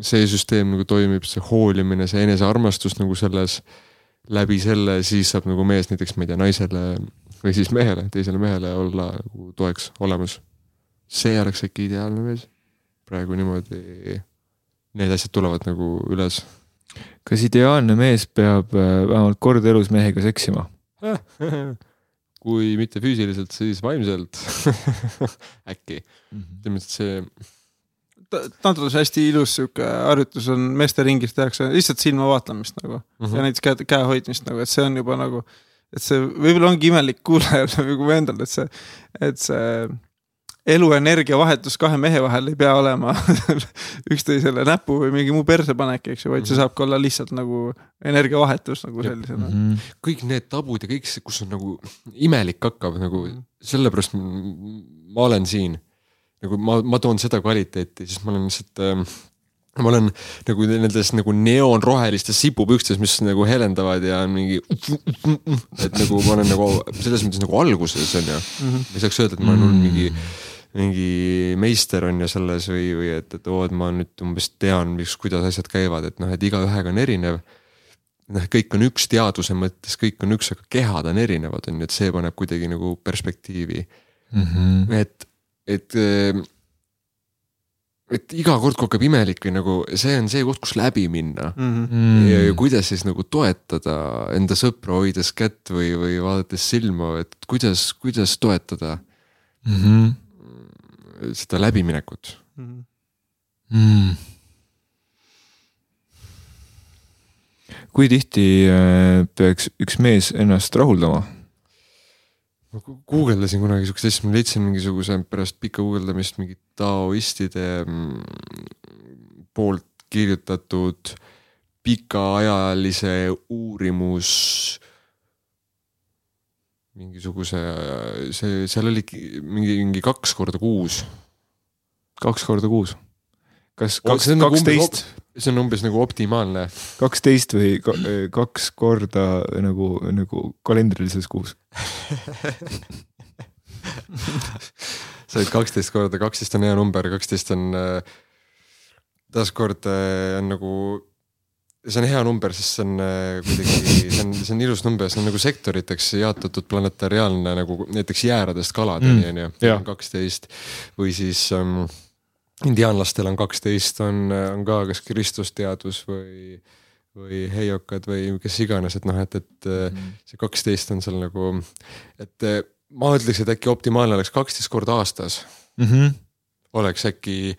see süsteem nagu toimib, see hoolimine, see enesearmastus nagu selles, läbi selle siis saab nagu mees näiteks, ma ei tea, naisele või siis mehele, teisele mehele olla nagu toeks olemas. see oleks äkki ideaalne mees. praegu niimoodi need asjad tulevad nagu üles. kas ideaalne mees peab äh, vähemalt kord elus mehega seksima? kui mitte füüsiliselt, siis vaimselt. Äkki, selles mõttes, et see tantrudes hästi ilus sihuke harjutus on meesteringis tehakse lihtsalt silma vaatlemist nagu. Mm ja näiteks käe, käe hoidmist nagu, et see on juba nagu, et see võib-olla ongi imelik kuulajale või kui endal, et see, et see eluenergia vahetus kahe mehe vahel ei pea olema üksteisele näpu või mingi muu perse panek, eks ju, vaid see saabki olla lihtsalt nagu energiavahetus nagu sellisena. -hmm. kõik need tabud ja kõik see, kus on nagu imelik hakkab nagu sellepärast m- ma olen siin. nagu ma, ma toon seda kvaliteeti, siis ma olen lihtsalt äh, ma olen nagu nendes nagu neoonrohelistes sipupükstes, mis nagu helendavad ja on mingi. et nagu ma olen nagu selles mõttes nagu alguses on ju, ei saaks öelda, et ma olen olnud mingi, mingi meister on ju selles või, või et, et oo, et ma nüüd umbes tean, mis, kuidas asjad käivad, et noh, et igaühega on erinev noh, kõik on üks teaduse mõttes, kõik on üks, aga kehad on erinevad, on ju, et see paneb kuidagi nagu perspektiivi mm. -hmm. et, et, et iga kord, kui hakkab imelik või nagu see on see koht, kus läbi minna mm.. ja, ja kuidas siis nagu toetada enda sõpra, hoides kätt või, või vaadates silma, et kuidas, kuidas toetada Mm -hmm. Seda läbiminekut. mm.. kui tihti äh, peaks üks mees ennast rahuldama? ma gu- guugeldasin kunagi siukest asja, ma leidsin mingisuguse pärast pikka guugeldamist mingi taoistide mm, poolt kirjutatud pikaajalise uurimus mingisuguse, see, seal oli mingi, mingi kaks korda kuus. kaks korda kuus. kas kaks see on, nagu kaksteist, see on umbes nagu optimaalne. kaksteist või ka, kaks korda nagu, nagu kalendrilises kuus? sa olid kaksteist korda, kaksteist on hea number, kaksteist on äh, taaskord äh, on nagu, see on hea number, sest see on äh, kuidagi, see on, see on ilus number, see on nagu sektoriteks jaotatud planetariaalne nagu näiteks jääradest kaladeni Mm, on ju kaksteist või siis ähm, indiaanlastel on kaksteist, on, on ka kas kristlusteadus või või heiokad või kes iganes, et noh, et, et mm. see kaksteist on seal nagu, et ma ütleks, et äkki optimaalne oleks kaksteist korda aastas mm. -hmm. oleks äkki,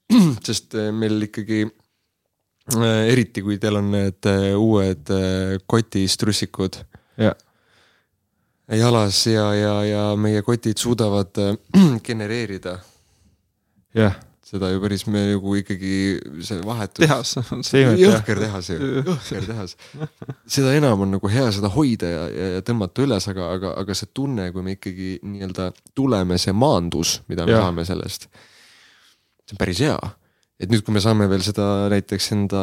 sest meil ikkagi eriti kui teil on need eh, uued eh, kotistrussikud ja, jalas ja, ja, ja meie kotid suudavad genereerida jah, seda ju päris me nagu ikkagi see vahetus. tehas. jõhker tehas ju, jõhker tehas. seda enam on nagu hea seda hoida ja, ja, ja tõmmata üles, aga, aga, aga see tunne, kui me ikkagi nii-öelda tuleme, see maandus, mida me saame sellest. see on päris hea, et nüüd, kui me saame veel seda näiteks enda,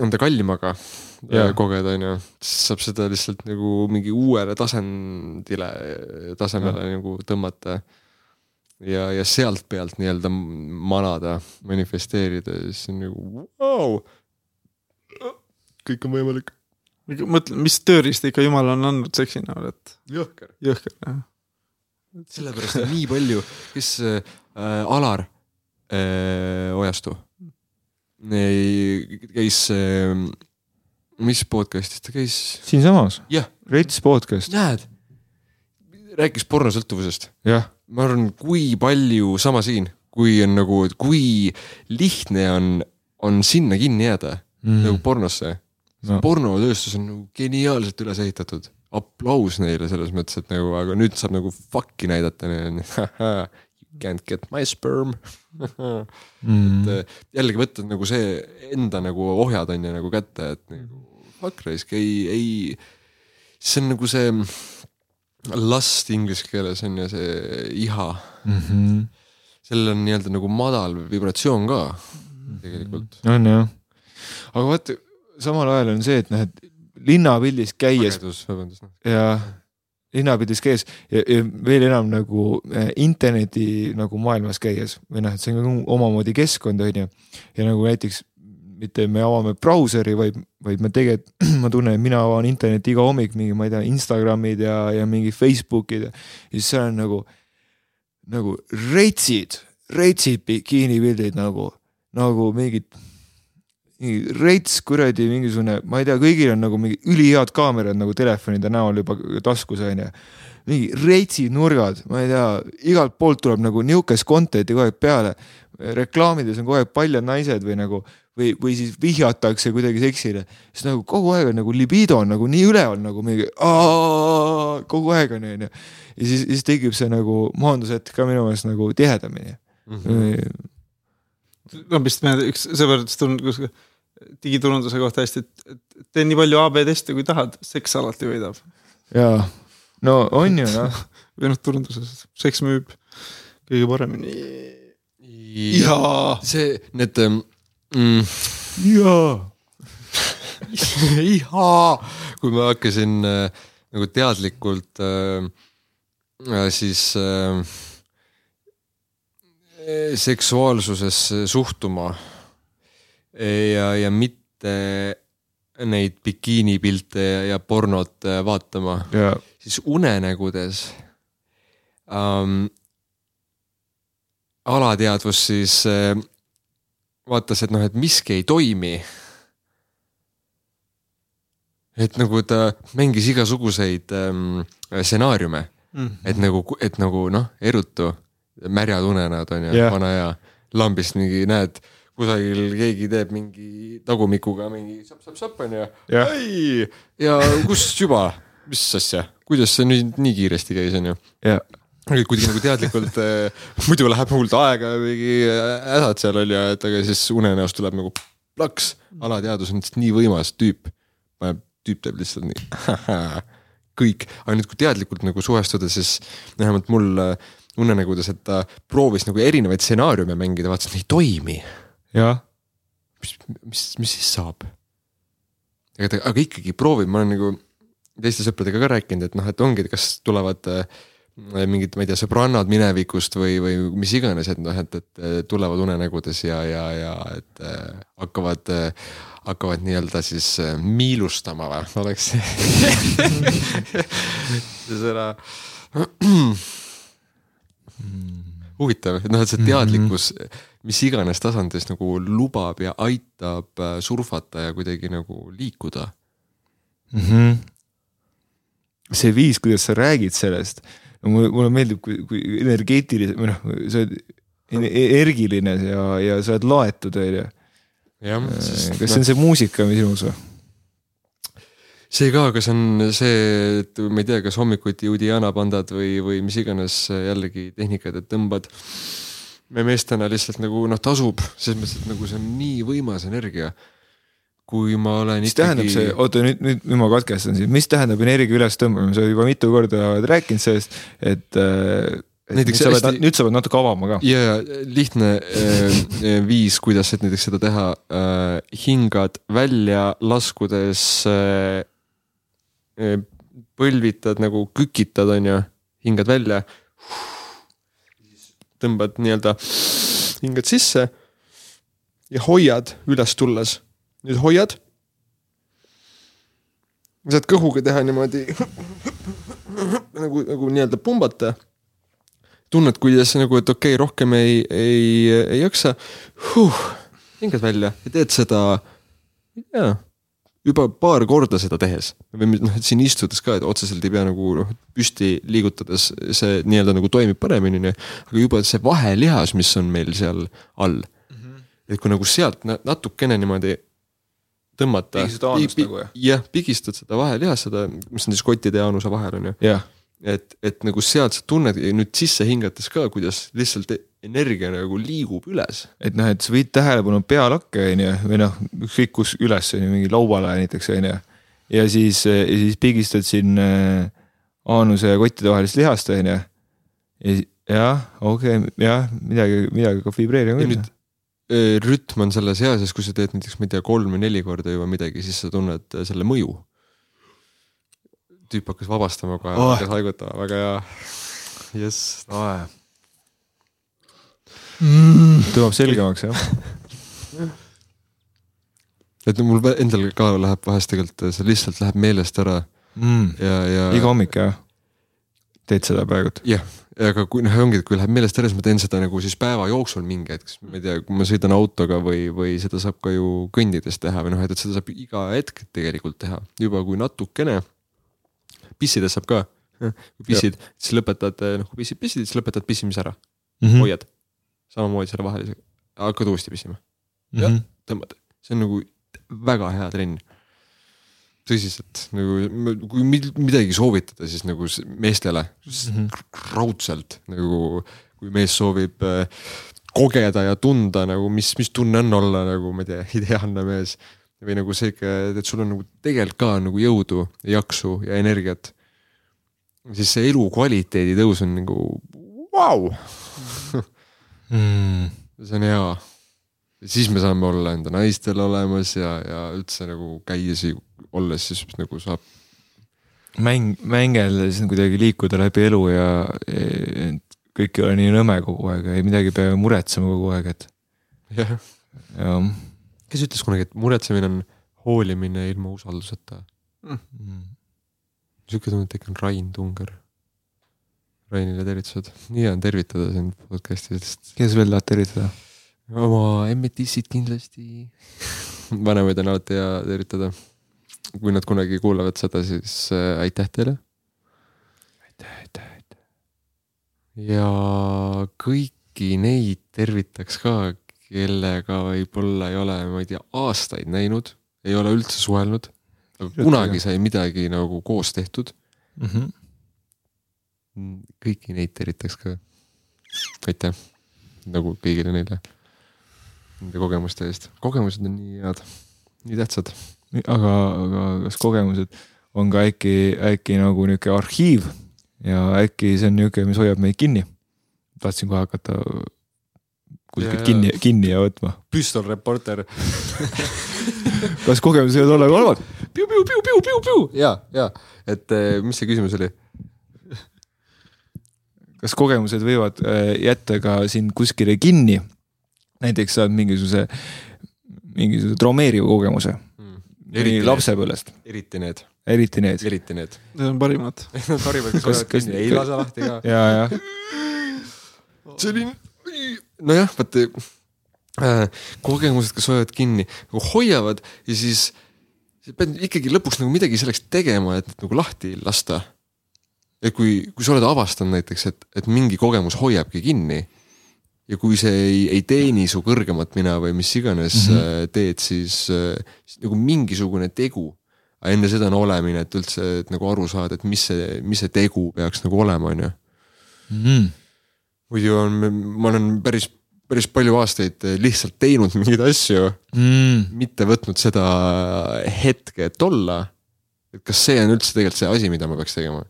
enda kallimaga Jah. äh, kogeda, onju, siis saab seda lihtsalt nagu mingi uuele tasandile, tasemele nagu tõmmata ja, ja sealt pealt nii-öelda manada, manifesteerida ja siis on nagu vau. kõik on võimalik. mõtle, mis tööriista ikka jumal on andnud seksi näol, et jõhker. jõhker jah. sellepärast on nii palju, kes äh, Alar Ojastu ei, käis äh,, mis podcast'is ta käis? siinsamas, jah, Rets podcast, näed, rääkis pornosõltuvusest ma arvan, kui palju sama siin, kui on nagu, kui lihtne on, on sinna kinni jääda mm. nagu pornosse No. no.. pornotööstus on nagu geniaalselt üles ehitatud, aplaus neile selles mõttes, et nagu, aga nüüd saab nagu fuck'i näidata. You can't get my sperm mm. et jällegi võtta nagu see enda nagu ohjad on ju nagu kätte, et nagu fuck raisk, ei, ei. see on nagu see lust inglise keeles on ju see iha, Mm -hmm. sellel on nii-öelda nagu madal vibratsioon ka tegelikult. on jah, aga vaata, samal ajal on see, et noh, et linnapildis käies ja linnapildis käies ja, ja veel enam nagu äh, interneti nagu maailmas käies või noh, et see on ka omamoodi keskkond on ju. ja nagu näiteks mitte me avame brauseri, vaid, vaid me tegelikult, ma tunnen, et mina avan interneti iga hommik mingi, ma ei tea, Instagramid ja, ja mingi Facebookid ja siis seal on nagu, nagu retsid, retsid bikiinipildid nagu, nagu mingid mingi rets kuradi mingisugune, ma ei tea, kõigil on nagu mingi ülihead kaamerad nagu telefonide näol juba taskus onju. mingi retsid nurgad, ma ei tea, igalt poolt tuleb nagu nihukest content'i kogu aeg peale. reklaamides on kogu aeg paljad naised või nagu või, või siis vihjatakse kuidagi seksile, siis nagu kogu aeg on nagu libido on nagu nii üleval nagu mingi kogu aeg on onju. ja siis, siis tekib see nagu maandushetk ka minu meelest nagu tihedamini mm. no vist me üks sõbradest on kuskil digiturunduse kohta hästi, et tee nii palju AB teste kui tahad, seks alati võidab. jaa, no on ju noh, või noh, turunduses, seks müüb kõige paremini. ja jaa. see, need mm,, jaa. ihaa, kui ma hakkasin äh, nagu teadlikult äh, äh, siis äh, seksuaalsusesse suhtuma ja, ja mitte neid bikiinipilte ja, ja pornot äh, vaatama, ja siis unenägudes ähm, alateadvus siis äh, vaatas, et noh, et miski ei toimi. et nagu ta mängis igasuguseid ähm, stsenaariume, et nagu, et nagu noh, erutu, märjad unenäod on ju yeah., vana hea, lambist mingi näed, kusagil keegi teeb mingi tagumikuga mingi sapp-sapp-sapp on ju Jah. ei, ja kus juba, mis asja, kuidas see nüüd nii kiiresti käis, on ju ja kuidagi nagu teadlikult äh, muidu läheb hullult aega ja mingi hädad seal on ju, et aga siis unenäos tuleb nagu plaks, alateadvus on lihtsalt nii võimas tüüp. tüüp teeb lihtsalt nii. Kõik, aga nüüd, kui teadlikult nagu suhestuda, siis vähemalt mul äh, unenägudes, et ta proovis nagu erinevaid stsenaariume mängida, vaatas, et ei toimi. jah, mis, mis, mis siis saab? aga aga ikkagi proovib, ma olen nagu teiste sõpradega ka rääkinud, et noh, et ongi, et kas tulevad äh, mingid, ma ei tea, sõbrannad minevikust või, või mis iganes, et noh, et, et äh, tulevad unenägudes ja, ja, ja et äh, hakkavad äh,, hakkavad nii-öelda siis äh, miilustama või, oleks see sõna. Huvitav, et noh, et see teadlikkus mis iganes tasandis nagu lubab ja aitab äh, surfata ja kuidagi nagu liikuda. mm. -hmm. see viis, kuidas sa räägid sellest, no mulle, mulle meeldib, kui, kui energeetiline või noh, sa oled en- energiline ja, ja sa oled laetud, onju. jah, kas see on see muusika, mis ilus või? see ka, aga see on see, et ma ei tea, kas hommikuti Udiana pandad või, või mis iganes jällegi tehnikad, et tõmbad. Me meestena lihtsalt nagu noh, tasub selles mõttes, et nagu see on nii võimas energia. kui ma olen mis tähendab see, oota nüüd, nüüd, nüüd ma katkestan sind, mis tähendab energia ülestõmbamine, sa juba mitu korda oled rääkinud sellest, et. Näiteks nüüd sa pead nüüd sa pead natuke avama ka. ja, ja lihtne äh, viis, kuidas et näiteks seda teha äh,, hingad välja, laskudes äh, äh, põlvitad nagu kükitad, on ju, hingad välja. Tõmbad nii-öelda, hingad sisse ja hoiad üles tulles. nüüd hoiad. saad kõhuga teha niimoodi nagu, nagu nii-öelda pumbata tunned, kuidas nagu, et okei okay,, rohkem ei, ei, ei jaksa huh,. hingad välja ja teed seda, jaa, juba paar korda seda tehes või noh, et siin istudes ka, et otseselt ei pea nagu noh, püsti liigutades see nii-öelda nagu toimib paremini, onju. aga juba see vahelihas, mis on meil seal all mm. -hmm. et kui nagu sealt na- natukene niimoodi tõmmata. Pigistad aanust nagu, jah? jah, pigistad seda vahelihast, seda, mis on siis kottide ja anuse vahel on ju jah, et, et nagu sealt sa tunned nüüd sisse hingates ka, kuidas lihtsalt energia nagu liigub üles. et noh, et sa viid tähelepanu pealakke, onju, või noh, ükskõik kus üles, onju, mingi lauale näiteks, onju. ja siis, ja siis pigistad siin äh, aanuse ja kottide vahelist lihast, onju. ja si- jah, okei okay,, jah, midagi, midagi hakkab vibreerima ja küll nüüd. öö, rütm on selles eas, kui sa teed näiteks, ma ei tea, kolm või neli korda juba midagi, siis sa tunned äh, selle mõju. tüüp hakkas vabastama kohe Oh. oh., hakkas haigutama, väga hea. jess, tõmbab selgemaks jah. et mul endal ka läheb vahest tegelikult, see lihtsalt läheb meelest ära Mm. ja, ja. iga hommik jah? teed seda praegult? jah, aga kui noh, ongi, et kui läheb meelest ära, siis ma teen seda nagu siis päeva jooksul mingi hetk, siis ma ei tea, kui ma sõidan autoga või, või seda saab ka ju kõndides teha või noh, et, et seda saab iga hetk tegelikult teha, juba kui natukene. pissides saab ka, kui pissid, siis lõpetad, noh kui pissid, pissid, siis lõpetad pissimise ära mm, -hmm. hoiad. Samamoodi selle vahelise, hakkad uuesti pissima, jah. -hmm. tõmbad, see on nagu väga hea trenn. tõsiselt nagu, kui mid- midagi soovitada, siis nagu meestele Mhm. raudselt nagu, kui mees soovib äh, kogeda ja tunda nagu, mis, mis tunne on olla nagu ma ei tea, ideaalne mees. või nagu see, et sul on nagu tegelikult ka nagu jõudu ja jaksu ja energiat. siis see elukvaliteedi tõus on nagu vau wow.. mm.. see on hea. siis me saame olla enda naistel olemas ja, ja üldse nagu käia siin olles siis nagu saab. mäng, mängeldes kuidagi liikuda läbi elu ja e, kõik ei ole nii nõme kogu aeg, ei midagi pea muretsema kogu aeg, et jah, jah kes ütles kunagi, et muretsemine on hoolimine ilma usalduseta. mm.. sihuke tunne, et äkki on Rain Tunger. Rainile tervitused, nii hea on tervitada sind podcast'idest. kes veel tahad tervitada? oma emmetissid kindlasti. vanemaid on alati hea tervitada. kui nad kunagi kuulavad seda, siis äh, aitäh teile. aitäh, aitäh, aitäh. ja kõiki neid tervitaks ka, kellega võib-olla ei ole, ma ei tea, aastaid näinud, ei ole üldse suhelnud. kunagi sai midagi nagu koos tehtud. Mm -hmm. Kõiki neid tervitaks ka. aitäh, nagu kõigile neile. Nende kogemuste eest, kogemused on nii head, nii tähtsad. aga, aga kas kogemused on ka äkki, äkki nagu nihuke arhiiv ja äkki see on nihuke, mis hoiab meid kinni. tahtsin kohe hakata kuskilt kinni, kinni ja võtma. püstolreporter. kas kogemused võivad olla ka halvad? ja, ja, et eh, mis see küsimus oli? Kas kogemused võivad äh, jätta ka sind kuskile kinni? näiteks saad mingisuguse, mingisuguse traumeeriva kogemuse eriti nii lapsepõlvest, eriti need, eriti need. eriti need. Need on parimad. Nad parimad, kes hoiavad kinni, ei lase lahti ka. ja, ja see oli, nojah, vaata äh, kogemused, kes hoiavad kinni, nagu hoiavad ja siis sa pead ikkagi lõpuks nagu midagi selleks tegema, et nagu lahti lasta. Et kui, kui sa oled avastanud näiteks, et, et mingi kogemus hoiabki kinni ja kui see ei, ei teeni su kõrgemat mina või mis iganes mm -hmm. teed, siis, äh, siis nagu mingisugune tegu. aga enne seda on olemine, et üldse et nagu aru saada, et mis see, mis see tegu peaks nagu olema, on ju mm.. muidu on, ma olen päris, päris palju aastaid lihtsalt teinud mingeid asju, Mm. mitte võtnud seda hetke, et olla. et kas see on üldse tegelikult see asi, mida ma peaks tegema?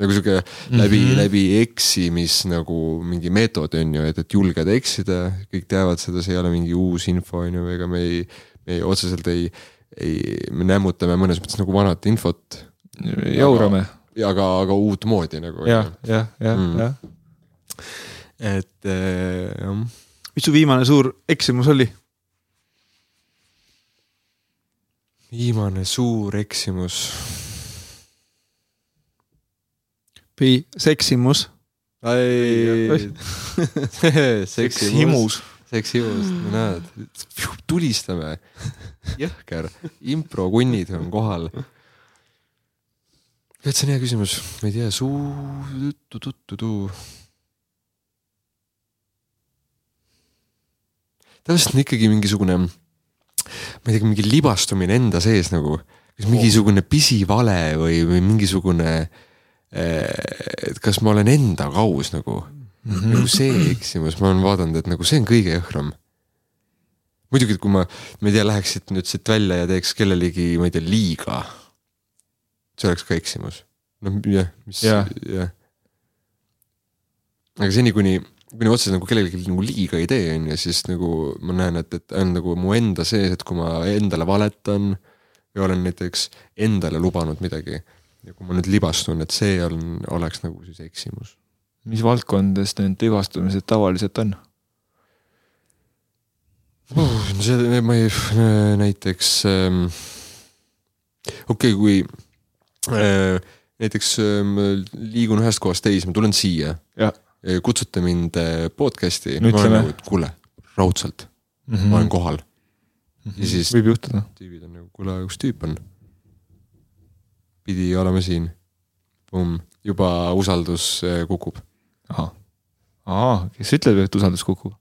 Nagu sihuke läbi mm, -hmm. läbi eksimis nagu mingi meetod on ju, et, et julgeda eksida, kõik teavad seda, see ei ole mingi uus info on ju, ega me ei, me ei otseselt ei, ei, me nämmutame mõnes mõttes nagu vanat infot, jaurame aga, aga uutmoodi nagu. jah, jah, jah, Mm. jah. et äh, jah mis su viimane suur eksimus oli? viimane suur eksimus. Või seksimus? seksimus, seksimus, näed, tulistame. jõhker, improkunnid on kohal. on hea küsimus, ma ei tea, suu, tavaliselt on ikkagi mingisugune, ma ei tea, mingi libastumine enda sees nagu, kas mingisugune pisivale või, või mingisugune et kas ma olen endaga aus nagu mm, -hmm. nagu see eksimus, ma olen vaadanud, et nagu see on kõige jõhkram. muidugi, et kui ma, ma ei tea, läheks siit nüüd siit välja ja teeks kellelegi, ma ei tea, liiga. see oleks ka eksimus. noh, jah, mis Jah. aga seni, kuni, kuni otseselt nagu kellelegi nagu liiga ei tee, on ju, siis nagu ma näen, et, et on nagu mu enda sees, et kui ma endale valetan või olen näiteks endale lubanud midagi ja kui ma nüüd libastun, et see on, oleks nagu siis eksimus. mis valdkondades need vigastumised tavaliselt on? no see, ma ei, näiteks ähm, okei okay,, kui äh, näiteks ähm, liigun ühest kohast teise, ma tulen siia kutsute mind äh, podcast'i. No ütleme. nagu, kuule, raudselt mm, -hmm. ma olen kohal. ja siis võib juhtuda. tüübid on nagu, kuule, kus tüüp on? Pidi olema siin. Juba usaldus äh, kukub. ahah, kes ütleb, et usaldus kukub?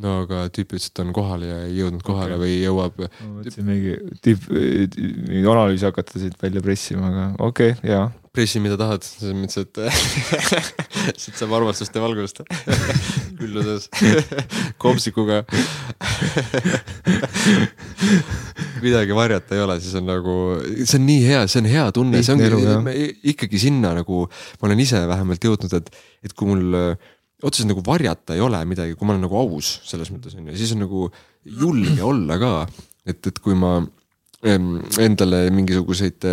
No aga tüüp ütles, et on kohal ja ei jõudnud kohale okay. või jõuab ma mõtlesin mingi tipp, mingi analüüsi hakata siit välja pressima, aga okei okay,, jaa. pressi, mida tahad, selles mõttes, et siit saab armastust ja valgust külluses kopsikuga. midagi varjata ei ole, siis on nagu, see on nii hea, see on hea tunne, see ongi me ikkagi sinna nagu, ma olen ise vähemalt jõudnud, et, et kui mul otseselt nagu varjata ei ole midagi, kui ma olen nagu aus selles mõttes on ju, siis on nagu julge olla ka. et, et kui ma endale mingisuguseid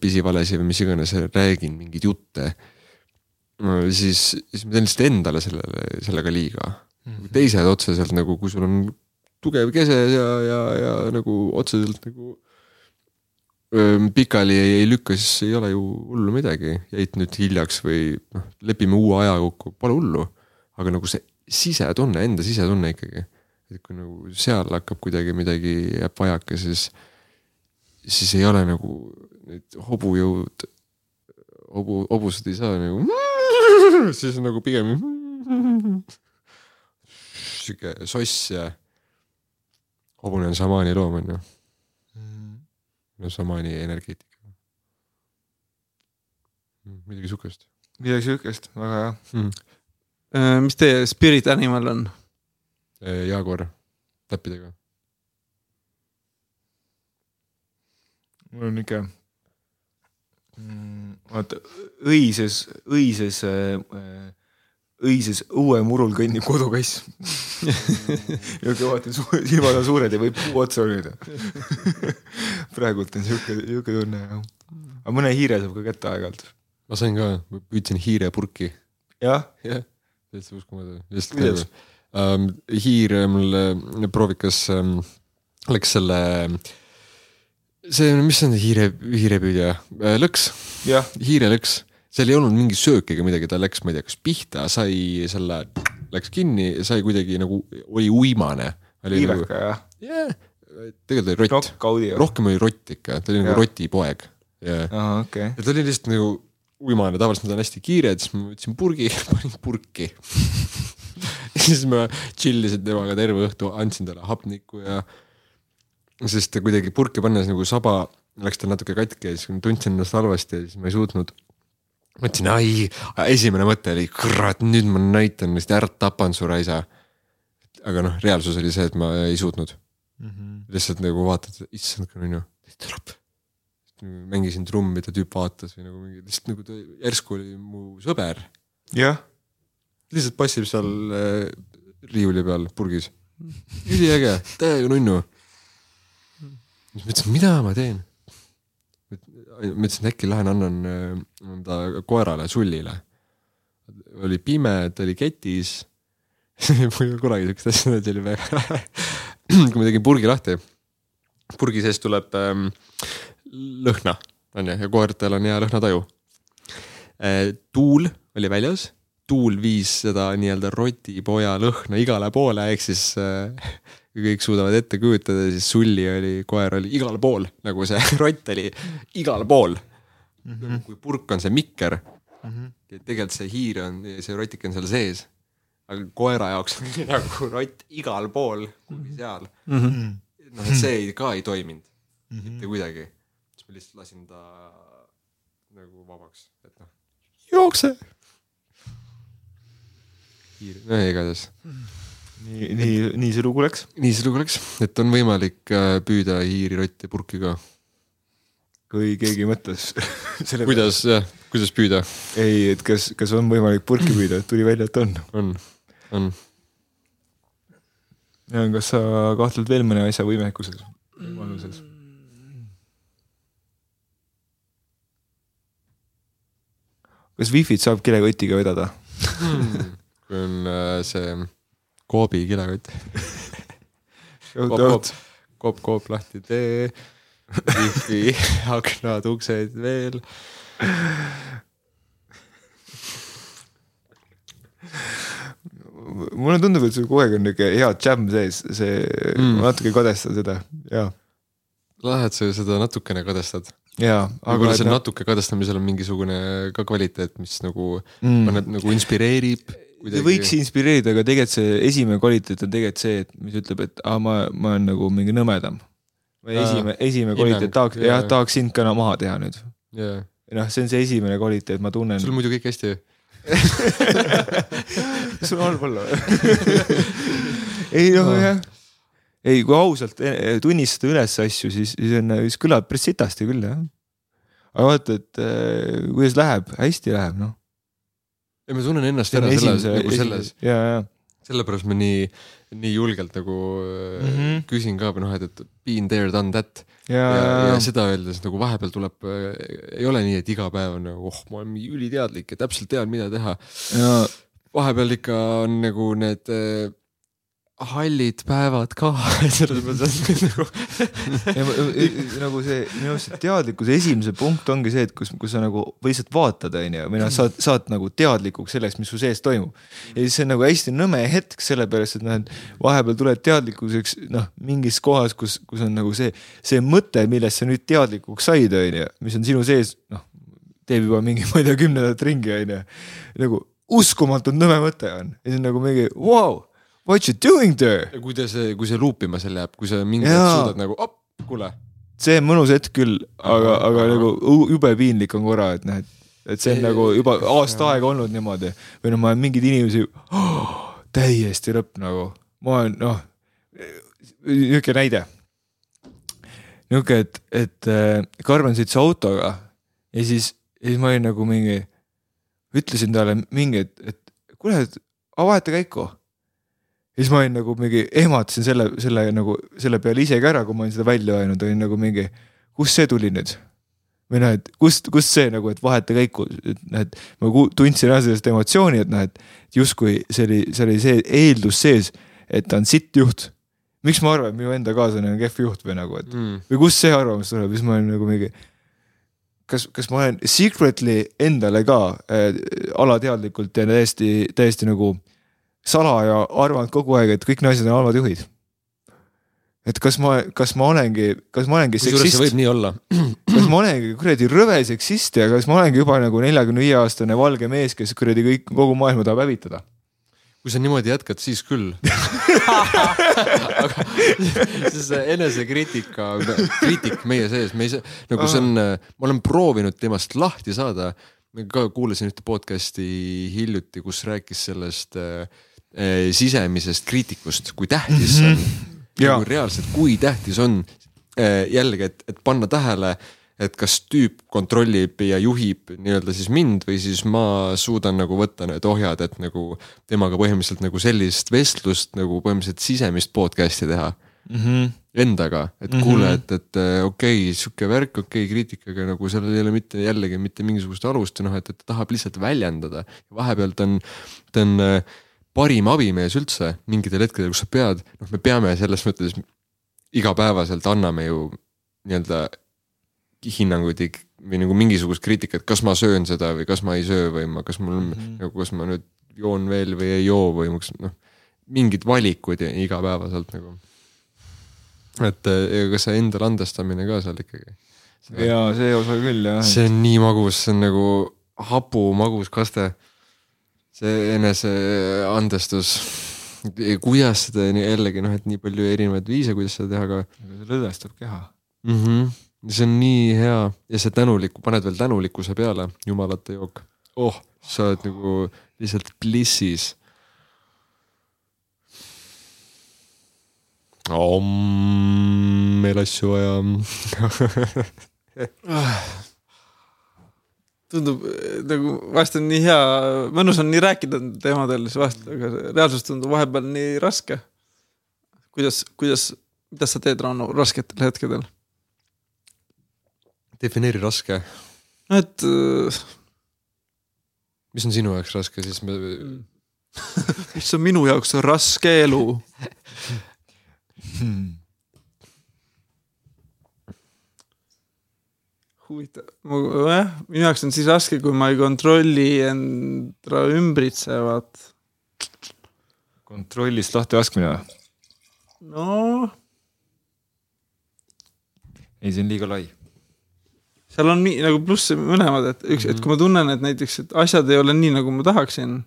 pisivalesid või mis iganes räägin, mingeid jutte, siis, siis ma teen lihtsalt endale sellele, sellega liiga. teised otseselt nagu, kui sul on tugev kese ja, ja, ja nagu otseselt nagu pikali ei, ei lükka, siis ei ole ju hullu midagi, jäid nüüd hiljaks või noh, lepime uue aja kokku, pole hullu. aga nagu see sisetunne, enda sisetunne ikkagi, et kui nagu seal hakkab kuidagi midagi jääb vajaka, siis, siis ei ole nagu neid hobujõud, hobu, hobused ei saa nagu, siis nagu pigem sihuke soss ja hobune on šamaani loom on ju, no šamaani energeetika. midagi sihukest midagi siukest, väga hea. Äh, mis teie spirit animal on? Jaguar täppidega. mul on niuke, vaata õises, õises, õises õuemurul kõnnib kodukass. niuke vaata, silmad on suured ja võib puu otsa olida. praegult on siuke, siuke tunne jah. aga mõne hiire saab ka kätte aeg-ajalt. ma sain ka, püüdsin hiirepurki. jah, jah, täitsa uskumatu. Kuidas? Ähm, hiir mul äh, proovikas ähm, läks selle, see, mis on hiire, hiirepüüdja, lõks, jah, hiirelõks, seal ei olnud mingi söök ega midagi, ta läks, ma ei tea, kas pihta, sai selle, läks kinni, sai kuidagi nagu, oli uimane. hiireka jah, jah, tegelikult oli rott, rohkem oli rott ikka, ta oli nagu Jah. rotipoeg yeah.. okei ja ta oli lihtsalt nagu uimane, tavaliselt nad on hästi kiired, siis ma võtsin purgi, panin purki. ja siis ma chill isin temaga terve õhtu, andsin talle hapnikku ja sest kuidagi purki pannes nagu saba läks tal natuke katki ja siis tundsin ennast halvasti ja siis ma ei suutnud. mõtlesin, ai, esimene mõte oli, kurat, nüüd ma näitan, ära tapan su raisa. aga noh, reaalsus oli see, et ma ei suutnud. lihtsalt nagu vaatad, issand, on ju, tuleb mängisin trummi, ta tüüp vaatas või nagu mingi, lihtsalt nagu ta järsku oli mu sõber, jah, lihtsalt passib seal äh, riiuli peal purgis. üliäge, täiega nunnu. siis mõtlesin, mida ma teen. mõtlesin, äkki lähen annan äh, ta koerale, sullile. oli pime, ta oli ketis. mul kunagi siukest asja, see oli väga lahe. kui ma tegin purgi lahti, purgi sees tuleb ähm, lõhna, onju, ja koertel on hea lõhnataju. tuul oli väljas, tuul viis seda nii-öelda rotipoja lõhna igale poole, ehk siis äh, kui kõik suudavad ette kujutada, siis Sulli oli, koer oli igal pool, nagu see rott oli igal pool mm. -hmm. kui purk on see mikker mm, -hmm. tegelikult see hiir on, see rotik on seal sees. aga koera jaoks oli nagu rott igal pool, kuhugi seal mm. -hmm. noh, et see ei, ka ei toiminud mm -hmm. mitte kuidagi. siis ma lihtsalt lasin ta nagu vabaks, et noh, jookse. no igatahes, nii, nii, nii see lugu läks. nii see lugu läks, et on võimalik äh, püüda hiiri, rotte, purki ka. kui keegi mõtles selle kuidas, jah, kuidas püüda, ei, et kas, kas on võimalik purki püüda, tuli välja, et on. on, on. ja kas sa kahtled veel mõne asja võimekuses, võimaluses? kas wifi't saab kilekotiga vedada? kui on äh, see Coobi kilekott, koop, koop, koop, koop lahti tee, wifi, aknad, uksed veel. mulle tundub, et sul kogu aeg on niuke hea džämm sees, see Mm. ma natuke kadestan seda ja, Lähed sa seda natukene kadestad, ja. võib-olla seal natuke kadestamisel on mingisugune ka kvaliteet, mis nagu mm. paneb nagu inspireerib. See võiks inspireerida, aga tegelikult see esimene kvaliteet on tegelikult see, et mis ütleb, et aa, ma, ma olen nagu mingi nõmedam. või esimene, esimene kvaliteet, tahaks, jaa. jah, tahaks sind ka maha teha nüüd. jaa, noh, see on see esimene kvaliteet, ma tunnen. sul muidu kõik hästi. sul on halb olla ei noh Aa. jah, ei kui ausalt eh, tunnistada üles asju, siis, siis on, siis kõlab päris sitasti küll jah. aga vaata, et eh, kuidas läheb, hästi läheb noh. Ja ma tunnen ennast ära esimese, nagu selles, sellepärast ma nii, nii julgelt nagu mm. -hmm. küsin ka, või noh, et, et been there, done that. ja, ja, ja, seda öeldes nagu vahepeal tuleb, ei ole nii, et iga päev on nagu oh, ma olen üliteadlik ja täpselt tean, mida teha. vahepeal ikka on nagu need äh, hallid päevad ka, selles mõttes, et nagu nagu see minu arust teadlikkuse esimese punkt ongi see, et kus, kus sa nagu lihtsalt vaatad, onju, või noh, saad, saad nagu teadlikuks sellest, mis su sees toimub. ja siis see on nagu hästi nõme hetk, sellepärast et noh, et vahepeal tuled teadlikkuseks noh, mingis kohas, kus, kus on nagu see, see mõte, millest sa nüüd teadlikuks said, onju, mis on sinu sees, noh, teeb juba mingi, ma ei tea, kümnendat ringi, onju. nagu uskumatult nõme mõte on ja siis on nagu mingi wow,, what you doing there? ja kui ta see, kui see luupima seal jääb, kui sa mingi hetk suudad nagu, kuule, see on mõnus hetk küll, aga, Aga- nagu jube piinlik on korra, et noh, et, et see on See- nagu juba aasta aega olnud niimoodi. Või noh, ma olen mingeid inimesi oh, täiesti lõpp nagu, ma olen noh, niisugune näide. niisugune, et, et äh, Karmen sõitis autoga ja siis, ja siis ma olin nagu mingi, ütlesin talle mingi, et, et kuule, et avata käiku ja siis ma olin nagu mingi, ehmatasin selle, selle nagu selle peale ise ka ära, kui ma olin seda välja öelnud, olin nagu mingi, kust see tuli nüüd? või noh, et kust, kust see nagu, et vaheta käiku, et noh, et ma tundsin ära sellest emotsiooni, et noh, et justkui see oli, see oli see eeldus sees, et ta on sitt juht. miks ma arvan, et minu enda kaaslane on kehv juht või nagu, et mm. või kust see arvamus tuleb, siis ma olin nagu mingi. kas, kas ma olen secretly endale ka äh, alateadlikult ja täiesti, täiesti nagu salaja arvanud kogu aeg, et kõik naised on halvad juhid. et kas ma, kas ma olengi, kas ma olengi kusjuures see seksist võib, nii olla. kas ma olengi kuradi rõve seksist ja kas ma olengi juba nagu neljakümne viie aastane valge mees, kes kuradi kõik, kogu maailma tahab hävitada. kui sa niimoodi jätkad, siis küll. aga siis enesekriitika, kriitik meie sees, me ei saa, nagu see on, ma olen proovinud temast lahti saada. ka kuulasin ühte podcast'i hiljuti, kus rääkis sellest äh, sisemisest kriitikust, kui tähtis see on. Jaa. nagu reaalselt, kui tähtis on äh, jällegi, et, et panna tähele et kas tüüp kontrollib ja juhib nii-öelda siis mind või siis ma suudan nagu võtta need ohjad, et nagu temaga põhimõtteliselt nagu sellist vestlust nagu põhimõtteliselt sisemist podcast'i teha mm. -hmm. endaga, et Mhm. kuule, et, et äh, okei okay,, sihuke värk, okei okay,, kriitikaga nagu sellel ei ole mitte jällegi mitte mingisugust alust ja noh, et, et ta tahab lihtsalt väljendada. vahepeal ta on, ta on äh, parim abimees üldse mingitel hetkedel, kus sa pead, noh, me peame selles mõttes igapäevaselt anname ju nii-öelda hinnanguid või nagu mingisugust kriitikat, kas ma söön seda või kas ma ei söö või ma, kas mul mm, -hmm. nagu kas ma nüüd joon veel või ei joo või noh, mingid valikud igapäevaselt nagu. et eh, ega see endale andestamine ka seal ikkagi. ja see osa küll jah. see on nii magus, see on nagu hapu magus kaste. See eneseandestus, kuidas seda jällegi noh, et nii palju erinevaid viise, kuidas seda teha, aga see lõdvestab keha. mm. -hmm. see on nii hea ja see tänulik, paned veel tänulikkuse peale, jumalate jook. oh, sa oled nagu lihtsalt plissis. Om, meil asju vaja. tundub nagu vahest on nii hea, mõnus on nii rääkida teemadel, siis vahest, aga reaalsus tundub vahepeal nii raske. kuidas, kuidas, mida sa teed, Ranno, rasketel hetkedel? defineeri raske, no et äh, mis on sinu jaoks raske, siis me, mis on minu jaoks raske elu. huvitav, jah, minu jaoks on siis raske, kui ma ei kontrolli enda ümbritsevat. kontrollist lahtilaskmine või? noh, ei, see on liiga lai. seal on nii nagu plusse mõlemad, et üks, et kui ma tunnen, et näiteks, et asjad ei ole nii, nagu ma tahaksin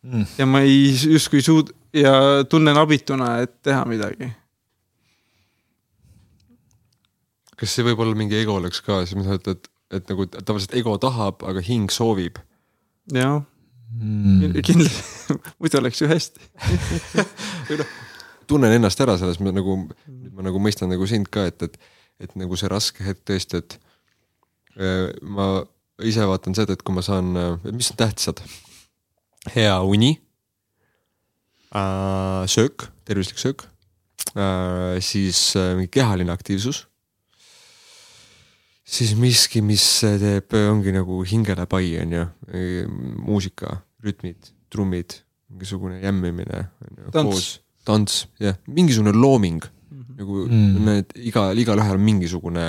Mm. ja ma ei justkui suud- ja tunnen abituna, et teha midagi. Kas see võib olla mingi egoleks ka, siis ma saan, et, et, et nagu tavaliselt ego tahab, aga hing soovib. jah, Mm. kindlasti, muidu oleks ju hästi. tunnen ennast ära selles, ma nagu, ma nagu mõistan nagu sind ka, et, et, et nagu see raske hetk tõesti, et äh, ma ise vaatan seda, et kui ma saan, mis on tähtsad, hea uni, söök, tervislik söök, siis äh, mingi kehaline aktiivsus, siis miski, mis teeb, ongi nagu hingele pai, on ju, muusika, rütmid, trummid, mingisugune jämmimine, Tants. tants, jah, mingisugune looming nagu Mm. mm. need iga, igalühel on mingisugune,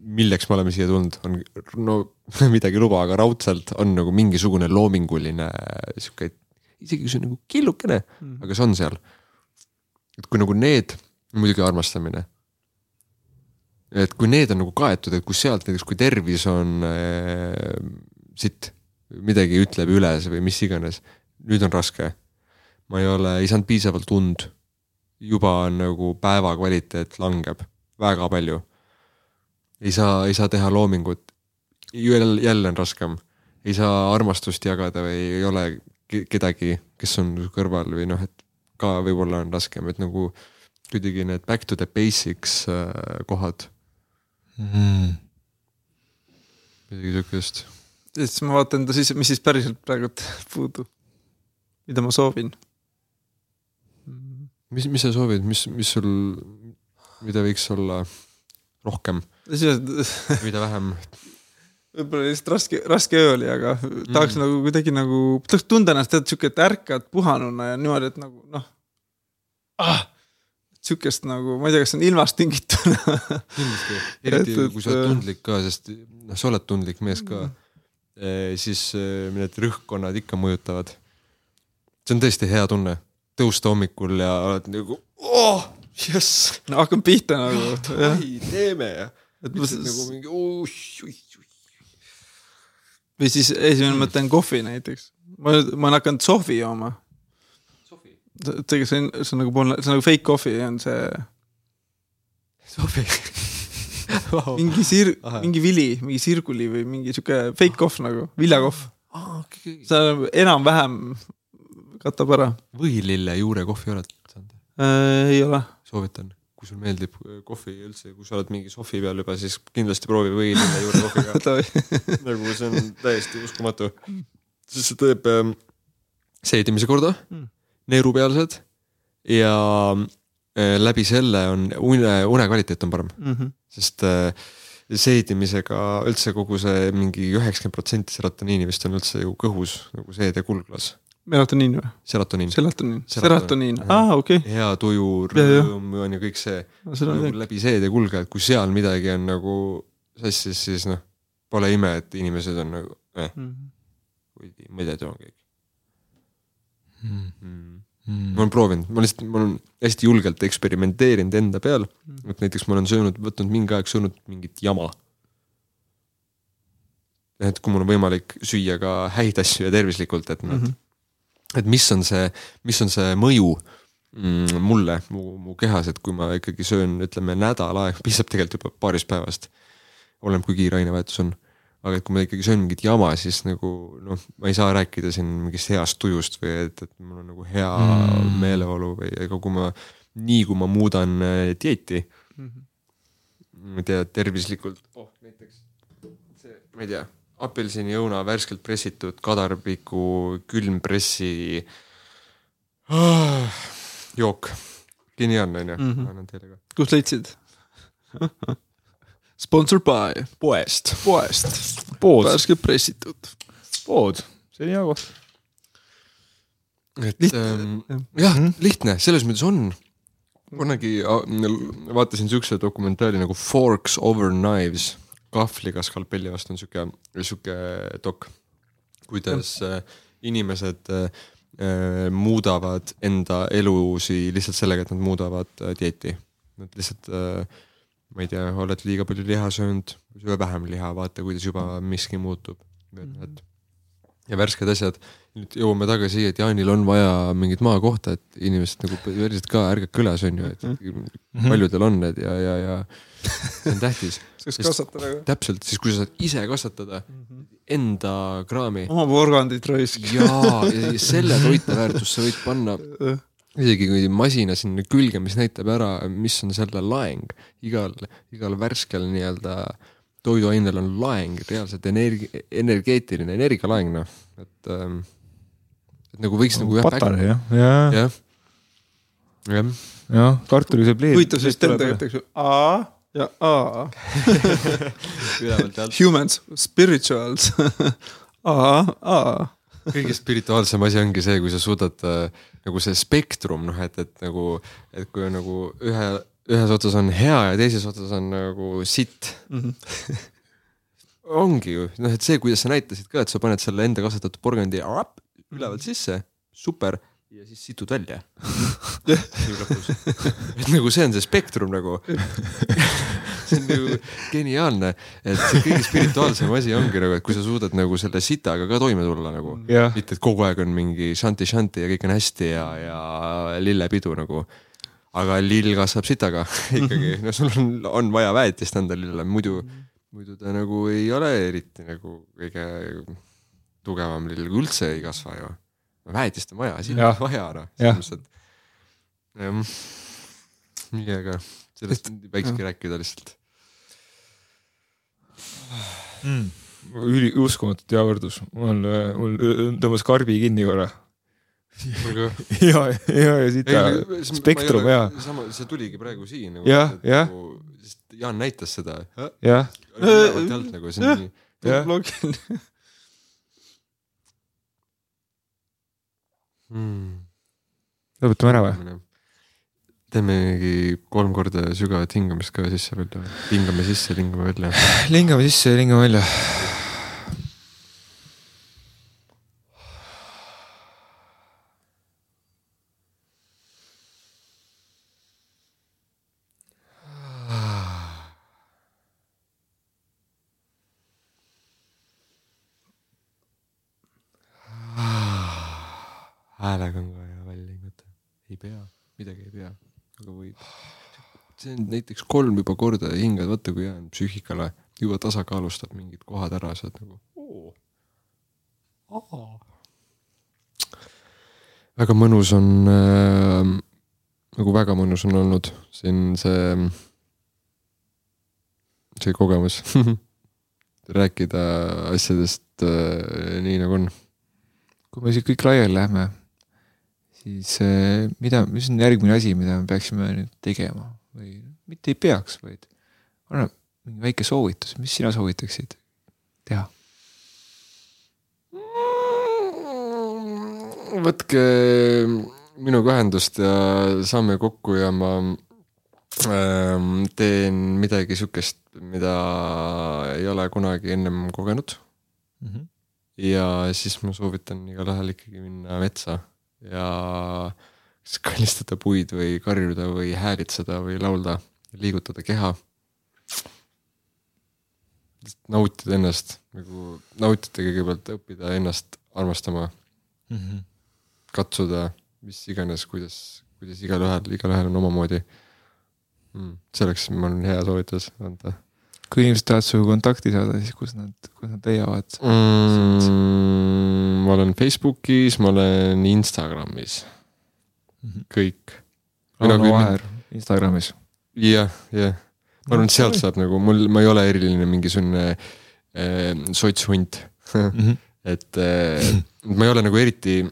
milleks me oleme siia tulnud, on no midagi luba, aga raudselt on nagu mingisugune loominguline sihuke, isegi kui see on nagu killukene mm., aga see on seal. et kui nagu need, muidugi armastamine. Et kui need on nagu kaetud, et kui sealt näiteks, kui tervis on äh, sitt, midagi ütleb üles või mis iganes, nüüd on raske. ma ei ole, ei saanud piisavalt und juba on nagu päeva kvaliteet langeb väga palju. ei saa, ei saa teha loomingut. jälle, jälle on raskem. ei saa armastust jagada või ei ole ke- kedagi, kes on kõrval või noh, et ka võib-olla on raskem, et nagu kuidagi need back to the basics äh, kohad, mm.. midagi siukest. siis ma vaatan enda siis, mis siis päriselt praegult puudu. mida ma soovin. mis, mis sa soovid, mis, mis sul, mida võiks olla rohkem, mida vähem? võib-olla lihtsalt raske, raske öö oli, aga tahaks mm. nagu kuidagi nagu, tahaks tunda ennast tead siuke, et ärkad puhanuna ja niimoodi, et nagu noh ah,. Sihukest nagu, ma ei tea, kas see on ilmast tingitud kindlasti, eriti Et- et- kui sa oled tundlik ka, sest noh, sa oled tundlik mees ka, siis eh, need rõhkkonnad ikka mõjutavad. see on tõesti hea tunne, tõusta hommikul ja oled nagu oh, jess, no,. hakkab pihta nagu, jah. ai teeme et ma nagu s- mingi oih, oih, oih. või siis esimene mõte on kohvi näiteks. ma, ma olen hakanud sohvi jooma. see, see on, see on nagu poolne, see on nagu fake coffee on see sobi. mingi sir- mingi vili, mingi sirguli või mingi sihuke fake kohv nagu, viljakohv. või see enam-vähem katab ära lille juurekohvi oled saanud? äh,. ei ole. soovitan, kui sul meeldib eh, kohvi üldse, kui sa oled mingi sohvi peal juba, siis kindlasti proovi võilille juurekohviga. nagu see on täiesti uskumatu. sest see teeb ähm, seedimise korda Mm. mm., neerupealsed ja äh, läbi selle on une, une kvaliteet on parem, Mhm. sest äh, seedimisega üldse kogu see mingi üheksakümmend protsenti serotoniini vist on üldse ju kõhus nagu seede kuldglas, melatoniin või? serotoniin. selatoniin, Seratoniin. seratoniin, aa okei hea tuju, rõõm on ju kõik see okay., ma nagu läbi seede kulge, et kui seal midagi on nagu sassis, siis noh, pole ime, et inimesed on nagu eh,, kuigi ma ei tea, too on kõik Mm. mm.. Ma olen proovinud, ma lihtsalt, ma olen hästi julgelt eksperimenteerinud enda peal, et näiteks ma olen söönud, võtnud mingi aeg söönud mingit jama. et kui mul on võimalik süüa ka häid asju ja tervislikult, et noh, et mis on see, mis on see mõju mm, mulle, mu, mu kehas, et kui ma ikkagi söön, ütleme nädal aega, piisab tegelikult juba paarist päevast. oleneb, kui kiire ainevahetus on. Aga et kui ma ikkagi söön mingit jama, siis nagu noh, ma ei saa rääkida siin mingist heast tujust või et, et mul on nagu hea Mm. mm. meeleolu või ega kui ma, nii kui ma muudan äh, dieeti, ma ei tea, tervislikult, oh näiteks see, ma ei tea, apelsiniõuna värskelt pressitud kadarpiku külmpressi ah, jook. geniaalne onju, Mhm. annan teile ka. kus leidsid? Sponsor by poest. poest, pood, värskelt pressitud. pood, see on hea koht. et Lihtne, ähm, jah. Mhm., lihtne, selles mõttes on. kunagi vaatasin siukse dokumentaali nagu Forks over knives, kahvliga skalpelli vastu on siuke, siuke dok. kuidas äh, inimesed äh, äh, muudavad enda elusi lihtsalt sellega, et nad muudavad äh, dieeti. Nad lihtsalt äh, ma ei tea, oled liiga palju liha söönud, söö vähem liha, vaata, kuidas juba miski muutub. et ja värsked asjad, nüüd jõuame tagasi siia, et Jaanil on vaja mingit maakohta, et inimesed nagu päriselt ka ärgake üles, on ju, et paljudel on need ja, ja, ja see on tähtis. saaks kasvatada ka. täpselt, siis kui sa saad ise kasvatada enda kraami oma porgandit raisk. ja, ja selle toiteväärtust sa võid panna isegi kui masina sinna külge, mis näitab ära, mis on selle laeng igal, igal värskel nii-öelda toiduainel on laeng, reaalselt energi-, energeetiline energialaeng noh, et ähm,. et nagu võiks nagu jah, patarei jah, jah, jah, jah, jah, kartulisebleed. huvitav süsteem tegelikult, eks ju, A ja A. Humans, spirituals. A, A. kõige spirituaalsem asi ongi see, kui sa suudad äh, nagu see spektrum noh, et, et nagu, et kui on nagu ühe, ühes otsas on hea ja teises otsas on nagu sitt. Mhm. ongi ju, noh, et see, kuidas sa näitasid ka, et sa paned selle enda kasvatatud porgandi ülevalt sisse, super, ja siis situd välja. et nagu see on see spektrum nagu. see on nagu geniaalne, et see kõige spirituaalsem asi ongi nagu, et kui sa suudad nagu selle sitaga ka toime tulla nagu. jah, mitte, et kogu aeg on mingi šanti-šanti ja kõik on hästi ja, ja lillepidu nagu. aga lill kasvab sitaga ikkagi, no sul on, on vaja väetist anda lillele, muidu, muidu ta nagu ei ole eriti nagu kõige tugevam lill, kui üldse ei kasva ju. Väetist on vaja, siin on vaja noh, selles mõttes, et nii aga sellest võikski rääkida lihtsalt. mm.. üli, uskumatult hea võrdlus, mul, mul tõmbas karbi kinni korra. ja, ja, ja siit spektrum ja, sama, see tuligi praegu siin nagu,. Jah, jah. sest Jaan näitas seda. jah, alt nagu see on nii. jah, loogiline. Hmm. lõpetame ära või? teeme mingi kolm korda sügavat hingamist ka sisse-välja. hingame sisse, hingame välja. lingame sisse ja lingame välja. häälega on ka hea välja hingata. ei pea, midagi ei pea, aga võib. see on näiteks kolm juba korda hingad, vaata kui hea on psüühikale, juba tasakaalustab mingid kohad ära, sa oled nagu oo. väga mõnus on äh,, nagu väga mõnus on olnud siin see, see kogemus rääkida asjadest äh, nii nagu on kui me siit kõik laiali läheme, siis eh, mida, mis on järgmine asi, mida me peaksime nüüd tegema või mitte ei peaks, vaid anna mingi väike soovitus, mis sina soovitaksid teha? võtke minuga ühendust ja saame kokku ja ma ähm, teen midagi siukest, mida ei ole kunagi ennem kogenud. ja siis ma soovitan igalühel ikkagi minna metsa ja kas kallistada puid või karjuda või häälitseda või laulda, liigutada keha. nautida ennast, nagu nautida kõigepealt, õppida ennast armastama katsuda, mis iganes, kuidas, kuidas igalühel, igalühel on omamoodi mm,. see oleks, ma arvan, hea soovitus anda kui inimesed tahavad sinuga kontakti saada, siis kus nad, kus nad leiavad? mm,. ma olen Facebookis, ma olen Instagramis, kõik. Rauno Mina küll- Vaher Instagramis. jah, jah, ma arvan, et sealt saab nagu mul, ma ei ole eriline mingisugune äh, sotshunt, et äh, ma ei ole nagu eriti,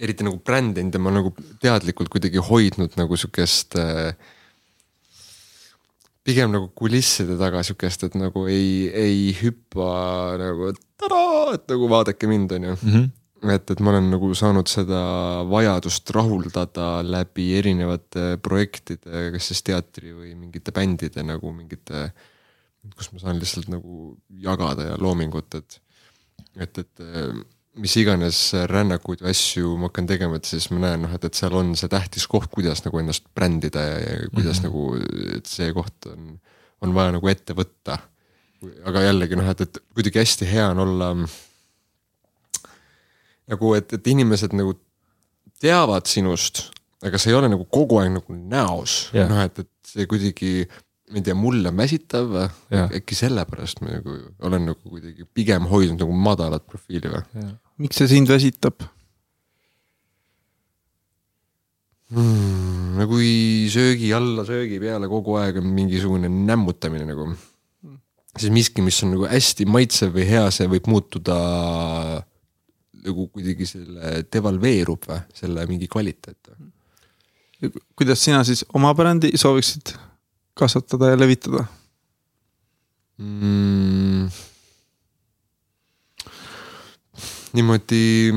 eriti nagu brändinud ja ma nagu teadlikult kuidagi hoidnud nagu sihukest äh, pigem nagu kulisside taga sihukest, et nagu ei, ei hüppa nagu tadaa, et nagu vaadake mind, onju. et, et ma olen nagu saanud seda vajadust rahuldada läbi erinevate projektide, kas siis teatri või mingite bändide nagu mingite, kus ma saan lihtsalt nagu jagada ja loomingut, et, et, et mis iganes rännakuid või asju ma hakkan tegema, et siis ma näen, noh, et, et seal on see tähtis koht, kuidas nagu ennast brändida ja, ja kuidas mm -hmm. nagu, et see koht on, on vaja nagu ette võtta. aga jällegi noh, et, et kuidagi hästi hea on olla nagu, et, et inimesed nagu teavad sinust, aga sa ei ole nagu kogu aeg nagu näos Jah. noh, et, et see kuidagi, ma ei tea, mulle on väsitav Jah. äkki sellepärast ma nagu olen nagu kuidagi pigem hoidnud nagu madalat profiili või miks see sind väsitab? hmm,? kui söögi alla, söögi peale kogu aeg on mingisugune nämmutamine nagu. siis miski, mis on nagu hästi maitsev või hea, see võib muutuda nagu kuidagi selle devalveerub või selle mingi kvaliteet või? kuidas sina siis oma brändi sooviksid kasvatada ja levitada? mm.. Niimoodi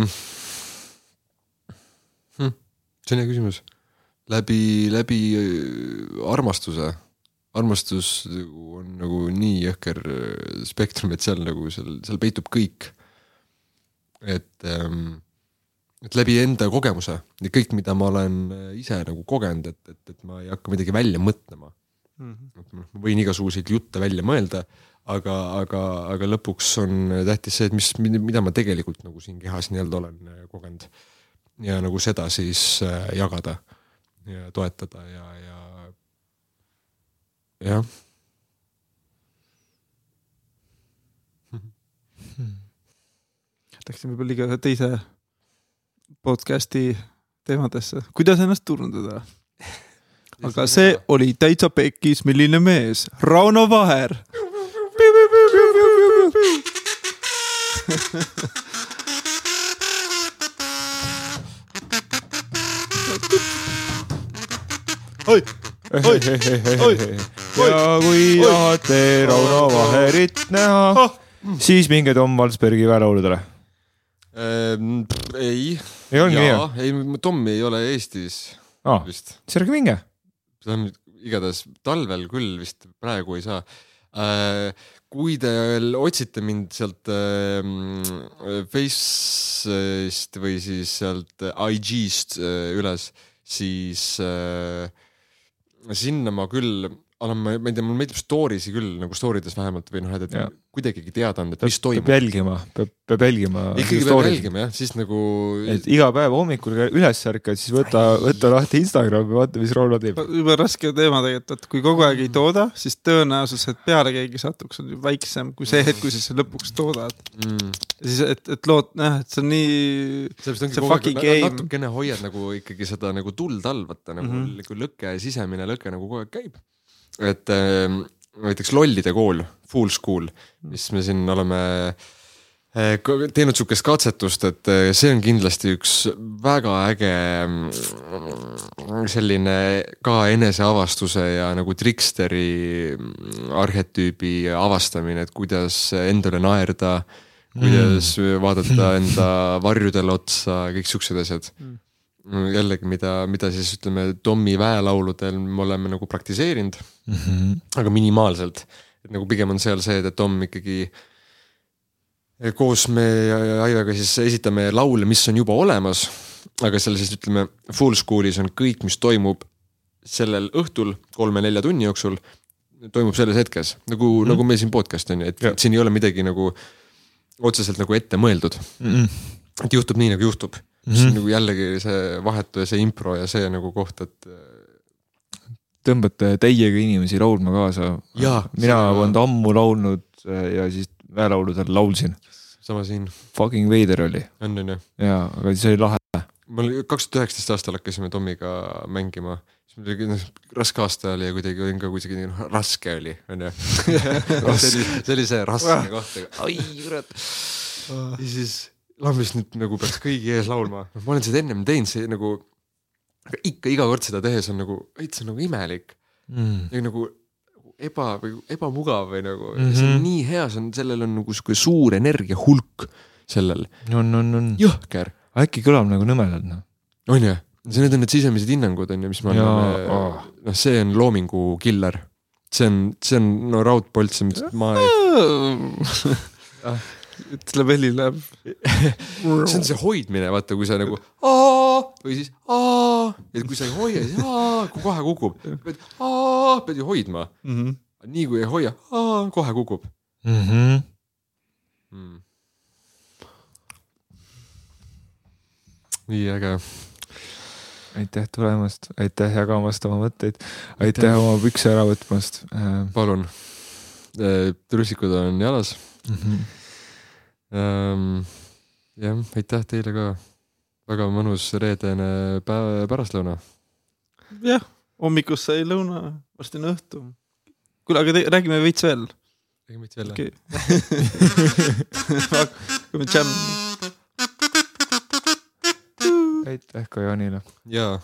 hm,. see on hea küsimus. läbi, läbi äh, armastuse. armastus nagu on nagu nii jõhker äh, spektrum, et seal nagu seal, seal peitub kõik. et ähm, et läbi enda kogemuse ja kõik, mida ma olen äh, ise nagu kogenud, et, et, et ma ei hakka midagi välja mõtlema. et noh, ma võin igasuguseid jutte välja mõelda, aga, aga, aga lõpuks on tähtis see, et mis, mida ma tegelikult nagu siin kehas nii-öelda olen äh, kogenud. ja nagu seda siis äh, jagada ja toetada ja, ja jah, Läksime võib-olla liiga ühe teise podcast'i teemadesse, kuidas ennast turundada. aga see oli täitsa pekkis, milline mees, Rauno Vaher. oi, Oi! Oi! ja kui Oi! tahate Rauno Vaherit näha, siis minge Tom Valsbergi väelauludele. ähm,. ei, ei olngi nii jaa, ei, Tommi ei ole Eestis ah,? vist siis ärge minge. igatahes talvel küll vist praegu ei saa äh,. Kui te otsite mind sealt äh, Face'ist või siis sealt IG-st äh, üles, siis äh, sinna ma küll olen, ma ma ei tea, mulle meeldib story si küll nagu story des vähemalt või noh, et, et kuidagigi teada anda, et mis peab toimub. jälgima, peab, peab jälgima. ikkagi peab jälgima jah, siis nagu et iga päev hommikul üles ärkad, siis võta, võta lahti Instagram ja vaata, mis Rauno teeb. jube raske teema tegelikult, et kui kogu aeg ei tooda, siis tõenäosus, et peale keegi satuks, on ju väiksem kui see hetk, kui sa seda lõpuks toodad. mm, siis, et, et lood, noh, et see on nii, See kogu fucking game. natukene hoiad nagu ikkagi seda nagu tuld all, vaata nagu mm. -hmm. nagu lõke, sisemine lõke nagu kogu aeg käib. Et äh, näiteks Lollide kool, Fool School, mis me siin oleme ko- teinud sihukest katsetust, et äh, see on kindlasti üks väga äge mm, selline ka eneseavastuse ja nagu triksteri mm, arhetüübi avastamine, et kuidas endale naerda, kuidas vaadata enda varjudele otsa, kõik siuksed asjad Mm. jällegi, mida, mida siis ütleme, Tommi väelauludel me oleme nagu praktiseerinud, aga minimaalselt. et nagu pigem on seal see, et Tom ikkagi koos me Aivega siis esitame laule, mis on juba olemas, aga seal siis ütleme, Full School'is on kõik, mis toimub sellel õhtul kolme-nelja tunni jooksul, toimub selles hetkes. Nagu mm, -hmm. nagu meil siin podcast on ju, et siin ei ole midagi nagu otseselt nagu ette mõeldud, et juhtub nii nagu juhtub mm. -hmm. see on nagu jällegi see vahetu ja see impro ja see nagu koht, et tõmbate täiega inimesi laulma kaasa. Jaa, mina see- polnud ammu laulnud äh, ja siis väelauludel laulsin. sama siin Fucking veider oli on, on ju. ja, aga see oli lahe. ma olin kaks tuhat üheksateist aastal hakkasime Tommiga mängima, siis muidugi noh, raske aasta oli ja kuidagi olin ka kuidagi noh, raske oli, onju. see oli, see oli see raske koht, ai kurat. ja siis lambist nüüd nagu peaks kõigi ees laulma, noh ma olen seda ennem teinud, see nagu, aga ikka iga kord seda tehes on nagu veits on nagu imelik Mm. ja nagu eba või ebamugav või nagu mm, Mhm. -hmm. see on nii hea, see on, sellel on nagu sihuke suur energiahulk sellel, on, on, on. jõhker äkki kõlab nagu nõmedalt noh. on ju, see, need on need sisemised hinnangud on ju, mis me anname aa., noh, see on loomingu killer. see on, see on no raudpolts, ma ei, ütleb helile. see on see hoidmine, vaata, kui sa nagu aa või siis aa, et kui sa ei hoia, siis aa, kohe kukub. pead aa, pead ju hoidma, Mhm. nii kui ei hoia, aa, kohe kukub mm. -hmm. mm.. nii äge, aitäh tulemast, aitäh jagamast oma mõtteid, aitäh oma pükse ära võtmast äh,. palun. trussikud on jalas Mm -hmm. ähm,. jah, aitäh teile ka. väga mõnus reedene päev, pärastlõuna. jah, hommikust sai lõuna, varsti on õhtu. kuule, aga te, räägime veits veel. ega mitte jälle. okei. hakkame džämm. aitäh ka Jaanile. jaa,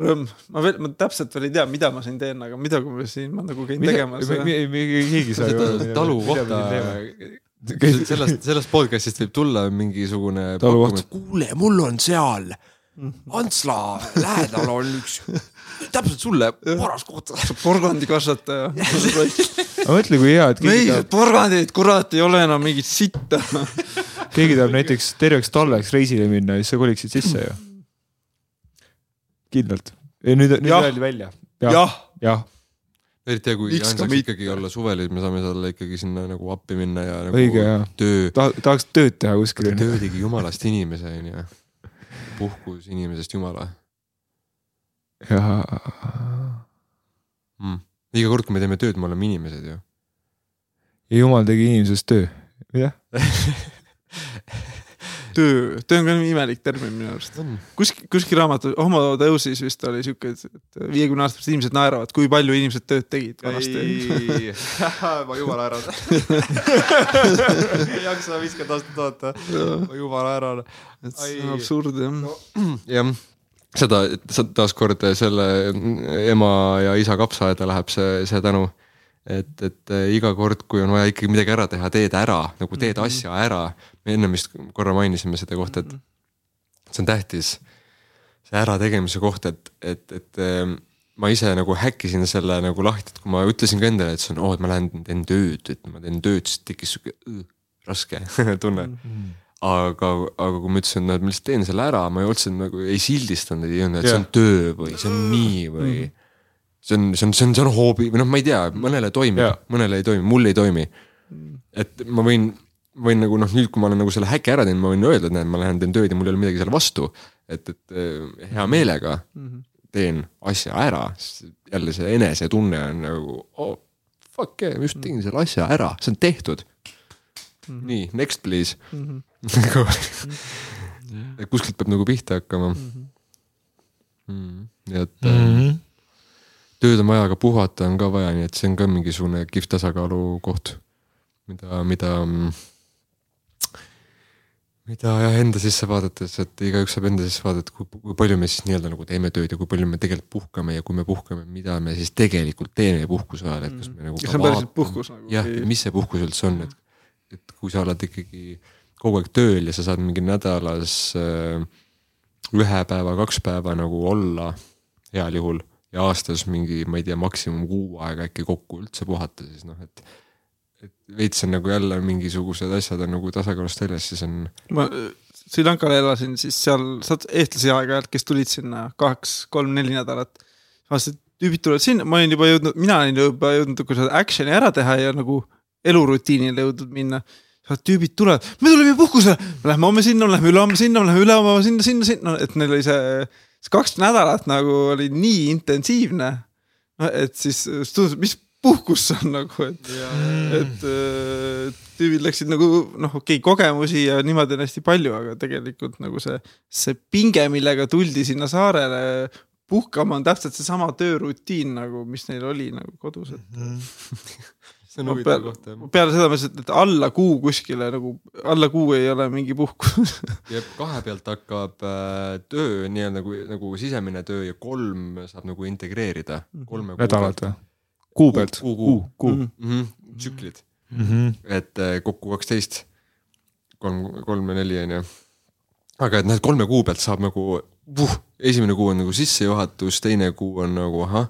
Rõõm, ma veel, ma täpselt veel ei tea, mida ma siin teen, aga midagi ma siin, ma nagu käin tegemas. keegi sai talu kohta, sellest, sellest podcast'ist võib tulla mingisugune. Kuule, mul on seal Antsla lähedal on üks, täpselt sulle paras koht. porgandikasvataja. aga mõtle, kui hea, et meil tahab, porgandid, kurat, ei ole enam mingit sitta. keegi tahab näiteks terveks talveks reisile minna ja siis sa koliksid sisse ju. kindlalt. nüüd, nüüd öeldi välja. jah, jah, eriti hea, kui Miks saaks mitte? ikkagi olla suvel, siis me saame talle ikkagi sinna nagu appi minna ja nagu õige töö, ta tahaks tööd teha kuskil. töö tegi jumalast inimese onju. puhkus inimesest jumala ja mm.. iga kord, kui me teeme tööd, me oleme inimesed ju. ja jumal tegi inimesest töö. jah, töö, töö on ka nii imelik termin minu arust. on. kuskil, kuskil raamatus Homo Deusis vist oli siuke, et viiekümne aastased inimesed naeravad, kui palju inimesed tööd tegid vanasti. ma jumala ära. ei jaksa viiskümmend aastat oota, ma jumala ära. et see on absurd jah. jah, seda, taaskord selle ema ja isa kapsaaeda läheb see, see tänu. et, et iga kord, kui on vaja ikkagi midagi ära teha, teed ära, nagu teed asja ära. me ennem vist korra mainisime seda kohta, et see on tähtis. see ärategemise koht, et, et, et em, ma ise nagu häkkisin selle nagu lahti, et kui ma ütlesin ka endale, et see on, oo, et ma lähen teen tööd, et ma teen tööd, siis tekkis sihuke raske tunne. Aga, aga kui ma ütlesin, et ma lihtsalt teen selle ära, ma otseselt nagu ei sildistanud, ei öelnud, et see on töö või see on nii või see on, see on, see on, see on hoobi või noh, ma ei tea, mõnele toimib mõnele ei toimi, mul ei toimi. et ma võin, võin nagu noh, nüüd, kui ma olen nagu selle häki ära teinud, ma võin öelda, et näed, ma lähen teen tööd ja mul ei ole midagi selle vastu. et, et eh, hea meelega teen asja ära, jälle see enesetunne on nagu oh, fuck yeah, ma just tegin selle asja ära, see on tehtud. nii, next please. nagu, et kuskilt peab nagu pihta hakkama mm.. nii et mm. Tööd on vaja, aga puhata on ka vaja, nii et see on ka mingisugune kihvt tasakaalu koht, mida, mida, mida jah, enda sisse vaadates, et igaüks saab enda sisse vaadata, kui, kui palju me siis nii-öelda nagu teeme tööd ja kui palju me tegelikult puhkame ja kui me puhkame, mida me siis tegelikult teeme puhkuse ajal, et kas me nagu see on päriselt puhkus nagu? jah, mis see puhkus üldse on, et, et kui sa oled ikkagi kogu aeg tööl ja sa saad mingi nädalas äh, ühe päeva, kaks päeva nagu olla heal juhul ja aastas mingi, ma ei tea, maksimum kuu aega äkki kokku üldse puhata, siis noh, et et veits on nagu jälle mingisugused asjad on nagu tasakaalust väljas, siis on ma Sri Lankal elasin, siis seal saad eestlasi aeg-ajalt, kes tulid sinna kaks, kolm-neli nädalat. vaatasin, et tüübid tulevad sinna, ma olin juba jõudnud, mina olin juba jõudnud nagu seda action'i ära teha ja nagu elurutiinile jõudnud minna. tüübid tulevad, me tuleme puhkusele, lähme homme sinna, lähme ülehomme sinna, lähme ülehomme sinna, sinna, sinna, et neil oli see, see kaks nädalat nagu oli nii intensiivne. et siis tundus, mis puhkus see on nagu, et et äh, tüübid läksid nagu noh, okei okay,, kogemusi ja niimoodi on hästi palju, aga tegelikult nagu see, see pinge, millega tuldi sinna saarele puhkama, on täpselt seesama töörutiin nagu, mis neil oli nagu kodus, et see on Ma huvitav koht jah. peale seda ma ütlesin, et alla kuu kuskile nagu, alla kuu ei ole mingi puhkus. ja kahe pealt hakkab äh, töö nii-öelda nagu, nagu sisemine töö ja kolm saab nagu integreerida. kolme kuu nädalat või? kuu pealt? Kuu- kuu- kuu. Mhm. mm. -hmm, tsüklid, Mhm. et äh, kokku kaksteist. kolm, kolm ja neli on ju. aga et näed, kolme kuu pealt saab nagu vuh,, esimene kuu on nagu sissejuhatus, teine kuu on nagu ahah,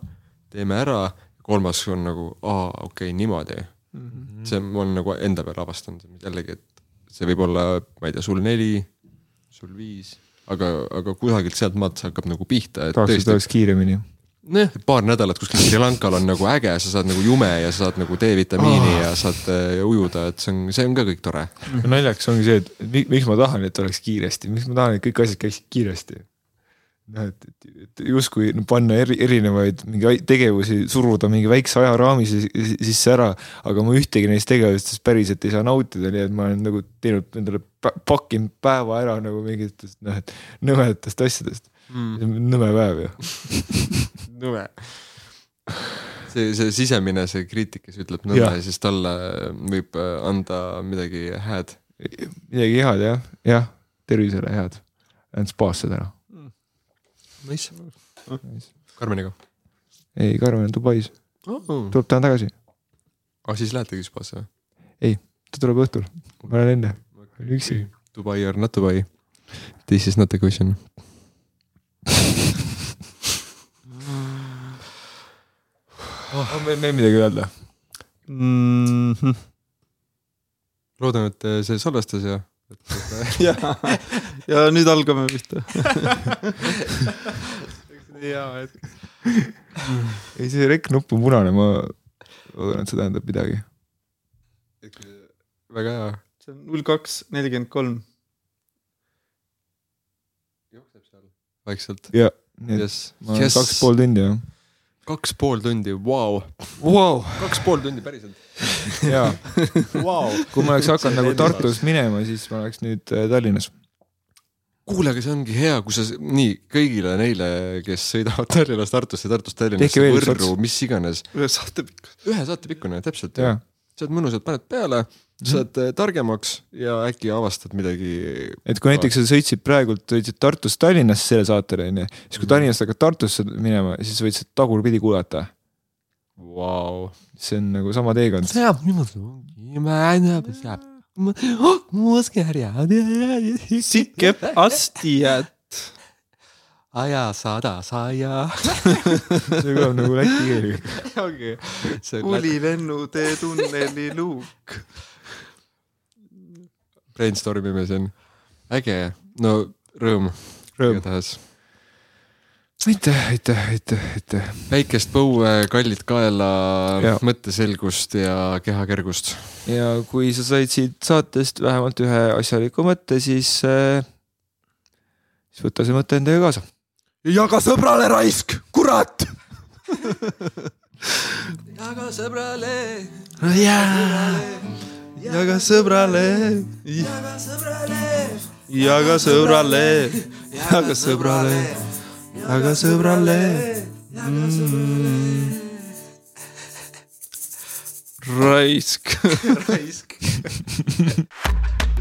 teeme ära, kolmas on nagu aa, okei okay,, niimoodi mm. -hmm. see ma olen nagu enda peal avastanud jällegi, et see võib olla, ma ei tea, sul neli, sul viis, aga, aga kusagilt sealtmaalt see hakkab nagu pihta, et tahaks, et oleks kiiremini. noh, paar nädalat kuskil Sri Lankal on nagu äge, sa saad nagu jume ja sa saad nagu D-vitamiini oh. ja saad äh, ujuda, et see on, see on ka kõik tore. naljakas ongi see, et mi- miks ma tahan, et oleks kiiresti, miks ma tahan, et kõik asjad käiksid kiiresti. noh, et, et, et justkui panna eri, erinevaid mingi ai- tegevusi, suruda mingi väikse ajaraami si- si- sisse ära, aga ma ühtegi neist tegevustest päriselt ei saa nautida, nii et ma olen nagu teinud endale, pakkinud päeva ära nagu mingitest noh, et nõmedatest asjadest mm.. nõme päev ju. nõme. see, see sisemine, see kriitik, kes ütleb nõnda Jah. ja siis talle võib äh, anda midagi hääd. midagi head jah, jah, tervisele head. Lähen spaasse täna. Nice. Karmeniga ei, Karmen on Dubais, oh.. tuleb täna tagasi, ah siis lähetegi spaasse või? ta tuleb õhtul, ma olen enne, üksi. Dubai or not Dubai? This is not a question. on meil veel midagi öelda? mm. -hmm. loodan, et see salvestas ja. ja, ja nüüd algame pihta. hea hetk. ei, see rek nupp on punane, ma loodan, et see tähendab midagi. väga hea. see on null kaks nelikümmend kolm. jookseb seal. vaikselt. ja, nii et jess, ma olen kaks pool tundi jah. Kaks pool tundi, vau. Wow. kaks pool tundi päriselt. jaa, Vau. kui ma oleks hakanud nagu Tartus minema, siis ma oleks nüüd äh, Tallinnas. kuule, aga see ongi hea, kui sa, nii kõigile neile, kes sõidavad Tallinnast Tartusse, Tartust Tallinnasse, Võrru, mis iganes, ühe saate pikkus. ühe saate pikkune, täpselt. jaa, saad mõnusalt paned peale, saad äh, targemaks ja äkki avastad midagi. et kui näiteks sa sõitsid praegult, sõitsid Tartust Tallinnasse selle saatele onju, siis kui Tallinnast hakkad Tartusse minema, siis võid seda tagurpidi kuulata. Vau. see on nagu sama teekond. saab. Sikep astijad. aja sada saia. see kõlab nagu läti keel. ongi. see Kuli lennutee tunneli luuk. Brainstorm ime siin. äge, no rõõm, Rõõm. igatahes. aitäh, aitäh, aitäh, aitäh. päikest põue, kallid kaela Jaa., mõtteselgust ja kehakergust. ja kui sa said siit saatest vähemalt ühe asjaliku mõtte, siis äh,, siis võta see mõte endaga kaasa. jaga sõbrale raisk, kurat. jaga sõbrale, jaga sõbrale, jaga sõbrale, jaga sõbrale, jaga sõbrale, jaga sõbrale. raisk. raisk.